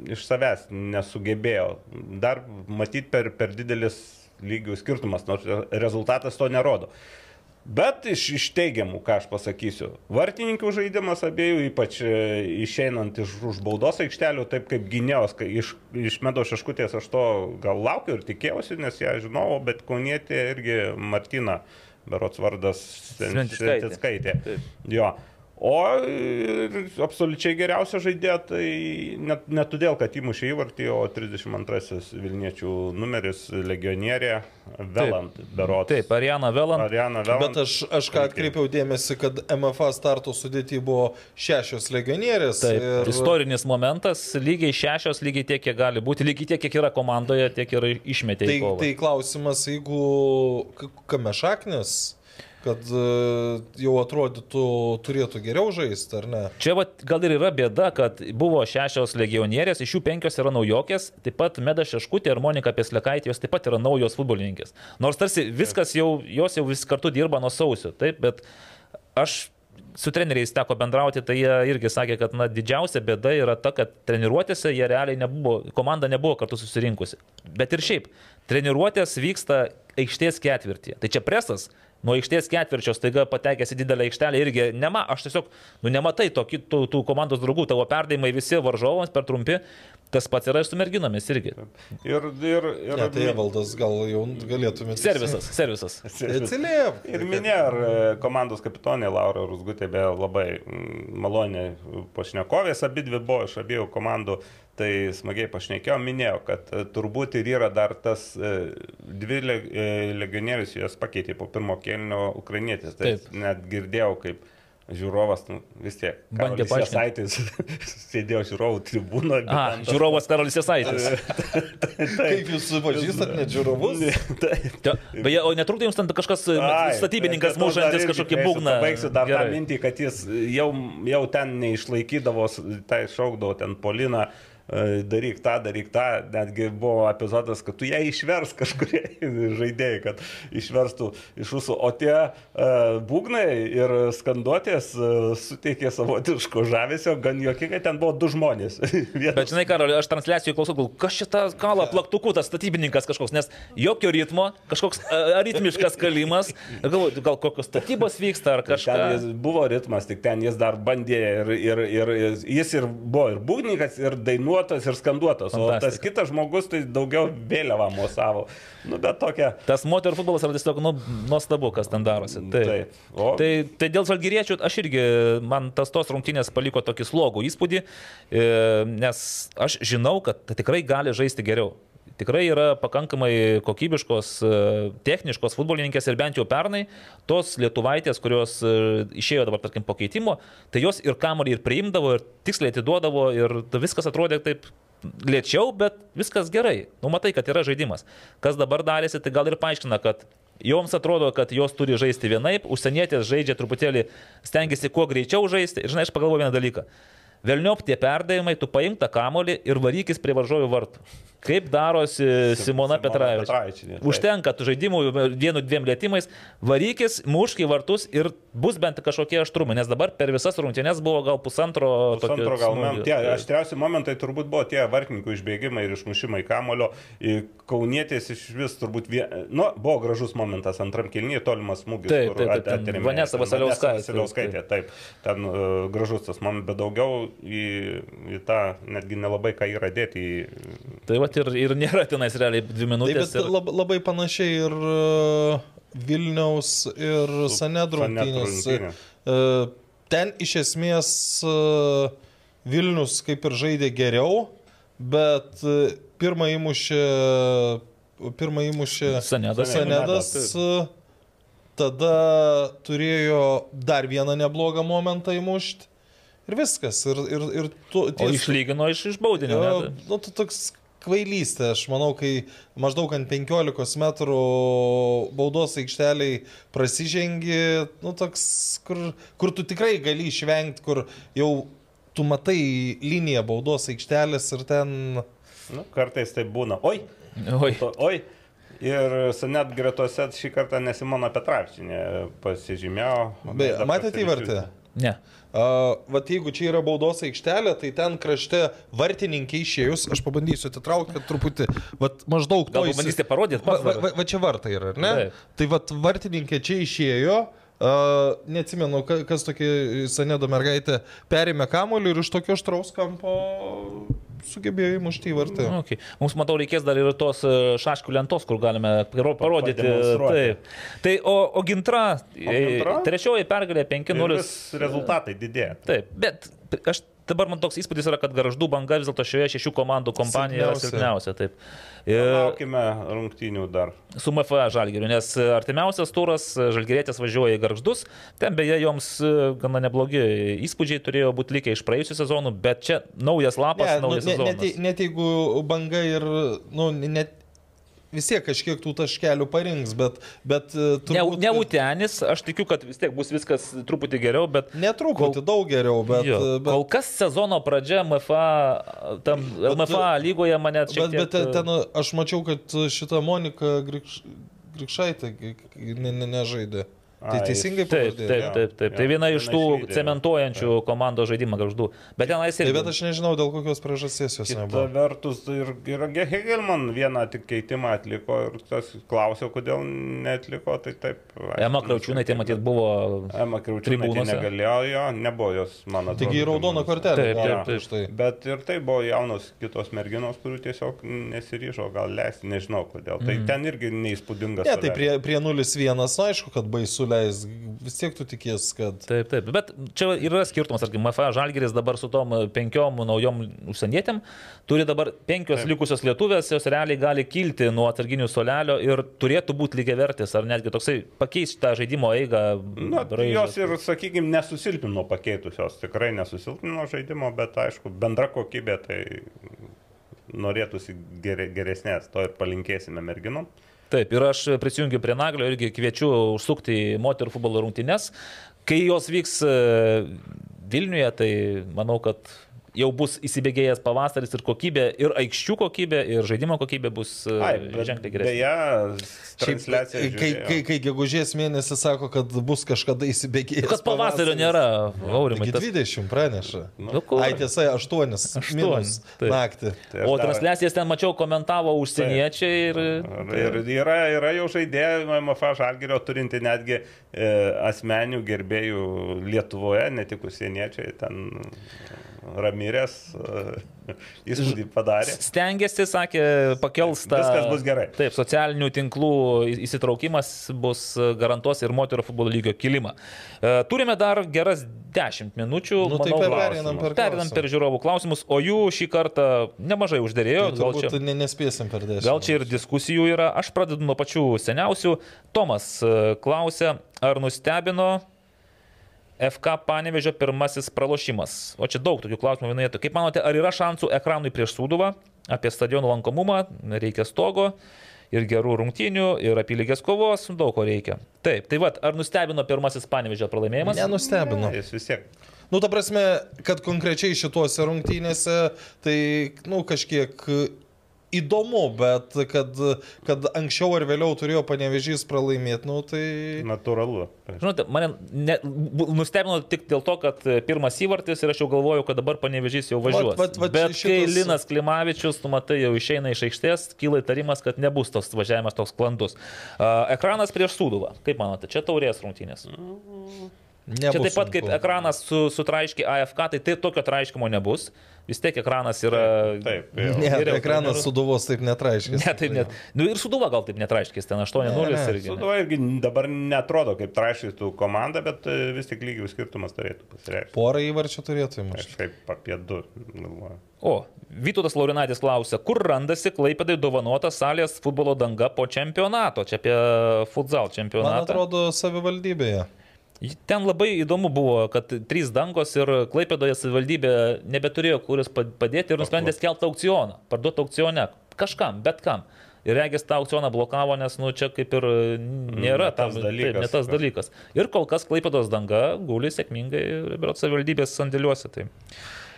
iš savęs nesugebėjo. Dar matyti per, per didelis lygių skirtumas, nors rezultatas to nerodo. Bet iš, iš teigiamų, ką aš pasakysiu, vartininkų žaidimas abiejų, ypač e, išeinant iš už baudos aikštelių, taip kaip gynėjos, kai iš, iš medo šeškutės aš to gal laukiu ir tikėjausi, nes ją žinau, bet kaunietė irgi Martina, berots vardas. Taip. Jo. O absoliučiai geriausia žaidėja, tai net, net todėl, kad įmušė įvartį, o 32 Vilniečių numeris legionierė Velant, berots. Taip, Ariana Velant. Ariana Velant. Bet aš, aš ką atkreipiau dėmesį, kad MFA starto sudėti buvo šešios legionierės. Taip, ir... istorinis momentas, lygiai šešios, lygiai tiek, kiek gali būti, lygiai tiek, kiek yra komandoje, tiek ir išmetė Tai, tai klausimas, jeigu k- kame šaknis, kad e, jau atrodytų turėtų geriau žaisti, ar ne? Čia vat, gal ir yra bėda, kad buvo šešios legionierės, iš jų penkios yra naujokės, taip pat Meda Šeškutė ir Monika Peslekaitė, jos taip pat yra naujos futbolininkės. Nors tarsi viskas jau, jos jau vis kartu dirba nuo sausio, taip, bet aš su treneriais teko bendrauti, tai jie irgi sakė, kad na, didžiausia bėda yra ta, kad treniruotėse jie realiai nebuvo, komanda nebuvo kartu susirinkusi. Bet ir šiaip, treniruotės vyksta aikštės ketvirtyje. Tai čia presas nuo aikštės ketvirčio staiga patekęs į didelę aikštelę irgi nema, aš tiesiog, nu nematai to, tų, tų komandos draugų, tavo perdavimai visi varžovams per trumpi, tas pats yra ir su merginomis irgi. Ir, ir, ir, Ne, tai Evaldas gal jau galėtumėte. Servisas, servisas. Atsiliep. Ir minėjo, ar e, komandos kapitonė Laura Rusgutė be labai malonė pašnekovės, abi dvi buvo iš abiejų komandų, tai smagiai pašnekėjo, minėjo, kad e, turbūt ir yra dar tas e, dvi le- legionierius, jos pakeitė po pirmo kėlinio ukrainietis. Tai Taip. net girdėjau, kaip žiūrovas, nu, vis tiek, Bandė Jasaitis sėdėjo žiūrovų tribūnoje. A, žiūrovas Karolis Jasaitis. Kaip jūs pažįstat net žiūrovus? Beje, o netrukdė jums ten kažkas Ai, statybininkas tai- mušantis kažkokį būgną? Pabaigsiu dar Gerai. tą mintį, kad jis jau, jau ten neišlaikydavo, tai šaukdavo ten Poliną, e, daryk tą, daryk tą. Netgi buvo epizodas, kad tu ją išvers kažkurie žaidėjai, kad išverstų iš jūsų. O tie uh, būgnai ir skanduotės uh, suteikė savotiško žavesio, gan jokingai ten buvo du žmonės. Vienas Bet žinai, Karoli, aš transliacijų klausau, kas šitą kalą plaktuku, tas statybininkas kažkoks, nes jokio ritmo, kažkoks a, aritmiškas kalimas. Galvoju, gal kokios statybos vyksta ar Ten kažką. jis buvo ritmas, tik ten jis dar bandė ir, ir, ir jis ir buvo ir būgnikas, ir dainuotas, ir skanduotas, o tas Fantastika. kitas žmogus tai daugiau vėliavą mosavo. Nu, bet tokia. Tas moterų futbolas yra tiesiog nu, nuostabu, kas ten darosi. Taip. Taip. O- Tai, tai dėl žalgyriečių aš irgi, man tas tos rungtynės paliko tokį slogų įspūdį, e, nes aš žinau, kad tai tikrai gali žaisti geriau. Tikrai yra pakankamai kokybiškos, e, techniškos futbolininkės ir bent jau pernai tos lietuvaitės, kurios e, išėjo dabar, tarkim, po keitimo, tai jos ir kamuolį ir priimdavo, ir tiksliai atiduodavo, ir viskas atrodė taip lėčiau, bet viskas gerai. Nu, matai, kad yra žaidimas. Kas dabar darėsi, tai gal ir paaiškina, kad joms atrodo, kad jos turi žaisti vienaip, užsienietės žaidžia truputėlį, stengiasi kuo greičiau žaisti. Ir žinai, aš pagalvoju vieną dalyką. Velniop tie perdavimai, tu paimk tą kamolį ir varykis prie varžovių vartų. Kaip darosi Simona Simona Petravičius. Taip. Užtenka tų žaidimų vienu, dviem lėtymais, varykis, mušk į vartus ir bus bent kažkokie aštrumai, nes dabar per visas rungtynes buvo gal pusantro. Pusantro gal mem, tie aštriausi momentai turbūt buvo tie vartininkų išbėgimai ir išmušimai kamulio. Į Kaunietės iš vis turbūt, vie... nu, buvo gražus momentas antram kilnyje, tolimas smūgis. Taip, taip, taip. Vanesa Ten Vasiliauskaitė, Vasiliauskaitė, taip. Ten uh, gražus tas momentas, bet daugiau į, į tą netgi nelabai ką yra dėti. Į... Tai va ir, ir nėra tenais realiai dvi Taip, minutės. bet ir... lab, labai panašiai ir e, Vilniaus ir rungtynės. E, Ten iš esmės e, Vilnius kaip ir žaidė geriau, bet pirmą įmušė, pirmą įmušė Sanedas. Sanedas. Tada turėjo dar vieną neblogą momentą įmušti. Ir viskas. Ir, ir, ir tu, O išlygino iš, iš baudinio. Jo, net. nu, tu toks kvailystė, aš manau, kai maždaug ant 15 metrų baudos aikšteliai prasižengi, nu toks, kur, kur tu tikrai gali išvengti, kur jau tu matai liniją baudos aikštelės ir ten... Nu, kartais tai būna. Oi, Oi. to, oi. Ir net gretose šį kartą Nesimona Petraščinė pasižymėjo. Beje, matėte įvartį? Ne. Vat jeigu čia yra baudos aikštelė, tai ten krašte vartininkai išėjus, aš pabandysiu atitraukti kad truputį, vat maždaug to Gal pabandysite parodyti Va, va, va, va čia vartai yra, ar ne? Taip. Tai vat vartininkė čia išėjo, uh, neatsimenu, ka- kas tokia Sanedo mergaitė, perėmė kamuolį ir iš tokio štraus kampo sugebėjo įmušti į vartą. Okay. Mums, matau, reikės dar ir tos e, šaškių lentos, kur galime paro- parodyti. Taip. Tai, o, o gintra, Gintra? e, trečioji pergalė Ir 5-0. vis rezultatai didėja. Taip, bet aš dabar man toks įspūdis yra, kad garždų banga vis dėlto šioje šešių komandų kompanijoje yra Silpniausia. Taip. Ir Laukime rungtynių dar. su MFA žalgiriu, nes artimiausias turas žalgirėtės važiuoja į garždus. Ten beje joms e, gana neblogi įspūdžiai turėjo būti likę iš praėjusių sezonų, bet čia naujas lapas, Ne, nu, naujas ne, net, sezonas. jei- net jeigu banga ir, nu, net vis tiek kažkiek tų taškelių parinks, bet, bet e, Ne, turbūt, ne kad- Utenis, aš tikiu, kad vis tiek bus viskas truputį geriau, bet Netruputį, daug geriau, bet, jo, bet, kol kas sezono pradžia MFA, tam, Bet- MFA lygoje mane čia... bet, bet ten, aš mačiau, kad šita Monika Grikš, Grikšaitė ne, ne, nežaidė. Tai Ai, teisingai Taip, pavardė? taip, jo, taip, taip. Tai viena viena iš tų cementuojančių komandos žaidimą garždų. Bet tenais Tai ir... bet aš nežinau, dėl kokios priežasties jos Kita nebuvo. vertus, ir, ir Hegelman vieną tik keitimą atliko ir tas klausiau, kodėl netliko, tai taip. Ema Kraučiūnaitė, matyt, buvo... Ema Kriaučiūnaitė tribūnose. negalėjo, jo, nebuvo jos, man atrodo. Taigi tribūnose. kortelę. Taip, taip, taip. už tai. Bet ir tai buvo jaunos kitos merginos, kurių tiesiog nesiryžo gal leisti, nežinau kodėl. Tai Mhm. ten irgi neįspūdingas. Ne, tai prie, prie 0-1, nu, aišku, kad baisu leis, vis tiek tu tikės, kad... Taip, taip. Bet čia yra skirtumas, tarkim, MFA Žalgeris dabar su tom penkiom naujom užsienietėm turi dabar penkios taip. likusios lietuvės, jos realiai gali kilti nuo atsarginių solelio ir turėtų būti lygiai vertis, ar netgi toksai pakeisti tą žaidimo eigą. Na, tai raižą. jos ir, sakykime, nesusilpino pakeitusios, tikrai nesusilpino žaidimo, bet aišku, bendra kokybė tai norėtųsi gere, geresnės, to ir palinkėsime merginom. Taip, ir aš prisijungiu prie Naglio irgi kviečiu užsukti į moterų futbolo rungtynes. Kai jos vyks e, Vilniuje, tai manau, kad jau bus įsibėgėjęs pavasaris ir kokybė, ir aikščių kokybė, ir žaidimo kokybė bus e, Ai, ženkliai geresnė. Beje, kai, kai, kai, kai gegužės mėnesį sako, kad bus kažkada įsibėgėjęs. Kad pavasario nėra, Aurimai. Tas... 20 praneša. Nu, kur? Ai tiesa, 8. Aštuoni, Minus taip. naktį. Tai O dar- transliacijas ten mačiau komentavo užsieniečiai ir... Ir yra, yra jau žaidėjai MFA Žalgirio turinti netgi e, asmenių gerbėjų Lietuvoje, ne tik užsieniečiai, ten Ramirės e, įspūdį padarė. Stengiasi, sakė, pakels tą... Viskas bus gerai. Taip, socialinių tinklų įsitraukimas bus e, garantuos ir moterų futbolo lygio kilimą. E, Turime dar geras 10 minučių. Nu, tai manau, per- klausimus. pereinam per Perinam per žiūrovų klausimus, o jų šį kartą nemažai uždėrėjo. Tai Gal čia, ne, nespėsim per 10. gal čia ir diskusijų yra. Aš pradedu nuo pačių seniausių. Tomas klausia, ar nustebino FK Panevežio pirmasis pralošimas. O čia daug tokių klausimų vienoje. Kaip manote, ar yra šansų ekranui prieš Sūduvą apie stadionų lankomumą, reikia stogo ir gerų rungtynių, ir apylygės kovos, daug ko reikia. Taip, tai vad, ar nustebino pirmasis Panevežio pralaimėjimas? Nenustebino. Jis vis tiek. Nu, ta prasme, kad konkrečiai šituose rungtynėse, tai, nu, kažkiek įdomu, bet kad, kad anksčiau ar vėliau turėjo panevežys pralaimėti, nu, tai... Natūralu. Žinote, mane ne, nustebino tik dėl to, kad e, pirmas įvartis ir aš jau galvojau, kad dabar panevežys jau važiuos. vat- vat Bet šitas- kai Linas Klimavičius, tu matai, jau išeina iš aikštės, kyla įtarimas, kad nebus tas važiavimas toks sklandus. Uh, ekranas prieš Sūduvą. Kaip manote, čia taurės rungtynės? Čia Nebus taip pat kaip ekranas su, sutraiški AFK, tai taip tokio traiškimo nebus. Vis tiek ekranas yra... Taip, jau. Ne, Geriau ekranas trenerių. suduvos taip netraiškis. Ne, taip net. Nu ir Sūduva gal taip netraiškis, ten 8-0 Ne, irgi. Suduva irgi dabar netrodo kaip trašytų komanda, bet e, vis tik lygių skirtumas turėtų pasireikšti. Porą įvarčių turėtų įmušti. Kažkaip apie du, galvoju. O, Vytautas Laurinaitis klausia, kur randasi Klaipėdai dovanota salės futbolo danga po čempionato? Čia apie futsal Man čempionatą. atrodo, savivaldybėje. Ten labai įdomu buvo, kad trys dangos ir Klaipėdoje savivaldybė nebeturėjo kuris padėti ir nusprendė skelbti aukcioną, parduoti aukcione kažkam, bet kam. Ir regis tą aukcioną blokavo, nes, nu, čia kaip ir nėra Ne tas tam, dalykas. Taip, ne tas dalykas. Ir kol kas Klaipėdos danga guli sėkmingai, berot savivaldybės sandėliuose. Tai.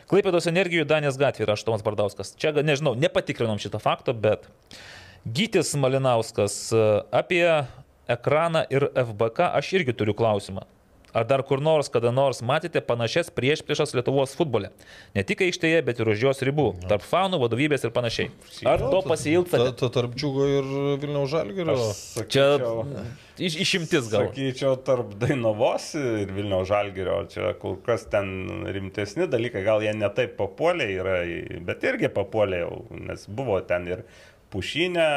Klaipėdos energijų Danės gatvė yra Aštomas Bardauskas. Čia, nežinau, nepatikrinom šitą faktą, bet Gytis Malinauskas e, apie ekraną ir FBK aš irgi turiu klausimą. Ar dar kur nors kada nors matėte panašias prieš priešas Lietuvos futbole? Ne tik aikštėje, bet ir už jos ribų. Tarp fanų, vadovybės ir panašiai. Ar to Ta, pasilgstate? ta tarp džiugo ir Vilniaus žalgerio. Čia Sakyčiau- iš, išimtis gal. Sakyčiau, tarp Dainavos ir Vilniaus Žalgirio, čia kur kas ten rimtesni dalykai, gal jie netaip papuolė yra, bet irgi papuolė jau, nes buvo ten ir Pušinė,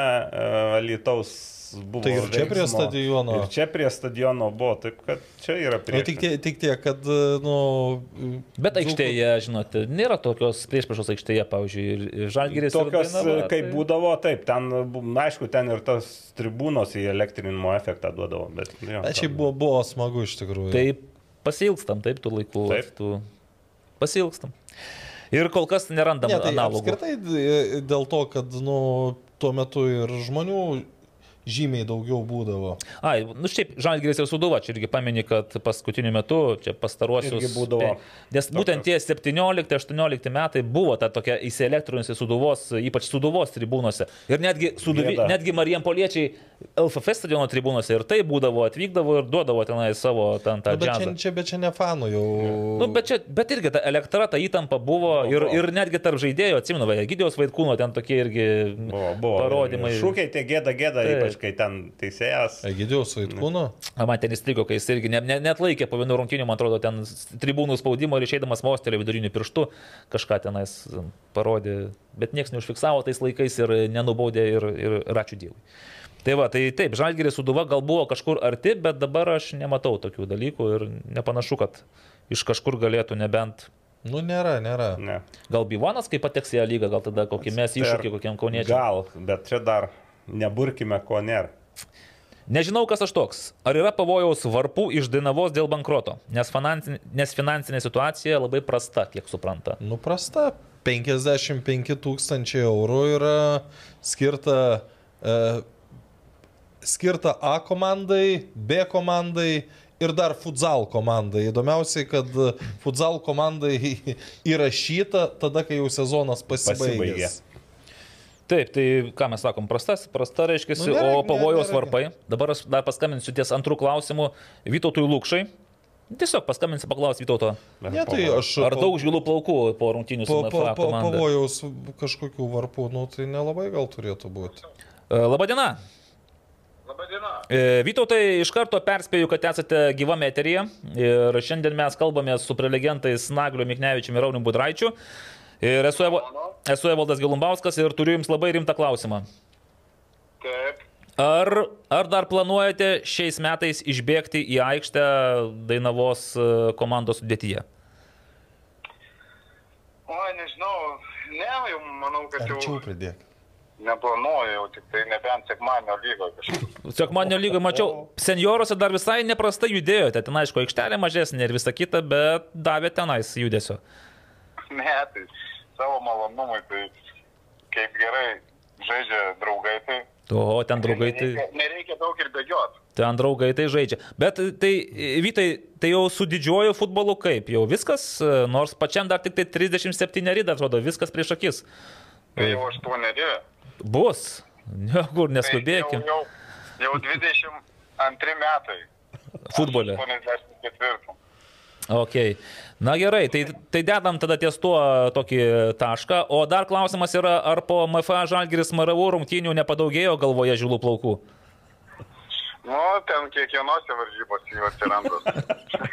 Alitaus buvo. Tai ir čia prie veiksmo, stadiono. Ir čia prie stadiono buvo, taip kad čia yra Nu, prie. tik, tie, tik tiek, kad, nu... Bet Dzūkų- aikštėje, žinote, nėra tokios prieš priešos aikštėje, pavyzdžiui, ir Žalgiris. ir Tokios, Dainava, kaip tai- būdavo, taip, ten, na, aišku, ten ir tas tribūnos į elektrinimo efektą duodavo, bet... Jo, Bet šiaip buvo, buvo smagu iš tikrųjų. Tai pasilgstam, taip, tų laikų. Taip. Tų... Pasilgstam. Ir kol kas nerandam Ne, tai analogų. apskritai d- dėl to, kad nu, tuo metu ir žmonių žymiai daugiau būdavo. Ai, nu šiaip, Žalgiris ir Suduva, čia irgi pamini, kad paskutiniu metu, čia pastaruosius... Irgi būdavo Nes būtent tie 17-18 metai buvo ta tokia įsielektrinusi Suduvos, ypač Suduvos tribūnose. Ir netgi, Suduvi, netgi Marijampoliečiai LFF stadiono tribūnose ir tai būdavo, atvykdavo ir duodavo tenai savo ten tą Nu, bet, čia, čia, bet čia ne fanų jau. Nu, bet, čia, bet irgi ta elektra, ta įtampa buvo ir, buvo. ir netgi tarp žaidėjų, atsimenu, va, Gidijos Vaitkūno ten tokie irgi Buvo, buvo. parodymai. Šūkiai tie gėda, gėda, Taip. ypač kai ten teisėjas. Egidijos Vaitkūno. A, Man ten įstrigo, kai jis irgi net ne, net laikė po vienų rungtynių, man atrodo, ten tribūnų spaudimo ir išeidamas mostelio viduriniu pirštu kažką tenais parodė, bet niekas neužfiksavo tais laikais ir nenubaudė ir, ir, ir ačiū Dievui. Tai va, tai taip, Žalgiris Suduva gal buvo kažkur arti, bet dabar aš nematau tokių dalykų ir nepanašu, kad iš kažkur galėtų nebent Nu, nėra, nėra. Ne. Gal Bivanas, kai pateks į ją lygą, gal tada kokį mes iššūkį kokiam kauniečiam. Gal, bet čia dar neburkime, ko nėra. Nežinau, kas aš toks. Ar yra pavojaus varpų iš Dainavos dėl bankroto? Nes, finansinė, nes finansinė situacija labai prasta, kiek supranta. Nu, prasta. 55 tūkstančiai eurų yra skirta, e, skirta A komandai, B komandai ir dar futsal komandai. Įdomiausiai, kad futsal komandai įrašyta tada, kai jau sezonas Pasibaigė. Taip, tai ką mes sakom, prastas, prasta reiškia, Nu, nėra- o pavojaus nėra- varpai. Dabar aš dar paskambinsiu ties antrų klausimų Vytautui Lūkšai. Tiesiog paskambinsiu paklausti Vytauto, Ne, tai aš ar daug žvilų plaukų po rungtynių su po, po, MFA po, komanda. pavojaus kažkokių varpų, nu, tai nelabai gal turėtų būti. E, Labadiena. Labadiena. E, Vytautai, iš karto perspėju, kad esate gyvame eteryje ir šiandien mes kalbame su prelegentais Nagliu Miknevičiumi ir Rauniu Budraičiu. Ir esu, Evo, esu Evaldas Gilumbauskas ir turiu Jums labai rimtą klausimą. Taip. Ar, ar dar planuojate šiais metais išbėgti į aikštę Dainavos e, komandos sudėtyje? O, nežinau. Ne, jau manau, kad jau Arčiau pridėk. Neplanuoju, jau tik tai nebent sekmanio lygo kažkaip. Sekmanio lygoje mačiau, senioruose dar visai neprastai judėjote. Ten, aišku, aikštelė mažesnė ir visa kita, bet davė tenais judesio. Ne, tai savo malonumui, tai kaip gerai žaidžia draugai, tai O ten draugai tai... nereikia, nereikia daug ir bėgioti. Ten draugai tai žaidžia. Bet tai, Vytai, tai jau su didžiuoju futbolu kaip? Jau viskas, nors pačiam dar tik tai 37 dar atrodo, viskas prieš akis. Tai jau aštuoneri. Bus. Niekur Tai neskubėkim. Jau, jau, jau 22 metai. Futbole. 84. Ok. Na gerai, tai, tai dedam tada ties tuo tokį tašką. O dar klausimas yra, ar po MFA Žalgiris Maravų rungtynių nepadaugėjo galvoje žilų plaukų? Nu, ten kiekvienose varžybose jų atsiranda.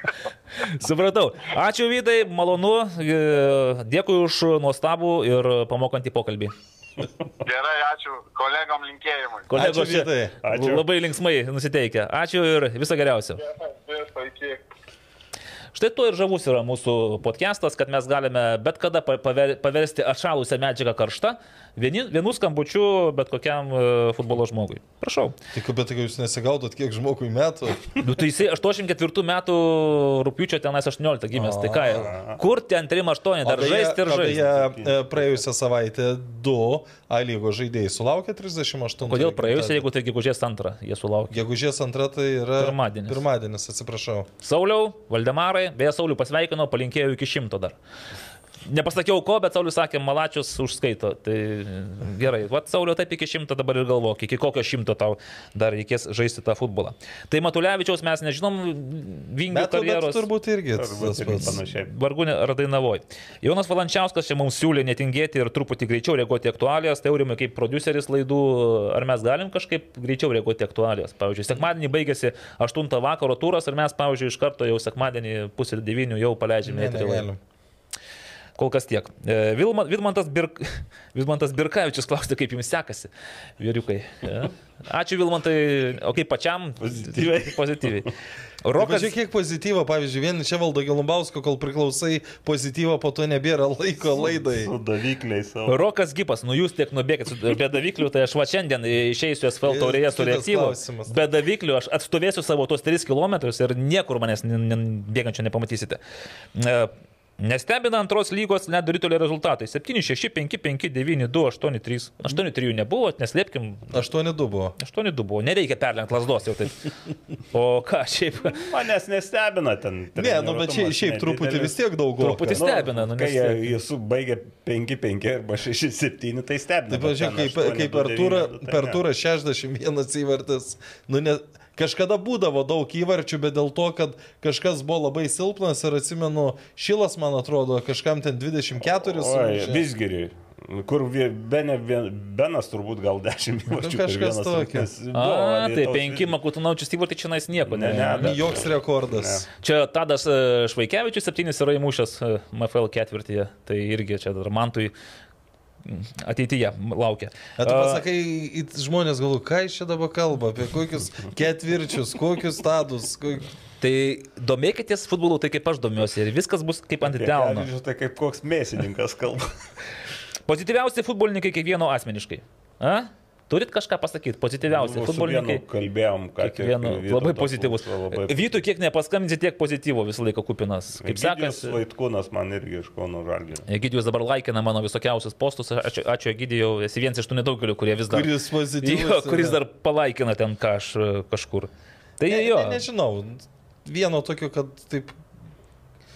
Supratau. Ačiū Vydai, malonu. Dėkui už nuostabų ir pamokantį pokalbį. Gerai, ačiū kolegom linkėjimui. Kolegos Ačiū, Vydai. Ačiū. labai linksmai nusiteikę. Ačiū ir viso geriausio. Štai tuo ir žavus yra mūsų podcastas, kad mes galime bet kada pa- paver, paversti atšalusią medžiagą karštą, vieni, vienu skambučiu bet kokiam e, futbolo žmogui. Prašau. Tik bet tai jūs nesigaudot, kiek žmogui metų. Nu, tai jisai 84 metų rūpiučio tenais 18 gimęs. Tai ką, kur ten 3-8, dar žaisti ir žaisti. Beje, praėjusią savaitę du A lygos žaidėjai sulaukė 38. Kodėl praėjusią, jeigu tai gegužės antrą jie sulaukė? Gegužės antra tai yra. Pirmadienis. Pirmadienis, atsiprašau. Sauliau, Valdemarai, beje, Sauliu pasveikinau, palinkėjau iki šimto dar. Nepasakiau ko, bet Saulius sakė, Malačius užskaito. Tai gerai, va Sauliu taip iki šimto dabar ir galvok, iki kokio šimto tau dar reikės žaisti tą futbolą. Tai Matulevičiaus mes nežinom vingių Bet, bet karjeros. turbūt irgi Turbūt tas irgi pats. panašiai. Vargu ar dainavoj. Jonas Valančiauskas čia mums siūlė netingėti ir truputį greičiau reaguoti į aktualijas. Tai aurimai kaip produceris laidų, ar mes galim kažkaip greičiau reaguoti į aktualijas? Pavyzdžiui, sekmadienį baigėsi 8 vakaro turas ir mes, pavyzdžiui, iš karto jau sekmadienį pusę 9 jau paleidžiame laidą. negalim. Kol kas tiek. E, Vilma, Vidmantas, Birk, Vidmantas Birkavičius klausė, kaip jums sekasi, vyriukai. E? Ačiū Vilmantai, o kaip pačiam? Pozityviai. Pozityviai. Rokas, žiūrėk, kiek pozityvo, pavyzdžiui, vien čia valdo Gelumbausko, kol priklausai pozityvo, po to nebėra laiko laidai. Su davykliai savo. Rokas Gipas, nu jūs tiek nubėgėt su bedavikliu, tai aš va šiandien išeisiu asfalto taurėje su reaktyvu. klausimas. Bedavikliu aš atstovėsiu savo tos 3 km ir niekur manęs bėgančio nepamatysite. E, Nestebina antros lygos ledo rytulio rezultatai. 7, 6, 5, 5, 9, 2, 8, 3. 8, 3 nebuvo, neslėpkim. 8-2 buvo. 8, 2 buvo. Nereikia perlenkti lasdos jau taip. O ką šiaip? Manęs nestebina ten. Ne, nu bet šiaip, šiaip truputį vis tiek daugiau. Truputį stebina, nu, Kai nes- jie, jie subaigia 5-5 arba 6-7, tai stebina. Taip, pažiūrėk, kaip, kaip per turą, per turą 61 įvartis. Nu, ne, kažkada būdavo daug įvarčių, bet dėl to, kad kažkas buvo labai silpnas ir atsimenu, Šilas, man atrodo, kažkam ten 24 Oi, sumušė. visgiriui. Kur bene, Benas turbūt gal 10 įvarčių. per kažkas vienas tokio. A, tai Alytaus 5 Makutinaučius įvartį čia nais nieko. Ne, ne, Ni Joks rekordas. Čia Tadas e, Švaikevičius septynis yra įmušęs e, MFL ketvirtyje, tai irgi čia dar Mantui ateityje laukia. Bet tu A, pasakai, į žmonės galvo, ką iš čia dabar kalba, apie kokius ketvirčius, kokius stadus. Kok... Tai domėkitės futbolu, tai kaip aš domiuosi ir viskas bus kaip ant delno. Žiūrėjau, tai kaip koks mėsininkas kalba. Pozityviausi futbolininkai kiekvieno asmeniškai. A? Turit kažką pasakyti, pozityviausi Su futbolininkai. Kalbėjom, kad Kiekvieno, labai pozityvus. Vytų kiek nepaskambinsi, tiek pozityvo visą laiką kupinas. Kaip sekasi? Vaikūnas man irgi iš Kauno Žalgirio. Egidijus dabar laikina mano visokiausius postus. Ačiū, ačiū Egidijau, esi vienas iš tų nedaugelių, kurie vis dar... Kuris pozityvus. Jo, kuris dar palaikina ten kaž, kažkur. Tai Ne, jo. ne, nežinau. Vieno tokio, kad taip,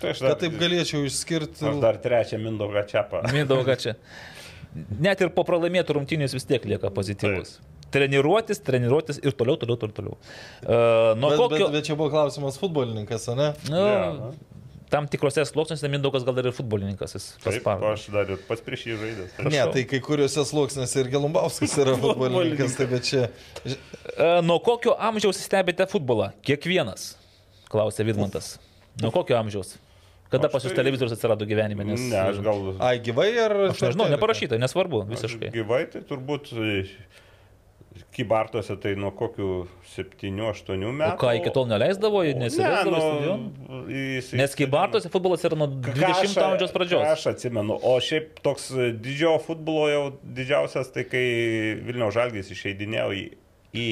Tai aš dar, kad taip galėčiau išskirti. Aš dar trečią Mindaugą Čiapą. Mindauga čia. Net ir po pralaimėtų rungtynės vis tiek lieka pozityvus. Treniruotis, treniruotis ir toliau, toliau, toliau. toliau. Uh, Bet, kokio... bet, bet čia buvo klausimas futbolininkas, ne? Nu, Jo. tam tikrose sluoksniuose Mindaugas gal dar ir futbolininkas. Taip, aš dar ir pats prieš jį žaidęs. Ne, tai kai kuriuose sluoksniuose ir Gelumbauskas yra futbolininkas, tai bet čia... Uh, nuo kokio amžiaus stebite futbolą? Kiekvienas, klausė Vidmantas. Nuo kokio amžiaus? Kada Aš pas jūs tai- televizorius atsirado gyvenime? Nes, Ne, aš gal... Ai, gyvai ar... Aš nežinau, neparašyta, nesvarbu, Aš visiškai. Gyvai, tai turbūt e, Kybartuose tai nuo kokių 7-8 metų. O ką, iki tol neleisdavo, nesileisdavo stadioną? nu, jis- Nes Kybartuose futbolas yra nuo Ką 20 aš- amžiaus ką pradžios. Aš atsimenu, o šiaip toks didžiojo futbolo jau didžiausias, tai kai Vilniaus Žalgis išeidinėjo į, į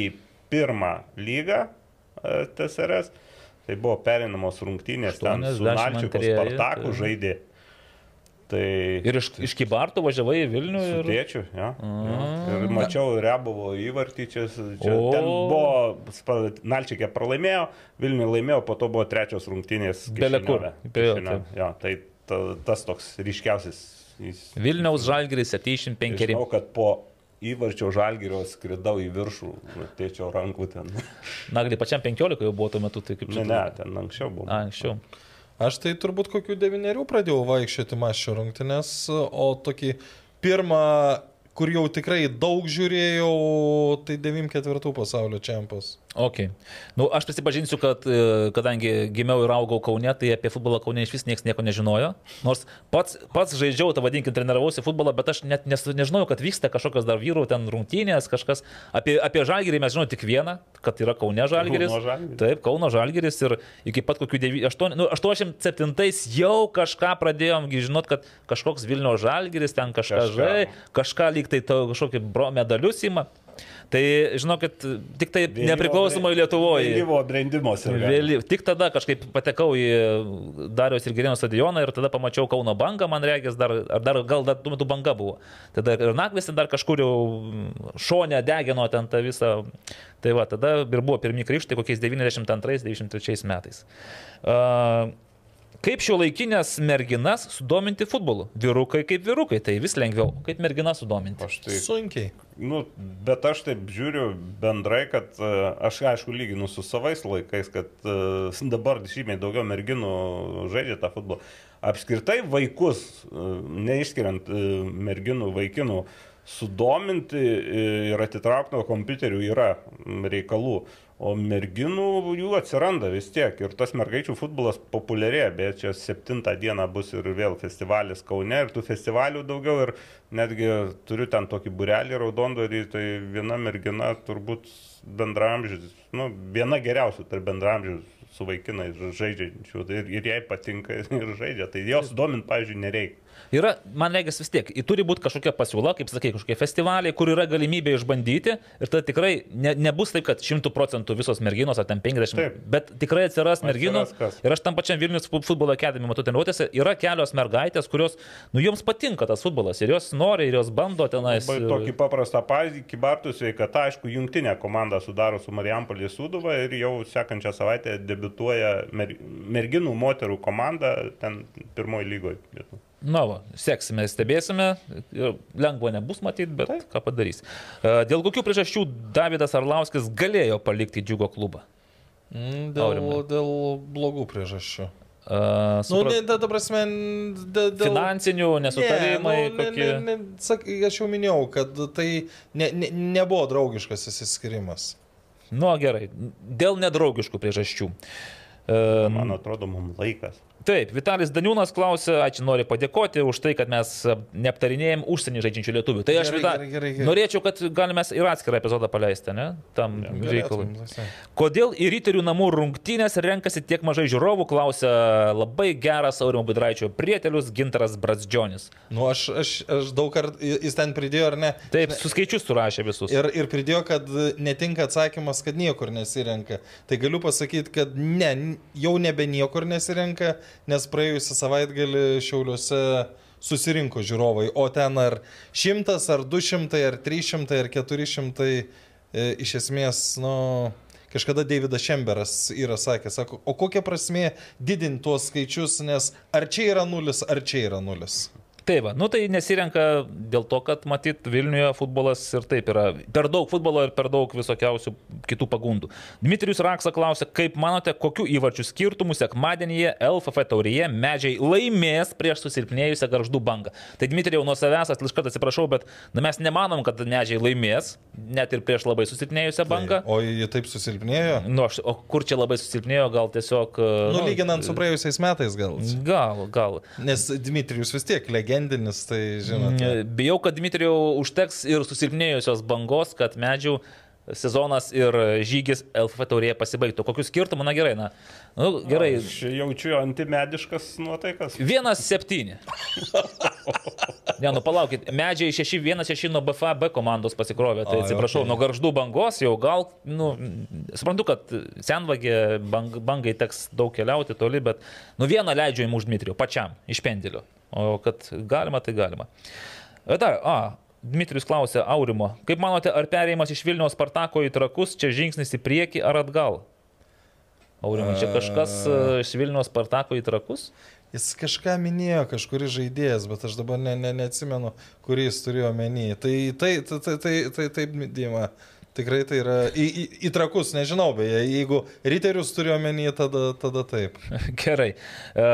pirmą lygą e, TSRS, tai buvo perinamos rungtynės ten su 82 Nalčiku Spartaku tai- žaidė. Tai Ir iš, iš Kybartų važiavai į Vilnių ir... tėčiu, ja. ja. Ir mačiau Rebovo įvartį čia. čia O. ten buvo, Nalčikė pralaimėjo, Vilniuje laimėjo, po to buvo trečios rungtynės. Bele kur. Kišiniove. Jo, Kišiniove. Jo, tai ta, tas toks ryškiausias. Jis, Vilniaus Žalgiris 75. žinau, kad po įvarčio žalgerio skridau į viršų, nu, tėčio rankų ten. Nagli pačiam 15 jau buvo tuo metu, tai kaip Ne, čia. ne, ten anksčiau buvo. A, anksčiau. Aš tai turbūt kokių devyniarių pradėjau vaikščioti mašio rungtynės, o tokį pirmą kur jau tikrai daug žiūrėjau, tai 94 pasaulio čempions. Ok. Nu, aš prisipažinsiu, kad e, kadangi gimiau ir augau Kaune, tai apie futbolą Kaune iš vis niekas nieko nežinojo. Nors pats, pats žaidžiau, tą vadinkim, treniravausi futbolą, bet aš net nes, nežinojau, kad vyksta kažkokios dar vyrų ten rungtynės, kažkas. Apie, apie žalgerį mes žinome tik vieną, kad yra Kaune žalgeris. Kauno Žalgiris. Taip, Kauno žalgeris ir iki pat kokių 9, 8, nu, 87 jau kažką pradėjom žinot, kad kažkoks Vilnių žalgeris ten kažką Kažką. žai, kažką lyg tai to kažkokį bro medalius ima. Tai žinokit, tik tai nepriklausomai Lietuvoje. Vėlyvo gali. Vėly, tik tada kažkaip patekau į Dariaus ir Gerino stadioną ir tada pamačiau Kauno bangą, man regis, dar, ar dar gal dar tuo metu banga buvo. Tada ir Nakvis dar kažkur jau šonę degino ten tą visą. Tai va, tada ir buvo pirmie krikštai kokiais 92-93 metais. Uh, Kaip šio laikinės merginas sudominti futbolu? Vyrukai kaip vyrukai, tai vis lengviau. Kaip merginas sudominti? Aš tai Sunkiai. Nu, bet aš taip žiūriu bendrai, kad e, aš aišku lyginu su savais laikais, kad e, dabar žymiai daugiau merginų žaidžia tą futbolą. Apskritai vaikus, e, neišskiriant merginų, vaikinų, sudominti ir atitraukti nuo kompiuterių yra reikalų. O merginų jų atsiranda vis tiek. Ir tas mergaičių futbolas populiarėja. Beje, čia 7 dieną bus ir vėl festivalis Kaune. Ir tų festivalių daugiau. Ir netgi turiu ten tokį burelį raudondorį. Tai viena mergina turbūt bendramžys. Nu, viena geriausių tarp bendramžių su vaikinais žaidžiančių. Ir, ir jai patinka ir žaidžia. Tai jos domint, pavyzdžiui, nereikia. Yra, man reikia vis tiek, turi būti kažkokia pasiūla, kaip sakai, kažkokie festivaliai, kur yra galimybė išbandyti ir tada tikrai ne, nebus taip, kad 100 procentų visos merginos, ar ten 50, Taip. bet tikrai atsiras merginų. Atsiras kas. Ir aš tam pačiam Vilnius fu- futbolo akademijai matau treniruotėse, yra kelios mergaitės, kurios, nu, joms patinka tas futbolas ir jos nori, ir jos bando tenais. Labai tokį paprastą pavyzdį, Kibartų sveikata, aišku, jungtinė komanda sudaro su Marijampolė Sūduva ir jau sekančią savaitę debituoja mer, merginų, moterų komanda ten pirmoji lygoje. Na, va, seksime, stebėsime. Lengva nebus matyti, bet Taip. ką padarys. E, Dėl kokių priežasčių Davidas Arlauskis galėjo palikti džiugo klubą? Mm, Dėl, Aurimai. dėl blogų priežasčių. Uh, Nu, ne, ta, ta prasme, dėl... Finansinių nesutarimai Ne, nu, ne, kokie. ne, ne, sak, aš jau minėjau, kad tai ne, ne, nebuvo draugiškas įsiskirimas. Nu, gerai. Dėl nedraugiškų priežasčių. Uh, Man atrodo, mums laikas. Taip, Vitalis Daniūnas klausė, ačiū noriu padėkoti už tai, kad mes a, neaptarinėjom užsienį žaidžiančių lietuvių. Tai aš Gerai, Vita, gerai, gerai, gerai. norėčiau, kad galime ir atskirą epizodą paleisti, ne? Tam reikalui. Galėtum, visai. Kodėl į ryterių namų rungtynės renkasi tiek mažai žiūrovų, klausė labai geras Aurimo Bidraičio prietelius Gintaras Brazdžionis. Nu, aš, aš, aš daug kartų, jis ten pridėjo ar ne? Taip, su skaičius surašė visus. Ir, ir pridėjo, kad netinka atsakymas, kad niekur nesirenka. Tai galiu pasakyti, kad ne, jau nebe niekur nesirenka, nes praėjusią savaitgalį Šiauliuose susirinko žiūrovai, o ten ar šimtas, ar du šimtai, ar trys šimtai, ar keturi šimtai, e, iš esmės, nu, kažkada Davidas Šemberas yra sakęs, sako, o kokia prasme didinti tuos skaičius, nes ar čia yra nulis, ar čia yra nulis. Taip, va, nu tai nesirenka dėl to, kad matyt Vilniuje futbolas ir taip yra per daug futbolo ir per daug visokiausių kitų pagundų. Dmitrijus Raksa klausia, kaip manote, kokiu įvarčių skirtumu sekmadienyje LFF taurėje medžiai laimės prieš susilpnėjusią garždų bangą. Tai Dmitrijau nuo savęs, iš karto atsiprašau, bet na, mes nemanom, kad medžiai laimės, net ir prieš labai susilpnėjusią bangą. O jie taip susilpnėjo? Nu, aš, o kur čia labai susilpnėjo, gal tiesiog... Nu, lyginant su praėjusiais metais gal. Gal, gal. Nes Dmitrijus vis tiek legendinis, tai žinote. Bijau, kad Dmitrijau užteks ir susilpnėjusios bangos, kad medžių sezonas ir žygis LFF taurėje pasibaigtų. Kokiu skirtumu, na gerai, na. Nu, gerai. Aš jaučiu antimediškas nuotaikas. Vienas septyni. Ne, nu palaukit, medžiai 6-1-6 nuo BFB komandos pasikrovė, tai Ai, atsiprašau, okei. nuo garždų bangos jau gal, nu, suprantu, kad senvagė bang, bangai teks daug keliauti toli, bet nu vieną leidžiu už Dmitrijų, pačiam, iš pendelio. O kad galima, tai galima. E Dar, a, Dmitrijus klausė Aurimo, kaip manote, ar perėjimas iš Vilniaus Spartako į Trakus čia žingsnis į priekį ar atgal? Aurimai, čia kažkas e, iš Vilniaus Spartako į Trakus? Jis kažką minėjo, kažkuris žaidėjas, bet aš dabar ne, ne, neatsimenu, kurį jis turėjo menį. Tai tai, tai, tai, tai, tai taip, Dima. Tikrai tai yra į, į, į trakus, nežinau, beje, jeigu riterius turiu omeny, tada, tada taip. Gerai. E,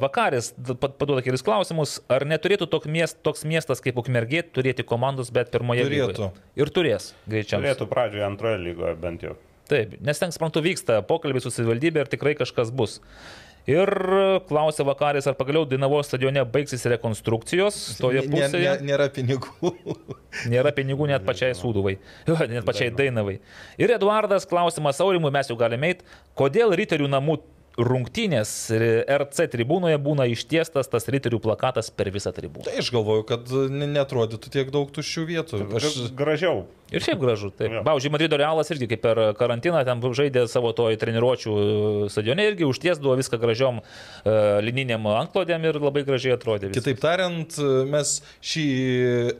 Vakaris paduoda kelis klausimus. Ar neturėtų toks, miest, toks miestas kaip Ukmergė turėti komandos, bet pirmoje Turėtų. lygoje? Ir turės, greičiausiai. Turėtų pradžioje antroje lygoje bent jau. Taip, nes ten, suprantu, vyksta pokalbiai su savivaldybė ir tikrai kažkas bus. Ir klausė Vakaris, ar pagaliau Dainavos stadione baigsis rekonstrukcijos toje Nė- pusėje. nė- Nėra pinigų. Nėra pinigų net pačiai Sūduvai, net pačiai Dainavai. Ir Eduardas klausimas Aurimui, mes jau galime eiti, kodėl riterių namų rungtynės RC tribūnoje būna ištiestas tas riterių plakatas per visą tribūną. Tai aš galvoju, kad ne- netrodytų tiek daug tuščių vietų. Aš. Gražiau. Ir šiaip gražu. Taip. Jo. Pavyzdžiui, Madrido Realas irgi kaip per karantiną ten žaidė savo toj treniruočių stadione irgi užtiesdavo viską gražiom uh, lininiam antklodėm ir labai gražiai atrodė. viskas. Kitaip tariant, mes šį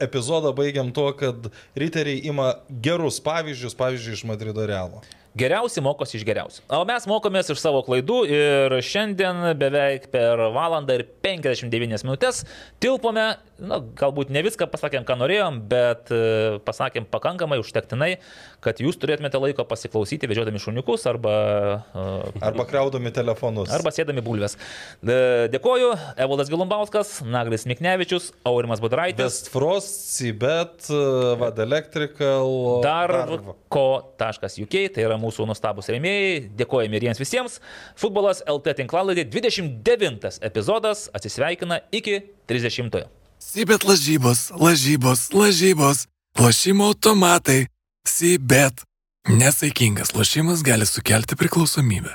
epizodą baigiam tuo, kad riteriai ima gerus pavyzdžius, pavyzdžiui, iš Madrido Realo. Geriausi mokosi iš geriausių. O mes mokomės iš savo klaidų ir šiandien beveik per valandą ir 59 minutės tilpome, na, galbūt ne viską pasakėm, ką norėjom, bet e, pasakėm pakankamai užtektinai, kad jūs turėtumėte laiko pasiklausyti, vežiodami šuniukus arba, e, Arba kraudami telefonus. arba sėdami bulves. E, Dėkoju, Evaldas Gilumbauskas, Naglis Miknevičius, Aurimas Budraitis. Westfrost, Cibet, Vad Electrical. Darko.uk, tai yra mūsų nustabus rėmėjai. Dėkojame ir jiems visiems. Futbolas LT tinklalaidė 29 epizodas atsisveikina iki 30. Sibet lažybos, lažybos, lažybos, lošimo automatai, Sibet. Nesaikingas lošimas gali sukelti priklausomybę.